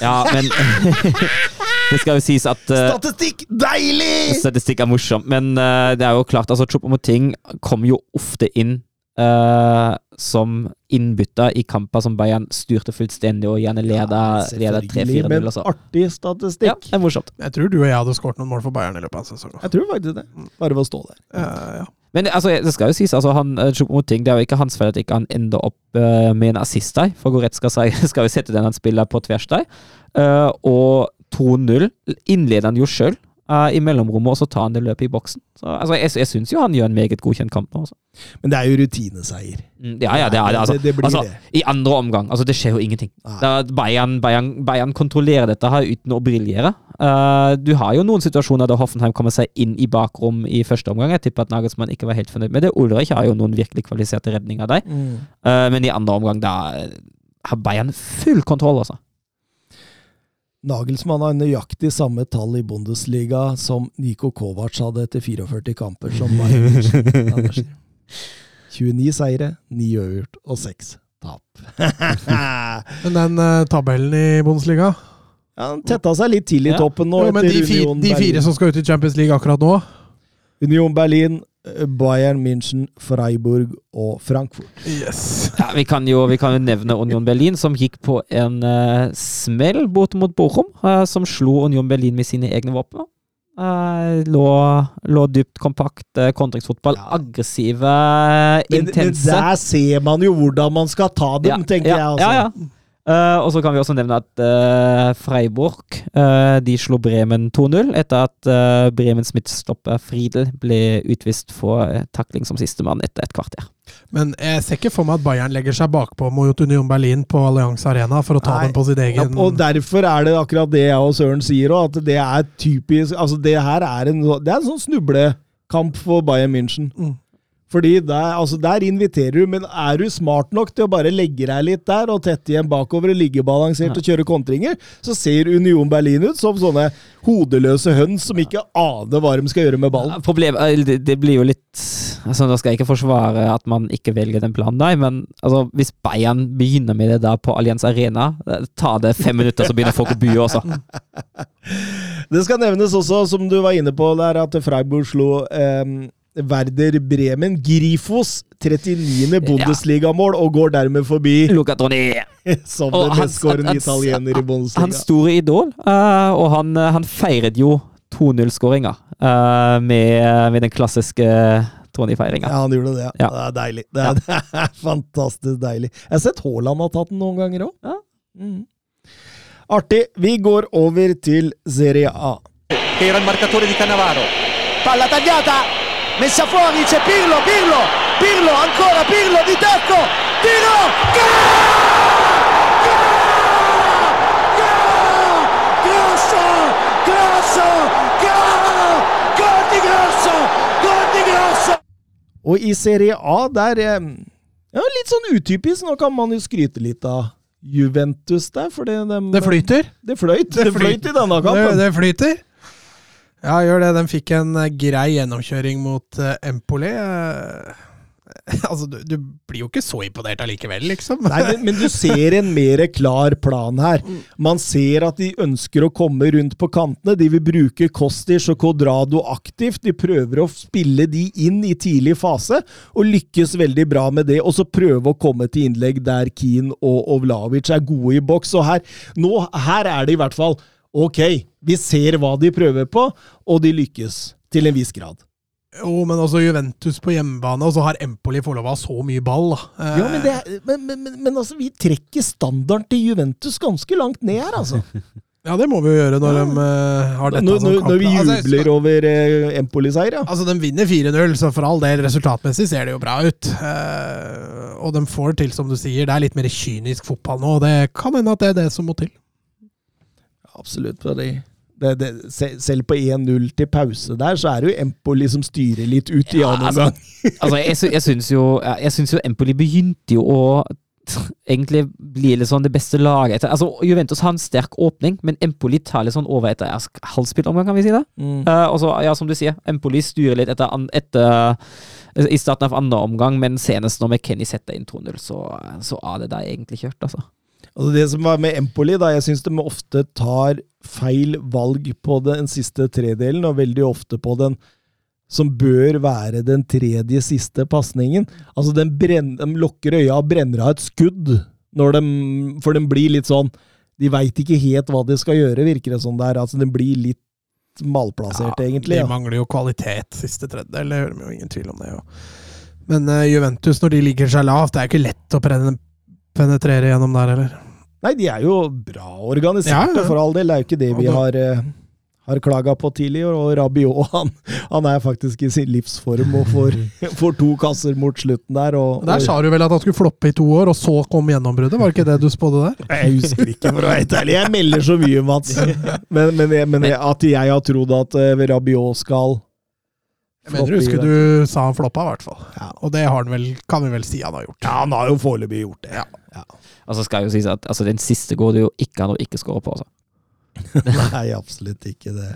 Ja, men [LAUGHS] Det skal jo sies at uh, Statistikk! Deilig! Statistikk er morsomt, men uh, det er jo klart altså Choupo-Moting kommer jo ofte inn uh, som innbytta i kamper som Bayern styrte fullstendig og gjerne leda, ja, 3-4-0. Men altså. artig statistikk. Ja, det er morsomt. Jeg tror du og jeg hadde skåret noen mål for Bayern i løpet av sesongen. Jeg tror faktisk det. Bare ved å stå der. Ja, ja. Men altså, det skal jo sies, altså, han, eh, ting, det er jo ikke hans feil at ikke han ender opp uh, med en assist der. For Goretzka [LAUGHS] skal, skal jo sette den han spiller på tvers der. Uh, og 2-0 innleder han jo sjøl uh, i mellomrommet, og så tar han det løpet i boksen. Så, altså, jeg jeg syns jo han gjør en meget godkjent kamp nå. Altså. Men det er jo rutineseier. Mm, ja, ja, det er det. Altså, det, det blir altså, det. I andre omgang. Altså, det skjer jo ingenting. Bayern, Bayern, Bayern, kontrollerer dette her uten å briljere. Uh, du har jo noen situasjoner der Hoffenheim kommer seg inn i bakrom i første omgang. Jeg tipper at Nagelsmann ikke var helt fornøyd med det. Ulrich har jo noen virkelig kvalifiserte redninger der. Mm. Uh, men i andre omgang da har Bayern full kontroll, altså. Nagelsmann har nøyaktig samme tall i Bundesliga som Niko Kovac hadde etter 44 kamper som Bayern. 29 [LAUGHS] seire, 9 øvert og 6 tap. [LAUGHS] [LAUGHS] men den uh, tabellen i Bundesliga? Ja, Den tetta seg litt til i ja. toppen nå. Jo, men de, fi, de fire som skal ut i Champions League akkurat nå? Union Berlin, Bayern München, Freiburg og Frankfurt. Yes. Ja, vi, kan jo, vi, kan jo, nevne Union Berlin, som gikk på en uh, smell bort mot Bochum. Uh, som slo Union Berlin med sine egne våpen. Uh, lå, lå, dypt, kompakt, uh, kontringsfotball. Ja. Aggressive, intense. Men der ser man jo hvordan man skal ta dem, ja, tenker ja, jeg. Altså. Ja, ja. Eh, og så kan vi også nevne at uh, Freiburg uh, de slo Bremen 2-0 etter at uh, Bremens midtstopper Friedel ble utvist for uh, takling som sistemann etter et kvarter. Men jeg ser ikke for meg at Bayern legger seg bakpå mot Union Berlin på Allianz Arena for å ta Nei. den på sitt Ja, egen og derfor er det akkurat det jeg og Søren sier òg, at det er typisk Altså, det her er en, det er en sånn snublekamp for Bayern München. Mm. Fordi der, altså der inviterer du, men er du smart nok til å bare legge deg litt der og tette igjen bakover og ligge balansert og kjøre kontringer, så ser Union Berlin ut som sånne hodeløse høns som ikke aner hva de skal gjøre med ballen. Problem, eh, det, blir jo litt altså Nå skal jeg ikke forsvare at man ikke velger den planen, nei, men altså, hvis Bayern begynner med det der på Allianz Arena, ta det fem minutter, så begynner folk å bue også. [LAUGHS] Det skal nevnes også, som du var inne på der, at Freiburg slo eh, Werder Bremen. Grifos 39. Bundesligamål, og går dermed forbi Luca Toni! [LAUGHS] som den han- mestskårende italiener i Hans Bundesliga. store idol, eh, og han, eh, han feiret jo 2-0-skåringa med, med den klassiske Troni-feiringa. Ja, han gjorde det. Ja. Ja. Det er deilig. Det er, [LAUGHS] det er fantastisk deilig. Jeg har sett Haaland har tatt den noen ganger òg. Ja. Mm. Artig. Vi går over til Serie A. era il marcatore di Cannavaro. Palla tagliata, messa fuori, c'è Pirlo, Pirlo, Pirlo, ancora Pirlo di tacco, tiro, gol! Grosso, grosso, gol! Gol di Grosso, gol di Grosso! Og i Serie A, der eh, ja, Litt sånn utypisk. Nå kan man jo skryte litt av Juventus der, for det, dem- Det flyter. Det fløyt. Det fløyt i denne Det, kampen. det flyter. Ja, gjør det. Den fikk en eh, grei gjennomkjøring mot eh, Empoli. Eh, [LAUGHS] altså, du, du blir jo ikke så imponert allikevel, liksom. Nei, men, men du ser en mer klar plan her. Man ser at de ønsker å komme rundt på kantene. De vil bruke Kostic og Codrado aktivt. De prøver å spille de inn i tidlig fase, og lykkes veldig bra med det. Og så prøve å komme til innlegg der Keane og Ovlavic er gode i boks. Og her, nå, her er det i hvert fall ok, vi ser hva de prøver på, og de lykkes til en viss grad. Jo, men også Juventus på hjemmebane, og så har Empoli fått lov å så mye ball. Eh, Ja, men, det, men, men, men, men altså, vi trekker standarden til Juventus ganske langt ned her, altså. [LAUGHS] Ja, det må vi jo gjøre når de uh, har dette Når, som kamp. når vi Altså, jubler over uh, Empoli-seier, ja. Altså, De vinner 4-0, så for all del, resultatmessig ser det jo bra ut. Uh, og de får til, som du sier, det er litt mer kynisk fotball nå, og det kan hende at det er det som må til. Absolutt. Fordi Det, det, selv på 1-0 til pause der, så er det jo Empoli som styrer litt ut i Ja, annen altså. [LAUGHS] Altså, jeg, jeg syns jo, Empoli begynte jo å [LAUGHS] egentlig bli litt sånn det beste laget. Etter, altså, Juventus har en sterk åpning, men Empoli tar litt sånn over etter halvspillomgang, kan vi si det? Mm. Uh, og så, ja, som du sier, Empoli styrer litt etter, etter i starten av andre omgang, men senest når McKenny setter inn 2-0, så, så er det der egentlig kjørt, altså. Altså det som var med Empoli, da, jeg syns de ofte tar feil valg på den siste tredelen, og veldig ofte på den som bør være den tredje siste pasningen. Altså, den brenn, de lukker øya og brenner av et skudd, de, for de blir litt sånn De veit ikke helt hva de skal gjøre, virker det som der. Altså, de blir litt malplassert, egentlig. De Ja. mangler jo kvalitet siste tredjedel, det gjør de jo ingen tvil om det. Jo. Men uh, Juventus, når de ligger seg lavt, det er ikke lett å penetrere gjennom der heller. Nei, de er jo bra organiserte, Ja, for all del. Det er jo ikke det vi har, eh, har klaga på tidligere. Og Rabiot, [LAUGHS] han, han er faktisk i sin livsform og får, [LAUGHS] får to kasser mot slutten der. Og, Der sa du vel at han skulle floppe i to år, og så kom gjennombruddet? Var det ikke det du spådde der? Jeg husker ikke, for å være helt ærlig. Jeg melder så mye, Mats. [LAUGHS] Men, men, jeg- men jeg- at jeg har trodd at eh, Rabiot skal Jeg mener, i husker du sa han floppa, i hvert fall. Ja. Og det har han vel, kan vi vel si han har gjort. Ja, han har jo foreløpig gjort det. Ja. Altså skal jo sies at altså, den siste går det jo ikke an å ikke score på, altså. [LAUGHS] Nei, absolutt ikke det.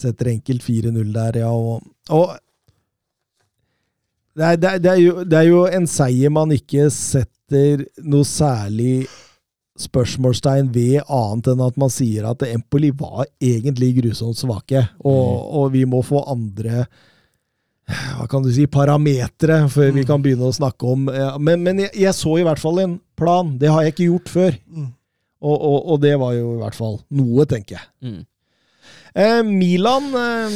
Setter enkelt 4-0 der, ja. Og, og det, er, det, er, det, er jo, det er jo en seier man ikke setter noe særlig spørsmålstegn ved, annet enn at man sier at Empoli var egentlig grusomt svake, og, og vi må få andre hva kan du si, parametere før vi kan begynne å snakke om ja, Men, men jeg, jeg så i hvert fall en plan. Det har jeg ikke gjort før. Mm. Og, og, og det var jo i hvert fall noe, tenker jeg. Mm. Eh, Milan, eh,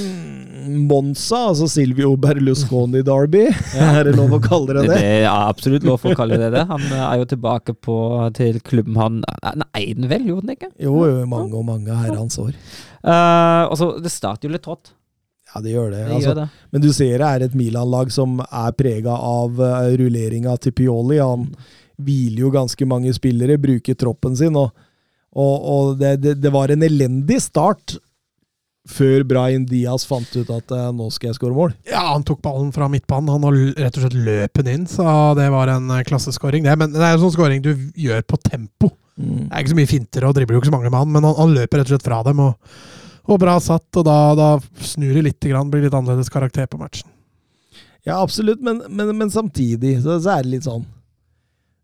Monza, altså Silvio Berlusconi Derby. [LAUGHS] er det lov å kalle det Det det? er absolutt lov å kalle det det. Han eh, er jo tilbake på, til klubben han Nei, den vel, gjorde han ikke? Jo, jo, mange og mange herrens år. Eh, altså, det starter jo litt trått. Ja, det gjør det. Det Altså, gjør det. men du ser det er et Milan-lag som er prega av uh, rulleringa til Pioli. Han hviler jo ganske mange spillere, bruker troppen sin, og, og, og det, det, det var en elendig start før Brahim Diaz fant ut at eh, nå skal jeg skåre mål. Ja, han tok ballen fra midtbanen. Han har rett og slett løpet den inn, så det var en eh, klasseskåring. Det, men det er en sånn skåring du gjør på tempo. Det er ikke så mye finter og dribler jo ikke så mange mann, men han, han løper rett og slett fra dem. Og, og bra satt, og da, da snur det litt, grann, blir litt annerledes karakter på matchen. Ja, absolutt, men, men, men samtidig så, så er det litt sånn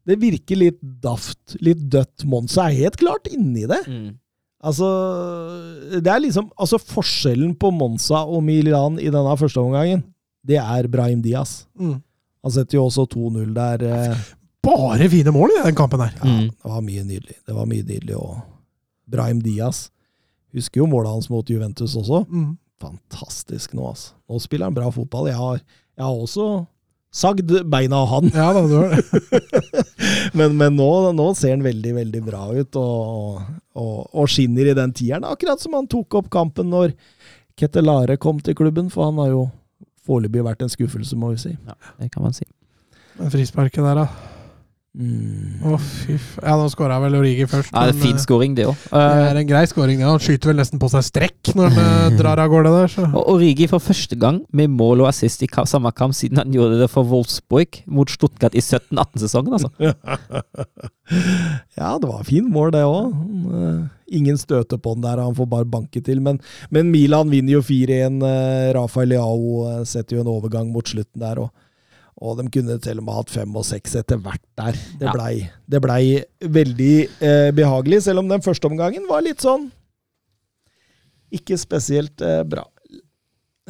Det virker litt daft, litt dødt. Monza er helt klart inni det. Mm. Altså, det er liksom Altså, forskjellen på Monza og Milan i denne første omgangen, det er Brahim Diaz. Mm. Han setter jo også 2-0 der. eh, Bare fine mål i den kampen her. Ja, Mm. det var mye nydelig. Det var mye nydelig. Og Brahim Diaz Husker jo målet hans mot Juventus også. Mm. Fantastisk nå, altså. Nå spiller han bra fotball. Jeg har, jeg har også sagd beina av han. Ja da, du har det. [LAUGHS] Men, men nå, nå ser han veldig, veldig bra ut, og, og, og skinner i den tieren. Akkurat som han tok opp kampen når Ketelare kom til klubben, for han har jo foreløpig vært en skuffelse, må vi si. Ja, det kan man si. Men frisparket der, da. Mm. oh, fy f... Ja, nå skåra vel Origi først. Ja, det er en fin eh, scoring, det òg. det er en grei skåring. Ja. Han skyter vel nesten på seg strekk når han eh, [LAUGHS] drar av gårde der. Så. Og Origi for første gang med mål og assist i samme kamp siden han gjorde det for Wolfsburg mot Stuttgart i 17-18-sesongen, altså. [LAUGHS] Ja, det var fin mål, det òg. Ingen støter på den der, han får bare banke til. Men, men Milan vinner jo 4-1. eh, Rafael Leao eh, setter jo en overgang mot slutten der. Og, og de kunne til og med hatt fem og seks etter hvert der. Det blei, ja. ble veldig eh, behagelig, selv om den første omgangen var litt sånn Ikke spesielt eh, bra.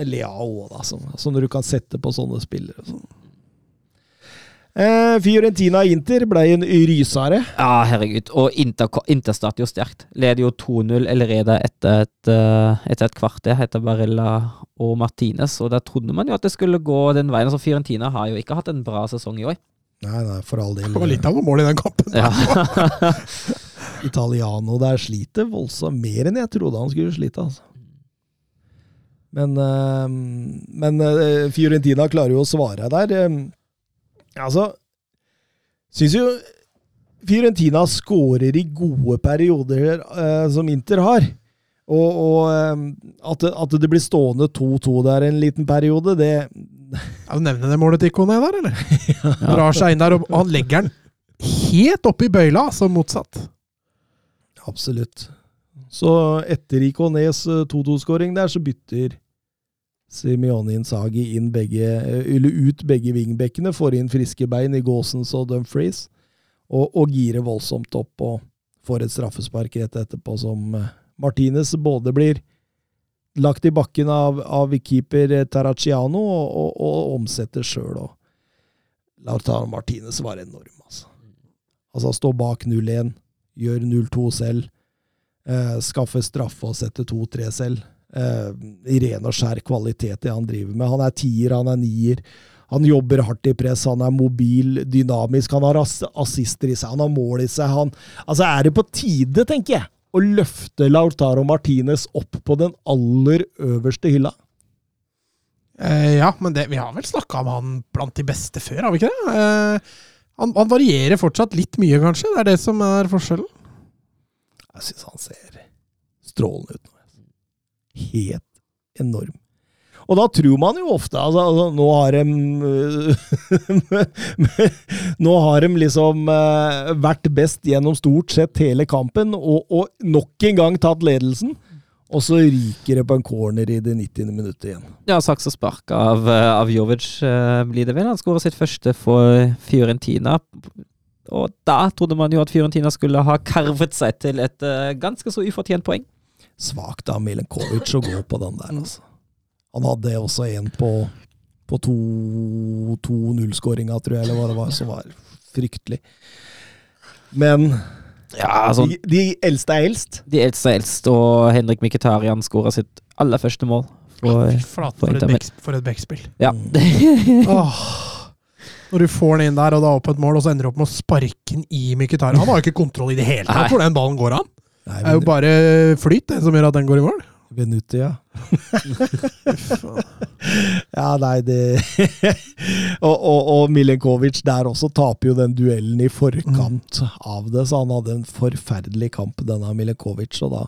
Leao òg, da. Som, som, du kan sette på sånne spillere. Sånn. Eh, Fiorentina-Inter ble en rysare. Ja, herregud. Og Inter, Inter starter jo sterkt. Leder jo 2-0 allerede etter et, eh, etter et kvarter, heter Barilla og Martinez. Og der trodde man jo at det skulle gå den veien. Altså Fiorentina har jo ikke hatt en bra sesong i år. Nei, nei, for all del. Det var litt av noen mål i den kampen. Ja. [LAUGHS] [LAUGHS] Italiano der sliter voldsomt mer enn jeg trodde han skulle slite. altså. Men, eh, men eh, Fiorentina klarer jo å svare der. Eh, altså Syns jo Fiorentina skårer i gode perioder, eh, som Inter har. Og, og eh, at, det, at det blir stående 2-2 der en liten periode, det Ja, du nevner det målet til Ikone der, eller? [LAUGHS] Drar seg inn der, og han legger den helt oppi bøyla, som motsatt. Absolutt. Så etter Ikones 2-2-skåring der, så bytter Simione Insagi inn begge, ut begge vingbekkene, får inn friske bein i Gåsens og Dumfries, og, og girer voldsomt opp og får et straffespark rett etterpå som eh, Martinez både blir lagt i bakken av, av keeper eh, Taracciano og, og, og omsetter sjøl. Lautaro Martinez var enorm, altså. Altså stå bak 0-1, gjør 0-2 selv, eh, skaffe straffe og sette 2-3 selv. Eh, I ren og skjær kvalitet det han driver med. Han er tier, han er nier. Han jobber hardt i press, han er mobil, dynamisk, han har assister i seg, han har mål i seg. Han, altså er det på tide, tenker jeg, å løfte Lautaro Martinez opp på den aller øverste hylla? Eh, ja, men det, vi har vel snakka om han blant de beste før, har vi ikke det? Eh, han, han varierer fortsatt litt mye, kanskje. Det er det som er forskjellen. Jeg syns han ser strålende ut nå. Helt enorm. Og da tror man jo ofte altså, altså, Nå har de [LAUGHS] Nå har de liksom eh, vært best gjennom stort sett hele kampen, og, og nok en gang tatt ledelsen. Og så ryker det på en corner i det 90. minuttet igjen. Ja, saks og spark av, eh, av Jovic blir det vel. Han skårer sitt første for Fiorentina. Og da trodde man jo at Fiorentina skulle ha karvet seg til et ganske så ufortjent poeng. Svakt av Milenkovic å gå på den der, altså. Han hadde også en på, på 2-0-skåringa, tror jeg, eller hva det var, som var fryktelig. Men Ja, altså, De, de eldste er eldst. de eldste er eldst, og Henrik Mkhitaryan skåra sitt aller første mål. For, Fy for for et for et backspill. ja. [LAUGHS] oh, Når du får den inn der, og det er opp et mål, og så ender du opp med å sparke den i Mkhitaryan. Han har jo ikke kontroll i det hele tatt hvor den ballen går an. Nei, Det er jo bare flyt det som gjør at den går i mål. Venuti, ja. [LAUGHS] ja, nei, det [LAUGHS] og, og, og Milenkovic der også taper jo den duellen i forkant av det, så han hadde en forferdelig kamp, denne Milenkovic. Og da,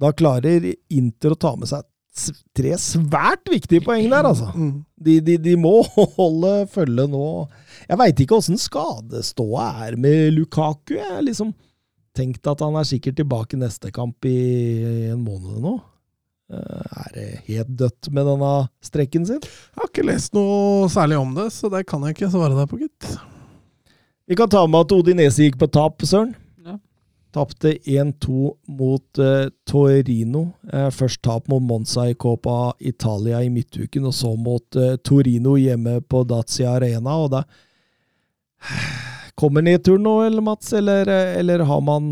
da klarer Inter å ta med seg tre svært viktige poeng der, altså. Mm. De, de, de må [LAUGHS] holde følge nå. Jeg veit ikke åssen skadeståa er med Lukaku. Jeg liksom tenkt at han er sikkert tilbake neste kamp i, en måned nå. Eh, Er det helt dødt med denne strekken sin? Jeg har ikke lest noe særlig om det, så det kan jeg ikke svare deg på, gitt. Vi kan ta med at Odinese gikk på tap, Søren. Ja. Tapte 1-2 mot eh, Torino. Eh, først tap mot Monza i Copa Italia i midtuken, og så mot eh, Torino hjemme på Dazia Arena. og da Kommer nedturen nå, eller Mats, eller, eh, eller har man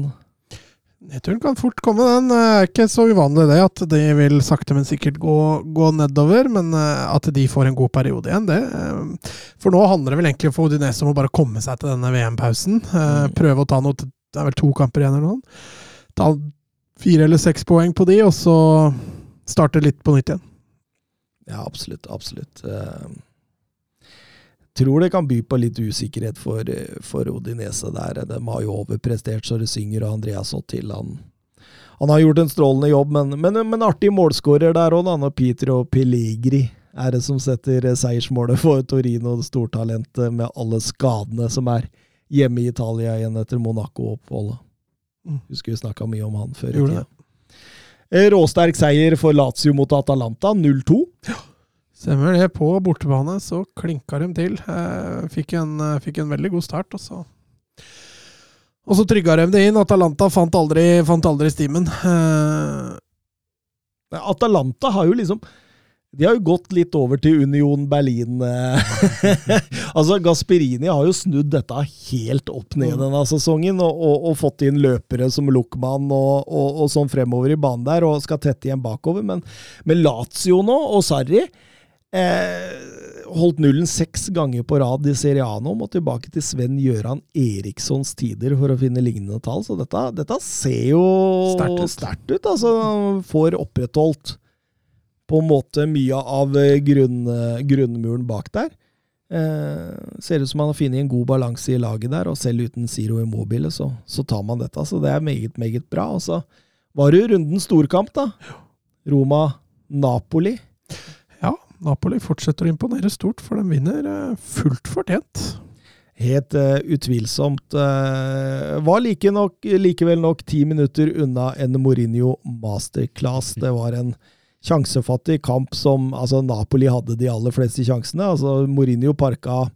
Nedturen kan fort komme, den. Det er ikke så uvanlig det at de vil sakte, men sikkert gå, gå nedover. Men eh, at de får en god periode igjen, det eh, For nå handler det vel egentlig for Odinese om å bare komme seg til denne VM-pausen. eh, Mm. Prøve å ta noe Det er vel to kamper igjen eller noe. Ta fire eller seks poeng på de, og så starte litt på nytt igjen. Ja, absolutt. Absolutt. Eh, tror det kan by på litt usikkerhet for, eh, for Odinese der. De har jo overprestert så det synger, og Andreas til han Han har gjort en strålende jobb, men, men, men artig målskårer der òg, når Pietro Pellegri er det som setter eh, seiersmålet for Torino, stortalentet med alle skadene som er hjemme i Italia igjen etter Monaco-oppholdet. Mm. Husker vi snakka mye om han før i tida. Eh, Råsterk seier for Lazio mot Atalanta, 0-2. Stemmer det. På bortebane så klinka de til. Eh, Fikk en, eh, fikk en veldig god start, og så Og så trygga de det inn. Atalanta fant aldri, fant aldri stimen. Eh, Atalanta har jo liksom De har jo gått litt over til Union Berlin. [LAUGHS] altså, Gasperini har jo snudd dette helt opp ned Mm. denne sesongen, og, og, og fått inn løpere som Luckman og, og sånn fremover i banen der, og skal tette igjen bakover. Men med Lazio nå, og Sarri eh, Holdt nullen seks ganger på rad i Serie A nå, må tilbake til Sven Gøran Erikssons tider for å finne lignende tall. Så dette, dette ser jo Sterkt ut. ut. Altså, får opprettholdt på en måte mye av eh, grunn, eh, grunnmuren bak der. Eh, ser ut som man har funnet en god balanse i laget der, og selv uten Ziro Immobile, så, så tar man dette. Så det er meget, meget bra. Og så var det jo runden storkamp, da. Roma-Napoli. Napoli fortsetter å imponere stort, for de vinner eh, fullt fortjent. Helt uh, utvilsomt. Uh, var like nok, likevel nok ti minutter unna en Mourinho masterclass. Det var en sjansefattig kamp som altså Napoli hadde de aller fleste sjansene. altså Mourinho parka,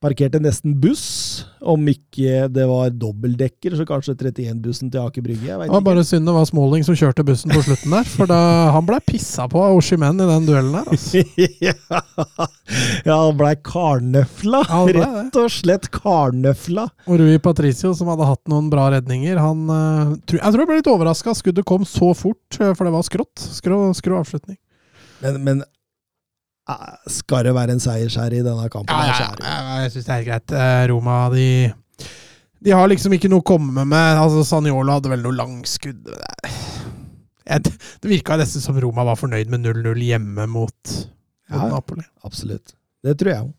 parkerte nesten buss, om ikke det var dobbeltdekker, så kanskje 31-bussen til Aker Brygge. Det var bare synd det var Smalling som kjørte bussen på slutten der, for da, han ble pissa på av Oshimen i den duellen der. Altså. [LAUGHS] ja, han blei karnøfla. Ja, ble. Rett og slett karnøfla. Og Rui Patricio, som hadde hatt noen bra redninger, han eh, Jeg tror jeg ble litt overraska. Skuddet kom så fort, eh, for det var skrått. Skrå, skrå avslutning. Men, men skal det være en seiersherre i denne kampen? Ja, ja, ja jeg syns det er greit. Eh, Roma, de De har liksom ikke noe å komme med. Altså, Saniolo hadde vel noe langskudd. Det virka nesten som Roma var fornøyd med 0-0 hjemme mot, mot Ja. Napoli. Absolutt. Det tror jeg òg.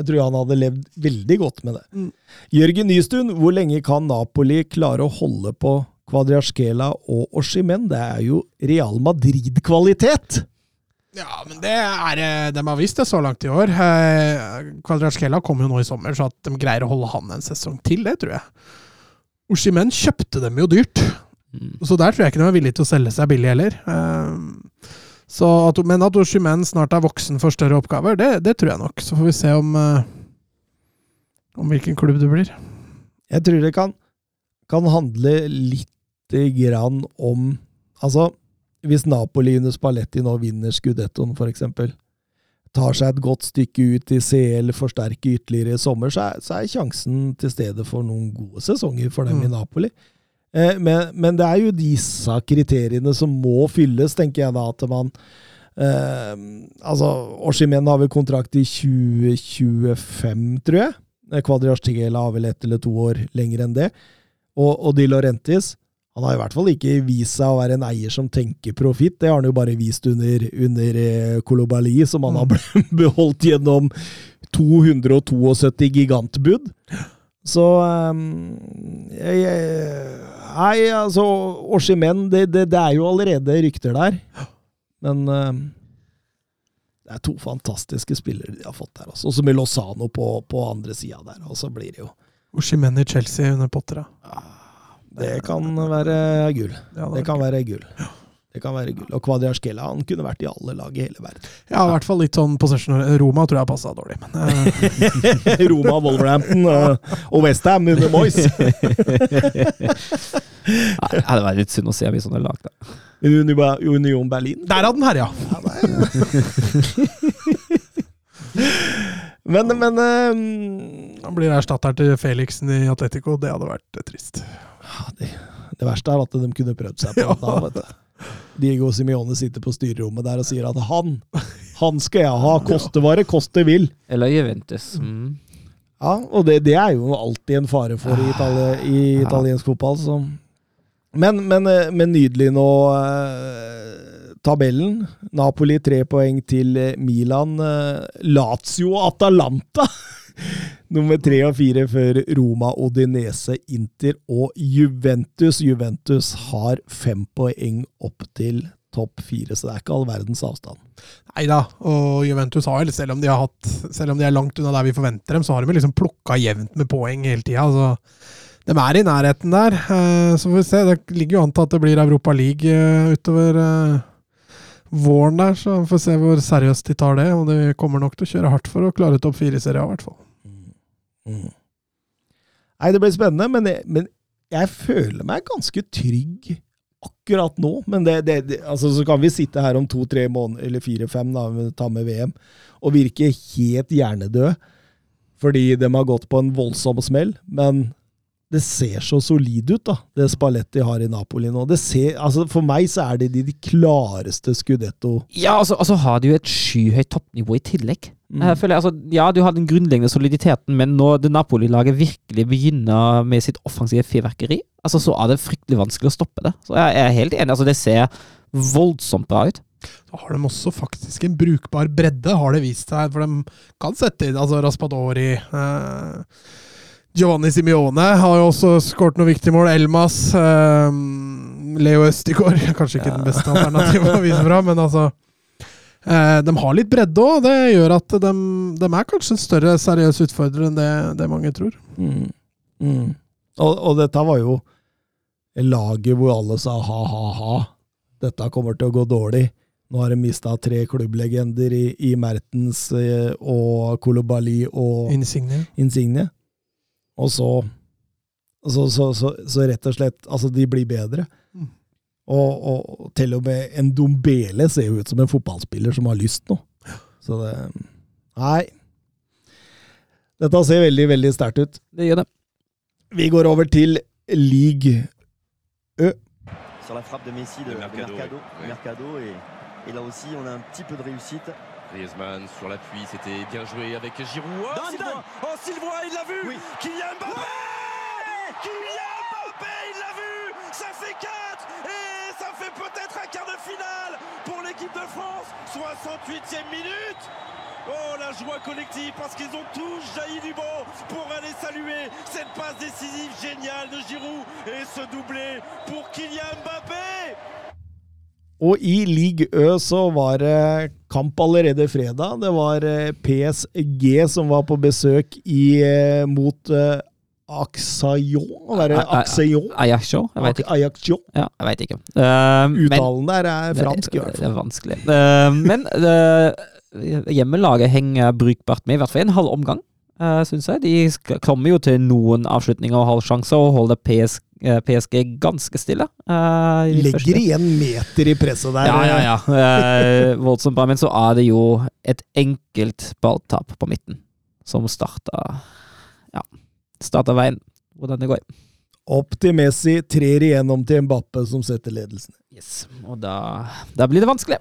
Jeg tror han hadde levd veldig godt med det. Mm. Jørgen Nystuen, hvor lenge kan Napoli klare å holde på Kvadraskela og Oshimen? Det er jo Real Madrid-kvalitet! Ja, men det er eh, De har visst det så langt i år. Eh, Kvadratsjkela kom jo nå i sommer, så at de greier å holde han en sesong til, det tror jeg. Oshimen kjøpte dem jo dyrt, Mm. så der tror jeg ikke de er villige til å selge seg billig heller. Eh, Så at, men at Oshimen snart er voksen for større oppgaver, det, det tror jeg nok. Så får vi se om eh, om hvilken klubb det blir. Jeg tror det kan, kan handle lite grann om Altså, hvis Napoli under Spalletti nå vinner Scudettoen, for eksempel, tar seg et godt stykke ut i CL, forsterker ytterligere i sommer, så er, så er sjansen til stede for noen gode sesonger for dem Mm. i Napoli. Eh, men, men det er jo disse kriteriene som må fylles, tenker jeg da, at man eh, Altså, Oshimen har vel kontrakt i 2025, tror jeg. Kvadriastigela har vel ett eller to år lenger enn det. Og, og Di Laurentis han har i hvert fall ikke vist seg å være en eier som tenker profitt. Det har han jo bare vist under, under Kolobali, som han har [LAUGHS] beholdt gjennom 272 gigantbud. Så um, jeg, jeg, Nei, altså Oshimen, det, det, det, er jo allerede rykter der. Men um, det er to fantastiske spillere de har fått der. Og så med Lozano på, på andre sida der. Og så blir det jo Oshimen i Chelsea under Potter, ja. Det kan være gull. Det kan være gull. Det kan være gull. Og Kvadriaskelia han kunne vært i alle lag i hele verden. Ja, i hvert fall litt sånn possession. Roma tror jeg passa dårlig, men uh. [LAUGHS] Roma, Wolverhampton og, og Westham under Moyes. [LAUGHS] det hadde vært litt synd å se i sånne lag, da. Union Berlin. Der hadde den herja! [LAUGHS] men, men um, Han blir erstatter til Felixen i Atletico. Det hadde vært trist. Det, det, verste er at de kunne prøvd seg på [LAUGHS] ja. da, vet du. Diego Simione sitter på styrerommet der og sier at han, han skal jeg ha, koste hva det koste vil. Eller Juventus. Mm. Ja, og det, det, er jo alltid en fare for i, Itali i italiensk ja. fotball. Så. Men, men, eh, men, nydelig nå. Eh, tabellen. Napoli tre poeng til Milan. Eh, Lazio Atalanta! [LAUGHS] Nummer tre og fire før Roma, Odinese, Inter og Juventus. Juventus har fem poeng opp til topp fire, så det er ikke all verdens avstand. Nei da, og Juventus har vel, selv om de har hatt, selv om de er langt unna der vi forventer dem, så har de liksom plukka jevnt med poeng hele tida. Altså, de er i nærheten der. Eh, så får vi se. Det ligger jo an til at det blir Europa League eh, utover eh, våren der, så vi får se hvor seriøst de tar det. Og de kommer nok til å kjøre hardt for å klare topp fire-serien, i hvert fall. Mm. Nei, det blir spennende, men jeg, men jeg, føler meg ganske trygg akkurat nå. Men det, det, det, altså, så kan vi sitte her om to-tre måneder, eller fire-fem, ta med VM, og virke helt hjernedød fordi de har gått på en voldsom smell. Men det ser så solid ut, da, det Spalletti har i Napoli nå. Ser, altså for meg så er det de, de klareste Scudetto Ja, altså, altså har de jo et skyhøyt toppnivå i tillegg. Mm. Føler, altså, ja, du har den grunnleggende soliditeten, men når det Napoli-laget virkelig begynner med sitt offensive fyrverkeri, altså, så er det fryktelig vanskelig å stoppe det. Så jeg er helt enig. altså Det ser voldsomt bra ut. Da har de også faktisk en brukbar bredde, har det vist seg. For de kan sette inn altså Raspadori eh, Giovanni Simione har jo også skåret noen viktige mål. Elmas eh, Leo Østigård [LAUGHS] Kanskje ikke ja. den beste alternativet å vise fra, men altså de har litt bredde òg. Det gjør at de, de, er kanskje en større seriøs utfordrer enn det, det mange tror. Mm. Mm. Og, og, dette var jo laget hvor alle sa ha-ha-ha. Dette kommer til å gå dårlig. Nå har de mista tre klubblegender i, i Mertens eh, og Kolobali og Insigne. Insigne. Og så så, så, så, så, rett og slett Altså, de blir bedre. Og, og, til og med en Dombele ser jo ut som en fotballspiller som har lyst nå. Så det Nei. Dette ser veldig, veldig sterkt ut. Det gjør det. Vi går over til league Ø. Sur la frappe de Messi de, de Mercado, de Mercado, oui. Mercado et, et, là aussi on a un petit peu de réussite. Griezmann sur l'appui, c'était bien joué avec Giroud. Oh, Sylvain, oh, Sylvain il l'a vu oui. Kylian Mbappé ouais Kylian Mbappé, il l'a vu Ça fait 4 et ça fait peut-être un quart de finale pour l'équipe de France. 68e minute. Oh la joie collective parce qu'ils ont tous jailli du banc pour aller saluer cette passe décisive géniale de Giroud et ce doublé pour Kylian Mbappé. Og i League Ø så var det kamp allerede fredag. Det var eh, PSG som var på besøk i, eh, mot Aksayon? Axayon? Ajaccio? Jeg veit ikke. Ajaccio? Ja, jeg vet ikke. Uh, Uttalen der er fransk, i hvert fall. Det er vanskelig. Uh, men uh, hjemmelaget henger brukbart med, i hvert fall en halv omgang, uh, syns jeg. De kommer jo til noen avslutninger og halvsjanser og holder PSG, PSG ganske stille. Legger første. igjen meter i presset der. Ja, ja, ja. voldsomt bra. Men så er det jo et enkelt balltap på midten som starta Ja starta veien. Hvordan det går. Opp til Messi, trer igjennom til Mbappe, som setter ledelsen. Yes. Og da, da blir det vanskelig.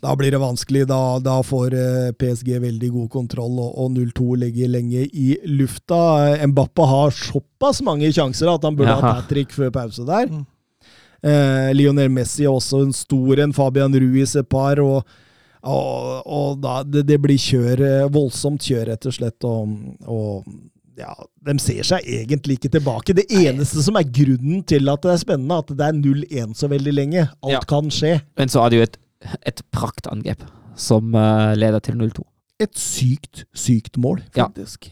Da blir det vanskelig. Da, da får eh, PSG veldig god kontroll, og, og 0-2 ligger lenge i lufta. Mbappe har såpass mange sjanser at han burde ha hat trick før pause der. Mm. Eh, Lionel Messi er også en stor en. Fabian Ruiz et par. og og, og da, det, det blir kjør, eh, voldsomt kjør, rett og slett. Og, og ja, de ser seg egentlig ikke tilbake. Det eneste som er grunnen til at det er spennende, at det er 0-1 så veldig lenge. Alt Ja. kan skje. Men så er det jo et, et praktangrep som uh, leder til 0-2. Et sykt, sykt mål, Ja. faktisk.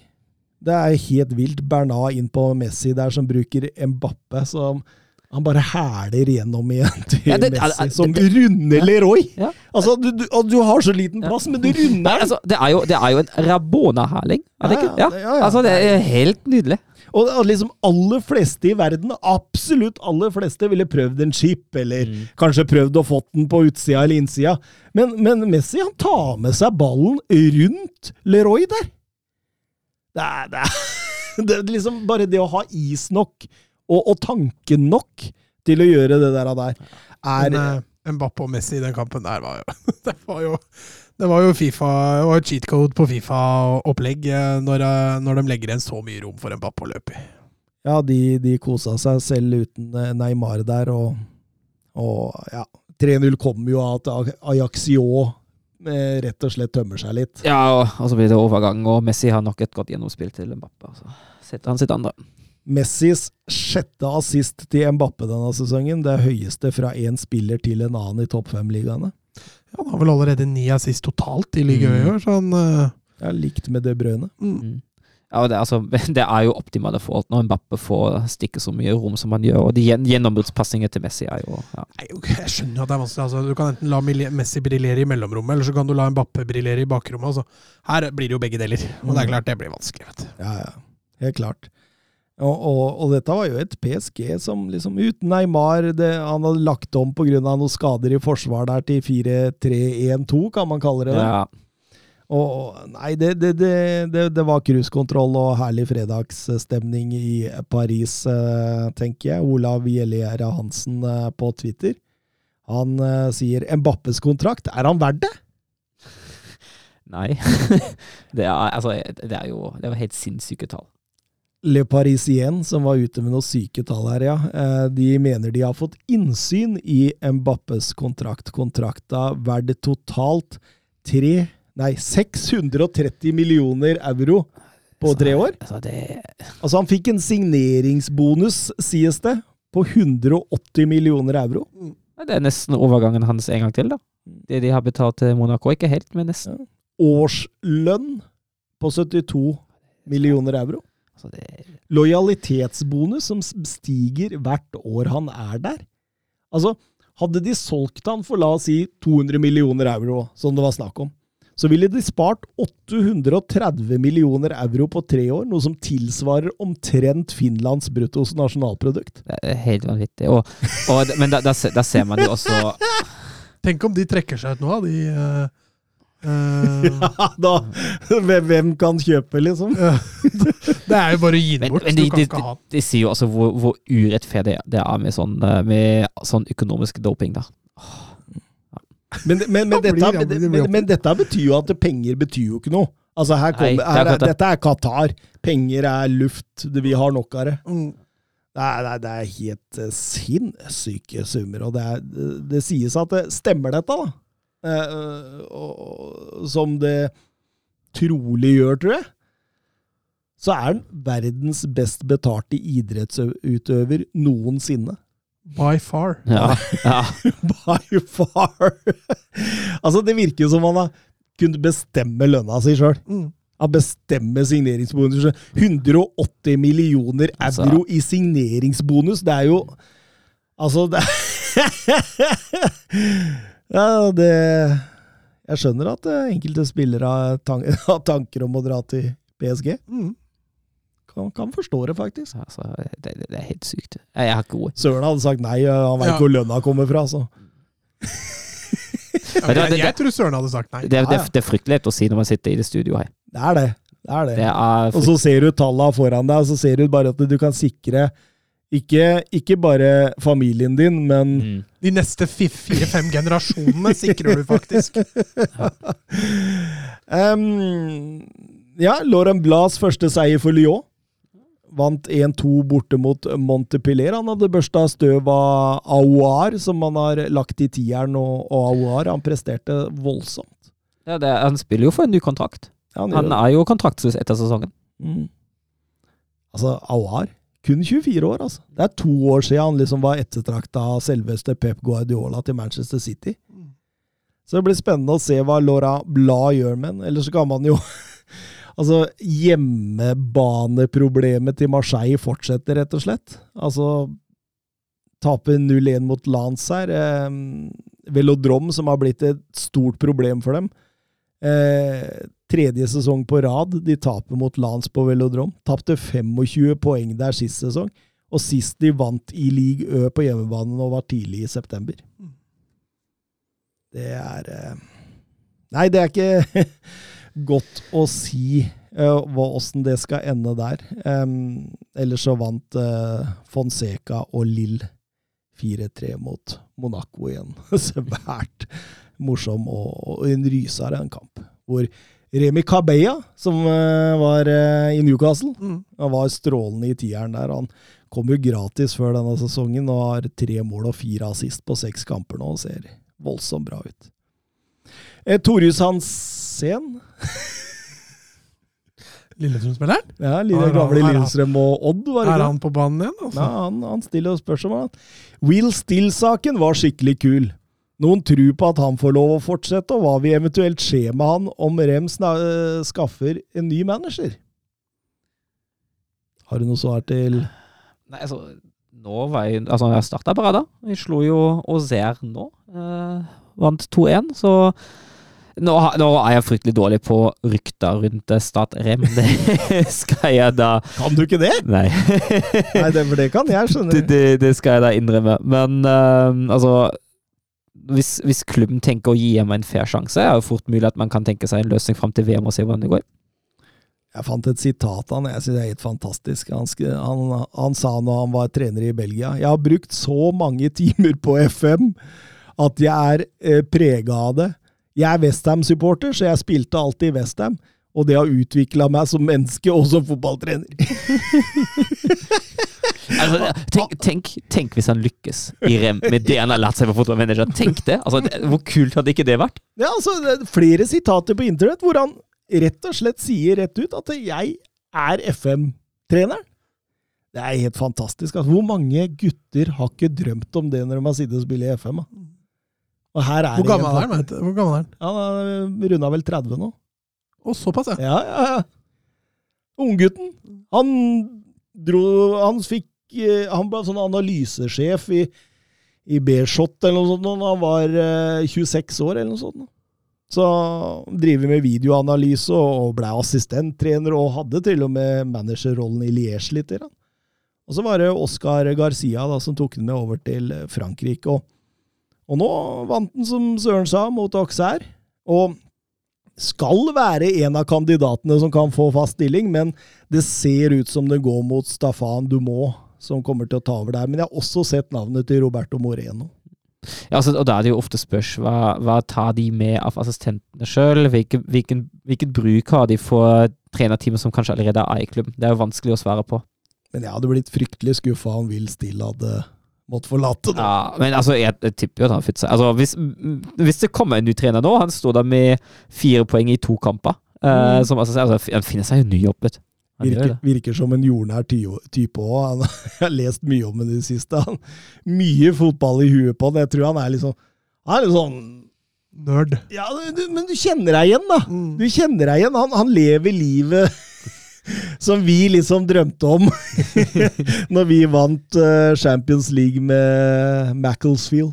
Det er helt vilt. Bernard inn på Messi der, som bruker Mbappe, som han bare hæler gjennom igjen til Ja, det- Messi, som det- runder Leroy! Ja. Altså, du, du, og du har så liten plass, men du runder den! altså, det er jo, det er jo en Rabona-herling, er det ikke? ja. Altså, det er helt nydelig. Og liksom aller fleste i verden, absolutt aller fleste, ville prøvd en chip, eller Mm. kanskje prøvd å fått den på utsida eller innsida. Men, men Messi han tar med seg ballen rundt Leroy der. Det er, det er, [LAUGHS] det er liksom bare det å ha is nok, og, og tanken nok, til å gjøre det der, der er Men eh, Mbappe og Messi i den kampen der var jo [LAUGHS] Det var jo, det var jo Fifa Det var cheat code på Fifa-opplegg eh, når, eh, når de legger igjen så mye rom for Mbappe å løpe i. Ja, de, de kosa seg selv uten Neymar der, og, og ja 3-0 kommer jo av at Ajaxio rett og slett tømmer seg litt. Ja, og, og så blir det overgang, og Messi har nok et godt gjennomspill til Mbappe. Så setter han sitt andre. Messis sjette assist til Mbappe denne sesongen, det er høyeste fra én spiller til en annen i topp fem-ligaene. Ja, han har vel allerede ni assist totalt i ligaen i Mm. år, så han uh... Det er likt med det brødet. mm. Mm. Ja, det, er altså, [LAUGHS] det er jo optimale forhold når Mbappe får stikke så mye rom som han gjør. Og de gjennombruddspasninger til Messi er jo ja. Jeg skjønner at det er vanskelig. Altså, du kan enten la Messi briljere i mellomrommet, eller så kan du la Mbappe briljere i bakrommet. Altså. Her blir det jo begge deler, og det er klart det blir vanskelig. vet du. Ja, ja. Helt klart. Og, og, og dette var jo et PSG som liksom uten Neymar det, Han hadde lagt om pga. noen skader i forsvar der til 4-3-1-2, kan man kalle det. det. ja. Og, nei, det, det, det, var cruisekontroll og herlig fredagsstemning i Paris, eh, tenker jeg. Olav Gjellera Hansen eh, på Twitter. Han eh, sier Mbappes kontrakt, er han verdt det? Nei. [LAUGHS] det, er, altså, det er jo det var helt sinnssyke tall. Le Parisien, som var ute med noen syke tall her, ja. eh, De mener de har fått innsyn i Mbappes kontrakt. Kontrakta verdt totalt tre, nei, 630 millioner euro på tre år. Altså, Altså, han fikk en signeringsbonus, sies det, på 180 millioner euro. det er nesten overgangen hans en gang til, da. Det de har betalt til Monaco, ikke helt, men nesten. Årslønn på 72 millioner euro. Altså, det, Lojalitetsbonus som stiger hvert år han er der. Altså, hadde de solgt han for la oss si 200 millioner euro, som det var snakk om, så ville de spart 830 millioner euro på tre år, noe som tilsvarer omtrent Finlands bruttos nasjonalprodukt. det er helt vanvittig. Og, og, men da, da, da ser man jo også Tenk om de trekker seg ut nå, de eh, eh, [LAUGHS] Ja, da Hvem kan kjøpe, liksom? [LAUGHS] Det er jo bare å gi det bort. men men de, kan de, ikke de, ha den. de sier jo altså hvor, hvor urettferdig det er med sånn, eh, med sånn økonomisk doping, da. Men, men, men, dette, men, betyr jo at penger betyr jo ikke noe. Altså her Nei, det er her er, dette er Qatar. Penger er luft. Vi har nok av det. Mm. Det er, det er, det er helt eh, sinnssyke summer, og det, er, det, det sies at det stemmer dette, da. Eh, og, og, som det trolig gjør, tror jeg. Så er han verdens best betalte idrettsutøver noensinne. By far. Ja, ja. [LAUGHS] By far! altså, det virker jo som han har kunnet bestemme lønna si sjøl. Mm. Han bestemmer signeringsbonus. 180 millioner Altså- euro i signeringsbonus. Det er jo Altså, det [LAUGHS] Ja, det Jeg skjønner at eh, enkelte spillere har tank, [LAUGHS] har tanker om å dra til PSG. Mm. Kan, kan forstå det, faktisk. Altså, det, det er helt sykt. Jeg har ikke ord. Søren hadde sagt nei, han veit Ja. hvor lønna kommer fra, så. Ja, Men det- jeg, det- jeg tror Søren hadde sagt nei. Det, det, det er fryktelig å si når man sitter i det studioet her. Det er det. Det er det. Det er Og så ser du tallene foran deg, og så ser du bare at du kan sikre Ikke, ikke bare familien din, men Mm. De neste fire-fem generasjonene sikrer du faktisk. [LAUGHS] um, Ja, Lauren Blas første seier for Lyon. Vant 1-2 borte mot Montepiller. Han hadde børsta støv av Aouar, som han har lagt i tieren, og, og Aouar han presterte voldsomt. Ja, det, han spiller jo for en ny kontrakt. Ja, han Han er jo kontraktsløs etter sesongen. Mm. Altså, Aouar kun 24 år, altså. Det er to år siden han liksom var ettertrakta av selveste Pep Guardiola til Manchester City. Så det blir spennende å se hva Laura Blad gjør med den. Eller så kan man jo [LAUGHS] Altså, hjemmebaneproblemet til Marseille fortsetter, rett og slett. Altså Tape 0-1 mot Lance her. Eh, Velodrom, som har blitt et stort problem for dem. Eh, tredje sesong på rad. De taper mot Lance på Velodrom. Tapte 25 poeng der sist sesong. Og sist de vant i league Ø på hjemmebane nå, var tidlig i september. Det er eh, Nei, det er ikke [LAUGHS] godt å si uh, åssen det skal ende der. Um, ellers så vant eh, Fonseca og Lill 4-3 mot Monaco igjen. [LAUGHS] Svært morsom og, og en rysere en kamp. Hvor Remi Cabella, som eh, var eh, i Newcastle, Mm. han var strålende i tieren der. Han kom jo gratis før denne sesongen og har tre mål og fire assist på seks kamper nå og ser voldsomt bra ut. Eh, Torjus Hansen, [LAUGHS] Lillestrøm-spilleren? ja, lille gamle Lillestrøm og Odd, var det Er han på banen igjen? Altså? Ja, han, han stiller jo spørsmål. Will Still-saken var skikkelig kul. Noen tror på at han får lov å fortsette, og hva vil eventuelt skje med han om Rem øh, skaffer en ny manager? Har du noe svar til Nei, altså, nå var jeg Altså, jeg starta bra, da. Jeg slo jo Ozer nå. Eh, vant 2-1, så nå, nå er jeg fryktelig dårlig på rykter rundt Stat Start Rem. [LAUGHS] Det skal jeg da Kan du ikke det? Nei. Nei, det, for det kan jeg, skjønner det, det, det skal jeg da innrømme. Men eh, altså hvis, hvis klubben tenker å gi hjemme en fair sjanse, er det fort mulig at man kan tenke seg en løsning fram til VM og se hvordan det går. Jeg fant et sitat av han, jeg synes det er helt fantastisk. Han, han, han sa når han var trener i Belgia Jeg har brukt så mange timer på FM at jeg er eh, prega av det. Jeg er Westham-supporter, så jeg spilte alltid i Westham. Og det har utvikla meg som menneske og som fotballtrener. [LAUGHS] Altså, tenk, tenk, tenk hvis han lykkes i Rem med det han har lært seg på fotballmanager. Tenk det! Altså, det! Hvor kult hadde ikke det vært? Ja, altså, det er flere sitater på internett hvor han rett og slett sier rett ut at 'jeg er FM-treneren'. Det er helt fantastisk. Altså, hvor mange gutter har ikke drømt om det når de har sittet og spilt i FM? Da? Og her er Hvor gammel en er han? vet? Hvor gammel er han? Han runda vel 30 nå. Å, såpass, ja. Ja, ja, ja. Unggutten. Han dro Han fikk eh, Han ble sånn analysesjef i, i B-Shot eller noe sånt da han var eh, 26 år, eller noe sånt. Så driver med videoanalyse og ble assistenttrener, og hadde til og med managerrollen i Liège litt. grann. Og så var det Oscar Garcia da, som tok den med over til eh, Frankrike. Og, og nå vant den, som Søren sa, mot Auxerre. Og skal være en av kandidatene som kan få fast stilling, men det ser ut som det går mot Staffan Dumont, som kommer til å ta over der. Men jeg har også sett navnet til Roberto Moreno. Ja, altså, og da er det jo ofte spørs hva, hva tar de med av assistentene sjøl? Hvilken, hvilken, bruk har de for trenerteamet som kanskje allerede er i klubben? Det er jo vanskelig å svare på. Men jeg hadde blitt fryktelig skuffa om Will Still hadde måttet forlate det. Ja, men altså, jeg, jeg tipper jo at han seg. Altså, hvis, hvis det kommer en ny trener nå, han står der med fire poeng i to kamper, eh, Mm. som altså, altså, han finner seg jo ny jobb, vet du. Virker, virker som en jordnær ty- type òg. [LAUGHS] Jeg har lest mye om ham i det siste. Han, mye fotball i huet på han. Jeg tror han er liksom Han er litt sånn Nerd. Ja, du, men du kjenner deg igjen, da. Mm. Du kjenner deg igjen. Han, han lever livet som vi liksom drømte om [LAUGHS] når vi vant eh, Champions League med Macclesfield.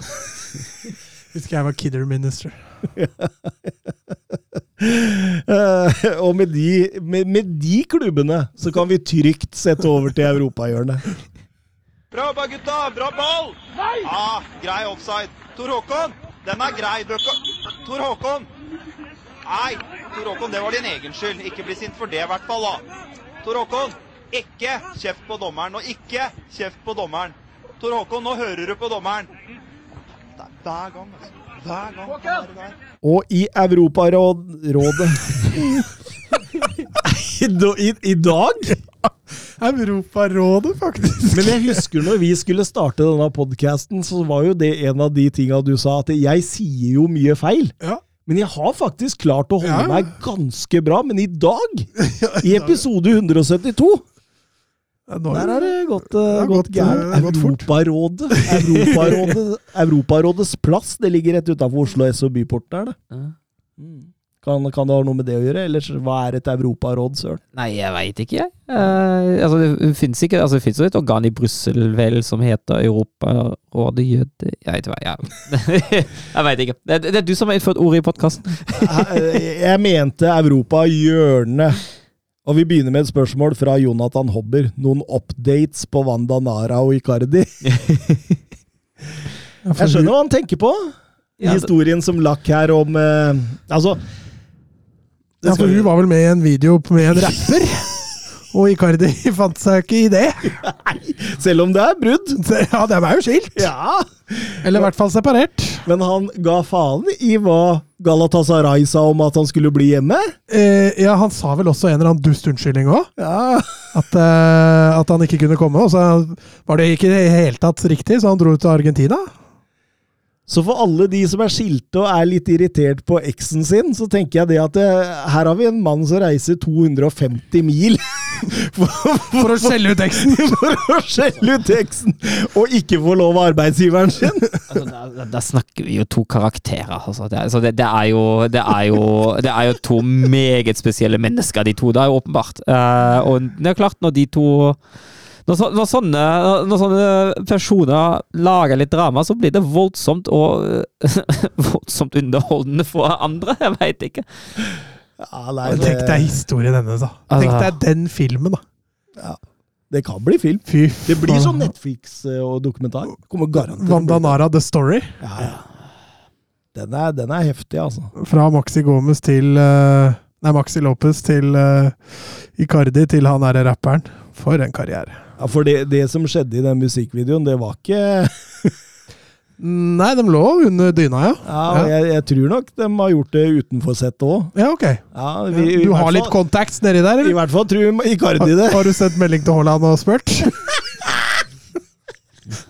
[LAUGHS] Husker jeg var kidder minister. Eh, og med de, med, med de klubbene så kan vi trygt sette over til europahjørnet. Bra jobba, gutta! Bra ball! Nei! Ah, grei offside. Tor Håkon, den er grei. Tor Håkon! Nei, Tor Håkon, det var din egen skyld. Ikke bli sint for det, i hvert fall. da. Tor Håkon, Ikke kjeft på dommeren, og ikke kjeft på dommeren. Tor Håkon, nå hører du på dommeren. Det er hver gang, altså. Hver gang. han er. Og i Europarådet [LAUGHS] I, i, I dag? Europarådet, faktisk. Men jeg husker når vi skulle starte denne podkasten, så var jo det en av de tinga du sa, at jeg sier jo mye feil. Ja. Men jeg har faktisk klart å holde Ja, meg ganske bra. Men i dag, [LAUGHS] i episode 172, Nå der er det gått, uh, har gått gått, gærent. eh, fort. Europarådet. Europarådet. [LAUGHS] Europarådets plass, det ligger rett utafor Oslo S og Byport der, det. Ja. Mm. Kan, kan det ha noe med det å gjøre? Eller hva er et europaråd, søren? Nei, jeg veit ikke, jeg. Eh, altså, det fins ikke Altså, det fins jo et organ i Brussel, vel, som heter Europarådet Jøde... Jeg [LAUGHS] ikke hva jeg Jeg veit ikke. Det, det er du som har innført ordet i podkasten. [LAUGHS] Jeg mente Europa-hjørnet. Og vi begynner med et spørsmål fra Jonathan Hobber. Noen updates på Wanda Nara og Icardi? [LAUGHS] Jeg skjønner hva han tenker på. Ja, Historien som lakk her om eh, Altså Ja, for hun var vel med i en video med en rapper. [LAUGHS] Og Icardi [LAUGHS] fant seg ikke i det. Selv om det er brudd. [LAUGHS] Ja, de er jo skilt. Ja. Eller i hvert fall separert. Men han ga faen i hva Galatasaray sa om at han skulle bli hjemme. Eh, ja, han sa vel også en eller annen dust unnskyldning òg. Ja. At, eh, at han ikke kunne komme. Og så var det ikke i det hele tatt riktig, så han dro ut til Argentina. Så for alle de som er skilte og er litt irritert på eksen sin, så tenker jeg det at det, her har vi en mann som reiser 250 mil [LAUGHS] for, For å skjelle ut eksen! [LAUGHS] for å skjelle ut eksen, og ikke få lov av arbeidsgiveren sin. Altså, der, der- snakker vi jo to karakterer. Altså. Det, altså, det, det, er jo, det, er jo, det er jo to meget spesielle mennesker, de to. Det er jo åpenbart. Uh, og det er klart, når de to når, så, når, sånne, når sånne personer lager litt drama, så blir det voldsomt og [LAUGHS] voldsomt underholdende for andre. Jeg veit ikke. Ja, nei, det... Tenk deg historien hennes, da. Tenk Altså- deg den filmen, da. Det kan bli film. Fy Det blir sånn Netflix eh, og dokumentar. Kommer garantert. Wanda Nara, The Story. Ja, ja. Den er, den er heftig, altså. Fra Maxi Gomez til eh, Nei, Maxi Lopez til eh, Icardi til han derre rapperen. For en karriere. Ja, For det, det som skjedde i den musikkvideoen, det var ikke [LAUGHS] Nei, de lå under dyna, ja. Ja, jeg, jeg tror nok de har gjort det utenfor settet òg. Ja, ok. Ja, vi- Du har har litt fall- contacts nedi der, I hvert fall tror Icardi det. Har du sendt melding til Haaland og spurt? [LAUGHS]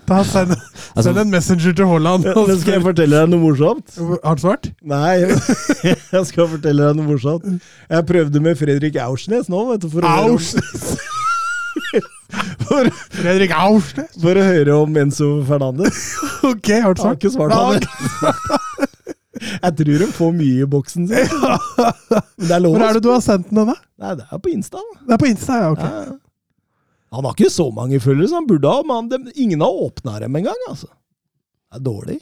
Da send, Altså- send en messenger til Haaland. skal jeg fortelle deg noe morsomt? Har han svart? Nei, [LAUGHS] jeg skal fortelle deg noe morsomt. Jeg prøvde med Fredrik Aursnes nå, vet du. For å, Aursnes! For, Fredrik Aursnes? for å høre om Enzo Fernandez. [LAUGHS] Ok, har du Jeg har ikke svart på det. [LAUGHS] Jeg tror de får mye i boksen sin. [LAUGHS] Er Hvor er det du har sendt den, da? Nei, det er på Insta. da. Det er på Insta, ja. ok. Ja. Han har ikke så mange følgere som han burde ha, men han- ingen har åpna dem engang. Altså. Det er dårlig.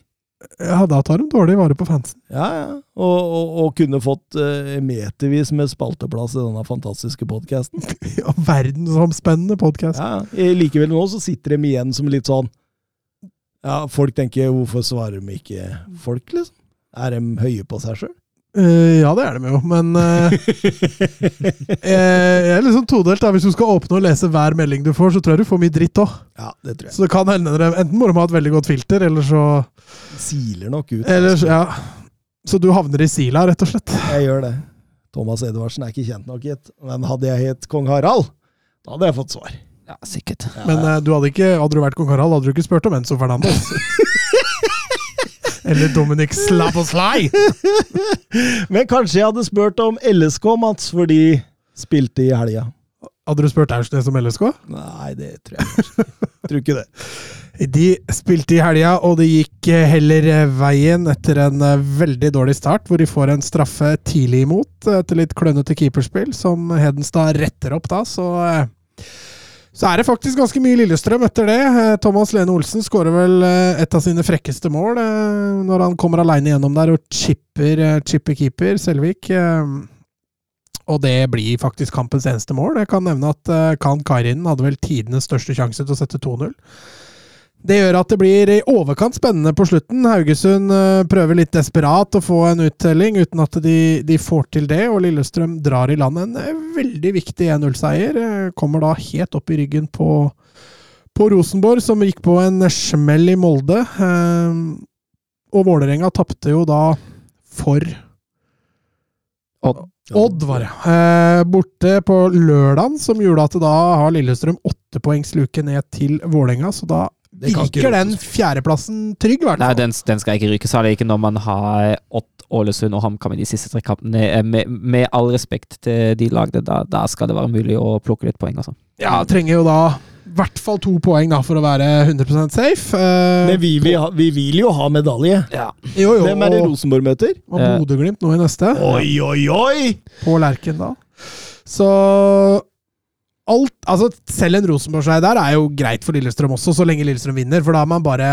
Ja, da tar de dårlig vare på fansen. Ja, ja. Og, og, og kunne fått uh, metervis med spalteplass i denne fantastiske podkasten. [LAUGHS] Ja, Verdensomspennende podkast. Ja, ja. likevel nå så sitter de igjen som litt sånn Ja, folk tenker 'hvorfor svarer de ikke folk', liksom? Er de høye på seg sjøl? Eh, ja, det er de jo, men eh, [LAUGHS] eh, Jeg er liksom todelt. da. Hvis du skal åpne og lese hver melding du får, så tror jeg du får mye dritt òg. Ja, det tror jeg. Så det kan hende dere Enten må de ha et veldig godt filter, eller så Siler nok ut. eller, altså. ja. Så du havner i sila, rett og slett. Jeg gjør det. Thomas Edvardsen er ikke kjent nok, gitt. Men hadde jeg hett kong Harald, da hadde jeg fått svar. Ja, sikkert. Ja, Men uh, du hadde ikke, hadde du vært kong Harald, hadde du ikke spurt om Enzo Fernandes. [LAUGHS] eller Dominic Slaboslai. [LAUGHS] Men kanskje jeg hadde spurt om LSK, Mats, for de spilte i helga. Hadde du spurt Aursnes om LSK? Nei, det tror jeg ikke. tror ikke det. [LAUGHS] De spilte i helga, og det gikk heller veien etter en veldig dårlig start, hvor de får en straffe tidlig imot etter litt klønete keeperspill, som Hedenstad retter opp da. Så, eh, så er det faktisk ganske mye Lillestrøm etter det. Eh, Thomas Lene Olsen skårer vel eh, et av sine frekkeste mål eh, når han kommer aleine gjennom der og chipper, chipper keeper, Selvik. Og det blir faktisk kampens eneste mål. Jeg kan nevne at Kan Kairinen hadde vel tidenes største sjanse til å sette 2-0. Det gjør at det blir i overkant spennende på slutten. Haugesund eh, prøver litt desperat å få en uttelling uten at de, de får til det, og Lillestrøm drar i land en eh, veldig viktig 1-0-seier. Eh, Kommer da helt opp i ryggen på, på Rosenborg, som gikk på en smell i Molde. Og Vålerenga tapte jo da for Odd. Odd, var det. Eh, borte på lørdagen, som gjorde at da har Lillestrøm åttepoengsluke ned til Vålerenga, så da virker den fjerdeplassen trygg, i hvert Nei, den, den skal ikke ryke, særlig ikke når man har Ott, Ålesund og HamKam i de siste tre kampene. Eh, Med, med all respekt til de lagene, da, da skal det være mulig å plukke litt poeng, altså. Ja, trenger jo da i hvert fall to poeng da for å være 100% safe. Uh, Men vi vil, ha, vi vil jo ha medalje. jo, jo, Hvem er det Rosenborg møter? Og. Bodø-Glimt nå i neste. Oi, oi, oi! På Lerkendal. Så alt Altså, selv en Rosenborg-seier der er jo greit for Lillestrøm også, så lenge Lillestrøm vinner, for da er man bare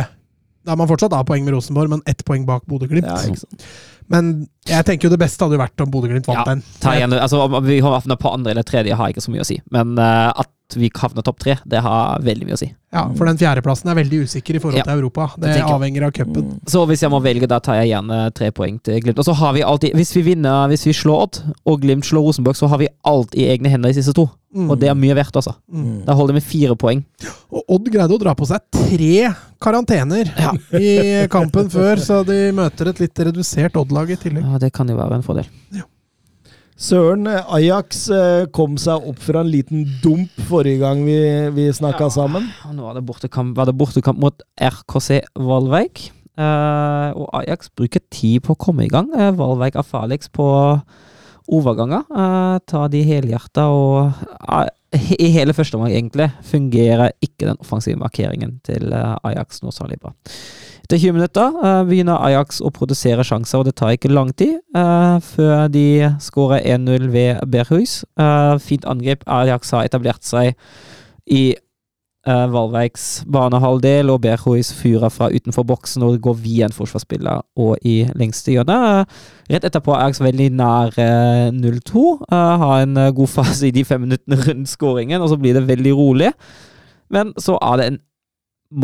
da er man fortsatt av poeng med Rosenborg, men ett poeng bak Bodø-Glimt. Ja, men jeg tenker jo det beste hadde jo vært om Bodø-Glimt vant Ja, den. Ta igjen, altså, om vi havner på andre eller tredje har jeg ikke så mye å si, men uh, at vi havner topp tre, det har veldig mye å si. Ja, For den fjerdeplassen er veldig usikker i forhold Ja, til Europa. Det avhenger av cupen. Så hvis jeg må velge, da tar jeg gjerne tre poeng til Glimt. Og så har vi alltid, hvis vi vinner, hvis vi slår Odd, og Glimt slår Rosenborg, så har vi alt i egne hender i siste to. Mm. Og det er mye verdt, altså. Mm. Da holder det med fire poeng. Og Odd greide å dra på seg tre karantener ja. i kampen før, så de møter et litt redusert Odd-lag i tillegg. Ja, det kan jo være en fordel. Søren, Ajax eh, kom seg opp fra en liten dump forrige gang vi, vi snakka sammen. Og nå var det bortekamp, var det bortekamp mot RKC Valveig. Uh, og Ajax bruker tid på å komme i gang. Uh, Valveig er farligst på overganger. Uh, tar de helhjerta og uh, I hele første omgang, egentlig, fungerer ikke den offensive markeringen til Ajax noe særlig bra. Etter 20 minutter uh, begynner Ajax å produsere sjanser, og det tar ikke lang tid uh, før de skårer 1-0 ved Berhus. Uh, fint angrep. Ajax har etablert seg i uh, Valveiks banehalvdel, og Berhus fyrer fra utenfor boksen og går via en forsvarsspiller og i lengste hjørne. Eh, rett etterpå er Ajax veldig nær eh, 0-2. eh, har en eh, god fase i de fem minuttene rundt skåringen, og så blir det veldig rolig. Men så er det en,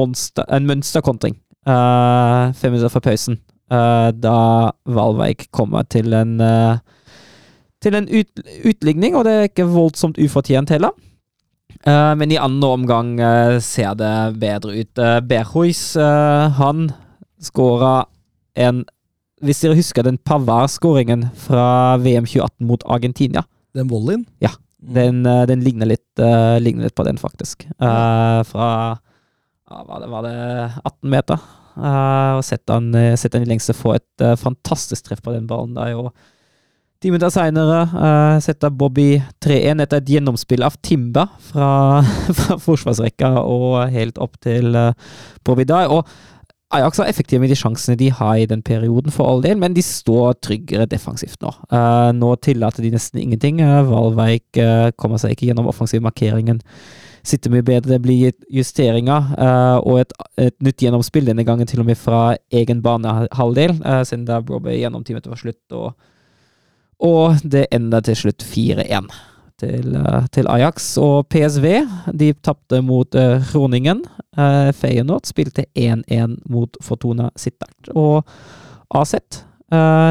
monster, en mønsterkontring eh, fem minutter før pausen, uh, da Valveig kommer til en uh, til en ut, utligning, og det er ikke voldsomt ufortjent heller. Men i andre omgang ser det bedre ut. Uh, Berhuis, han skåra en Hvis dere husker den Pavard-skåringen fra VM 2018 mot Argentina. Den volleyen? Ja. Den, eh, den ligner, litt, ligner litt på den, faktisk. Fra var, det, var det 18 meter. Eh, og setter han, sett han i lengste få et uh, fantastisk treff på den ballen der. og Ti minutter seinere uh, setter Bobby 3-1 etter et gjennomspill av Timba fra, [LAUGHS] fra forsvarsrekka og helt opp til uh, Dye. Og Ajax er effektive med de sjansene de har i den perioden, for all del, men de står tryggere defensivt nå. Uh, nå tillater de nesten ingenting. Uh, Valveik uh, kommer seg ikke gjennom offensiv markeringen. Sitter mye bedre, det blir justeringer uh, og et, et nytt gjennomspill, denne gangen til og med fra egen banehalvdel, uh, siden da Bobby gjennom ti minutter var slutt. og og det ender til slutt 4-1 til, uh, til, Ajax. Og PSV de tapte mot Groningen. Uh, Feyenoord spilte 1-1 mot Fortuna Sittert. Og AZ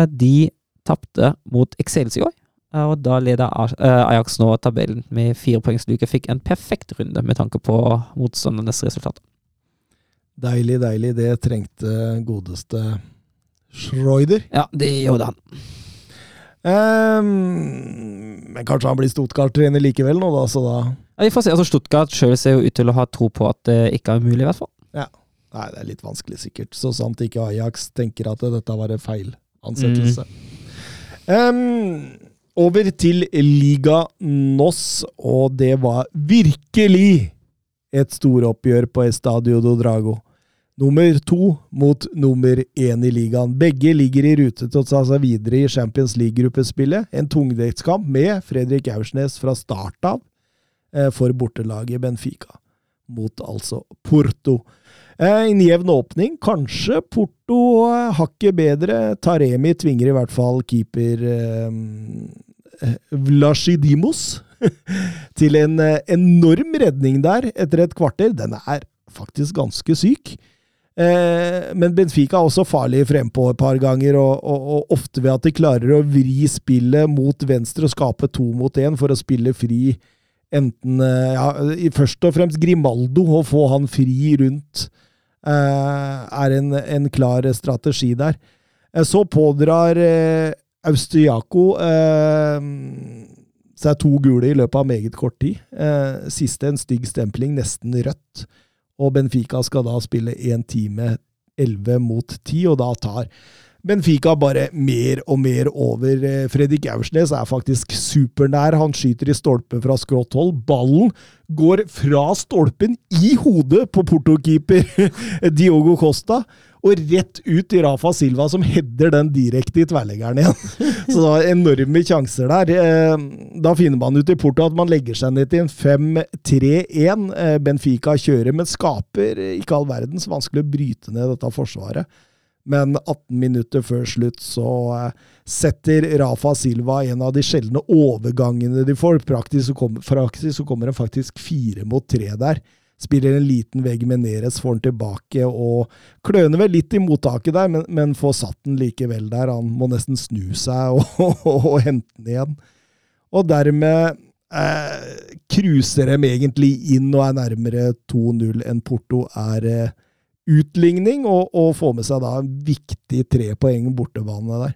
de tapte mot Excelsior. Og da leder Ajax nå tabellen med firepoengsluke. Fikk en perfekt runde med tanke på motstandernes resultat. Deilig, deilig. Det trengte godeste Schreuder. Ja, det gjorde han. Um, men kanskje han blir Stuttgart-trener likevel nå, da, så da Ja, Vi får se. altså Stuttgart sjøl ser jo ut til å ha tro på at det ikke er umulig, i hvert fall. Ja. Nei, det er litt vanskelig, sikkert. Så sant ikke Ajax tenker at dette var en feil ansettelse. Mm. Um, over til Liga NOS, og det var virkelig et storoppgjør på Estadio do Drago. Nummer to mot nummer én i ligaen. Begge ligger i rute til å ta seg videre i Champions League-gruppespillet. En tungdektskamp med Fredrik Aursnes fra start av eh, for bortelaget Benfica. Mot altså Porto. Eh, en jevn åpning. Kanskje Porto eh, hakket bedre. Taremi tvinger i hvert fall keeper eh, Vlasidimos [LAUGHS] til en enorm redning der etter et kvarter. Den er faktisk ganske syk. Eh, men Benfica er også farlig frempå et par ganger, og, og, og, ofte ved at de klarer å vri spillet mot venstre og skape to mot én for å spille fri enten eh, ja, Først og fremst Grimaldo, å få han fri rundt, eh, er en, en, klar strategi der. Eh, så pådrar eh, Austriaco eh, seg to gule i løpet av meget kort tid. Eh, siste en stygg stempling, nesten rødt. Og Benfica skal da spille én time 11 mot 10, og da tar Benfica bare mer og mer over. Eh, Fredrik Aursnes er faktisk supernær. Han skyter i stolpen fra skrått hold. Ballen går fra stolpen i hodet på portokeeper [LAUGHS] Diogo Costa og rett ut i Rafa Silva, som header den direkte i tverrleggeren igjen. [LAUGHS] Så det var enorme sjanser der. Eh, da finner man ut i Porto at man legger seg ned til en 5-3-1. Eh, Benfica kjører, men skaper ikke all verdens vanskelig å bryte ned dette forsvaret. Men 18 minutter før slutt så eh, setter Rafa Silva en av de sjeldne overgangene de får. Praktisk så kommer, praktisk så kommer det faktisk fire mot tre der. Spiller en liten vegg med Neres, får den tilbake og kløner vel litt i mottaket der, men, men får satt den likevel der. Han må nesten snu seg og, [LAUGHS] og, og, og hente den igjen. Og dermed eh, dem egentlig inn og er nærmere 2-0 enn Porto er eh, utligning, og, og får med seg da en viktig tre poeng bortebane der.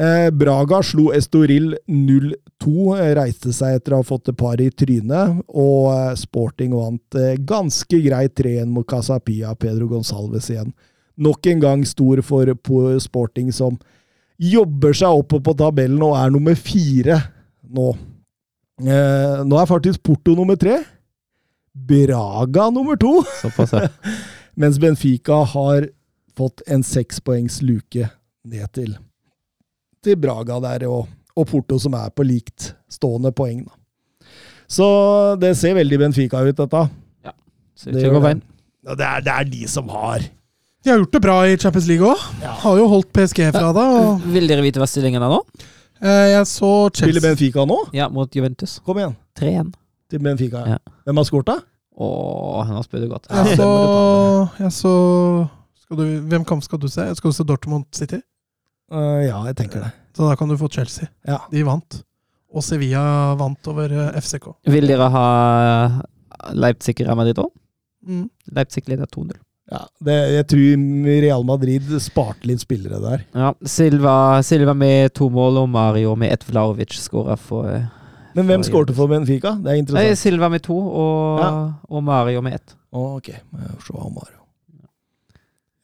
Eh, Braga slo Estoril 0-2, eh, reiste seg etter å ha fått et par i trynet, og eh, Sporting vant ganske greit 3-1 mot Casapia, Pedro Gonsalves igjen. Nok en gang stor for Sporting, som jobber seg oppe på tabellen og er nummer fire nå. nå er faktisk Porto nummer tre. Braga nummer to! Såpass, ja. [LAUGHS] Mens Benfica har fått en sekspoengs luke ned til til Braga der, og, og Porto, som er på likt stående poeng. Da. Så det ser veldig Benfica ut, dette. Ja. Ser det, det. Ja, det, er, det er de som har De har gjort det bra i Champions League òg. Ja. Har jo holdt PSG fra det. Og... Vil dere vite hva stillingen er nå? Eh, jeg så Chelsea Spiller Benfica nå? Ja, mot Juventus. Kom igjen. 3-1. Til Benfica. Ja. Hvem har skåret, da? Åh, han har spilt godt. Jeg så, jeg så du, Hvem kamp skal du se? Skal du se Dortmund City? Uh, ja, jeg tenker det. Så da kan du få Chelsea. Ja. De vant. Og Sevilla vant over eh, FCK. Vil dere ha Leipzig i Real Madrid òg? Mm. Leipzig leder 2-0. Ja, det, jeg tror Real Madrid sparte litt spillere der. Ja, Silva, Silva med to mål og Mario med ett Vlaovic skåra for Men hvem skårte for Benfica? Det er interessant. Nei, Silva med to og, ja. og Mario med ett. Ok, Mario.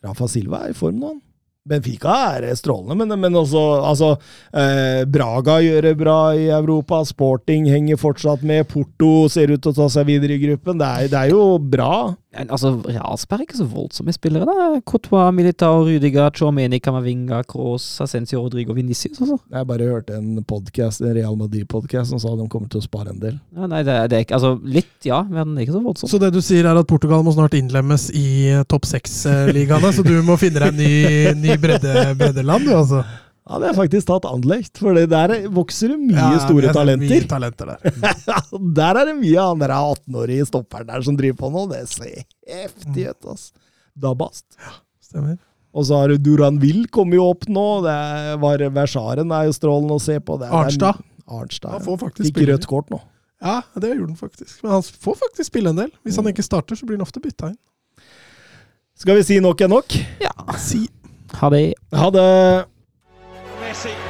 Rafa Silva er i form nå, han. Benfica er strålende, men, men også altså, eh, Braga gjør det bra i Europa. Sporting henger fortsatt med. Porto ser ut til å ta seg videre i gruppen. Det er, det er jo bra. Altså, Realsberg er ikke så voldsomme spillere. da. Courtois, Militao, Rudiger, Chomeni, Camavinga, Kroos, Ascencio, Rodrigo, Vinicius. også. Jeg bare hørte en podcast, en Real Madrid-podkast som sa de kommer til å spare en del. Ja, nei, det, det er ikke, altså Litt, ja, men ikke så voldsomt. Så det du sier er at Portugal må snart innlemmes i topp seks-ligaene, så du må finne deg en ny, ny bredde, breddeland, du altså? Ja, det er faktisk tatt anlegt, for der vokser det mye ja, store talenter. Mye talenter der. [LAUGHS] der er det mye av den 18-årige stopperen der som driver på nå. Det ser heftig ut, ass. Dabast. Ja, stemmer. Og så har du Duranville kommer jo opp nå. Det var Versaren er jo strålende å se på. Det er, Arnstad. Arnstad. Han får faktisk Fikk rødt kort nå. Ja, det gjorde han faktisk. Men han får faktisk spille en del. Hvis han mm. ikke starter, så blir han ofte bytta inn. Skal vi si nok er nok? Ja. Si. Ha det. Ha det. Messi.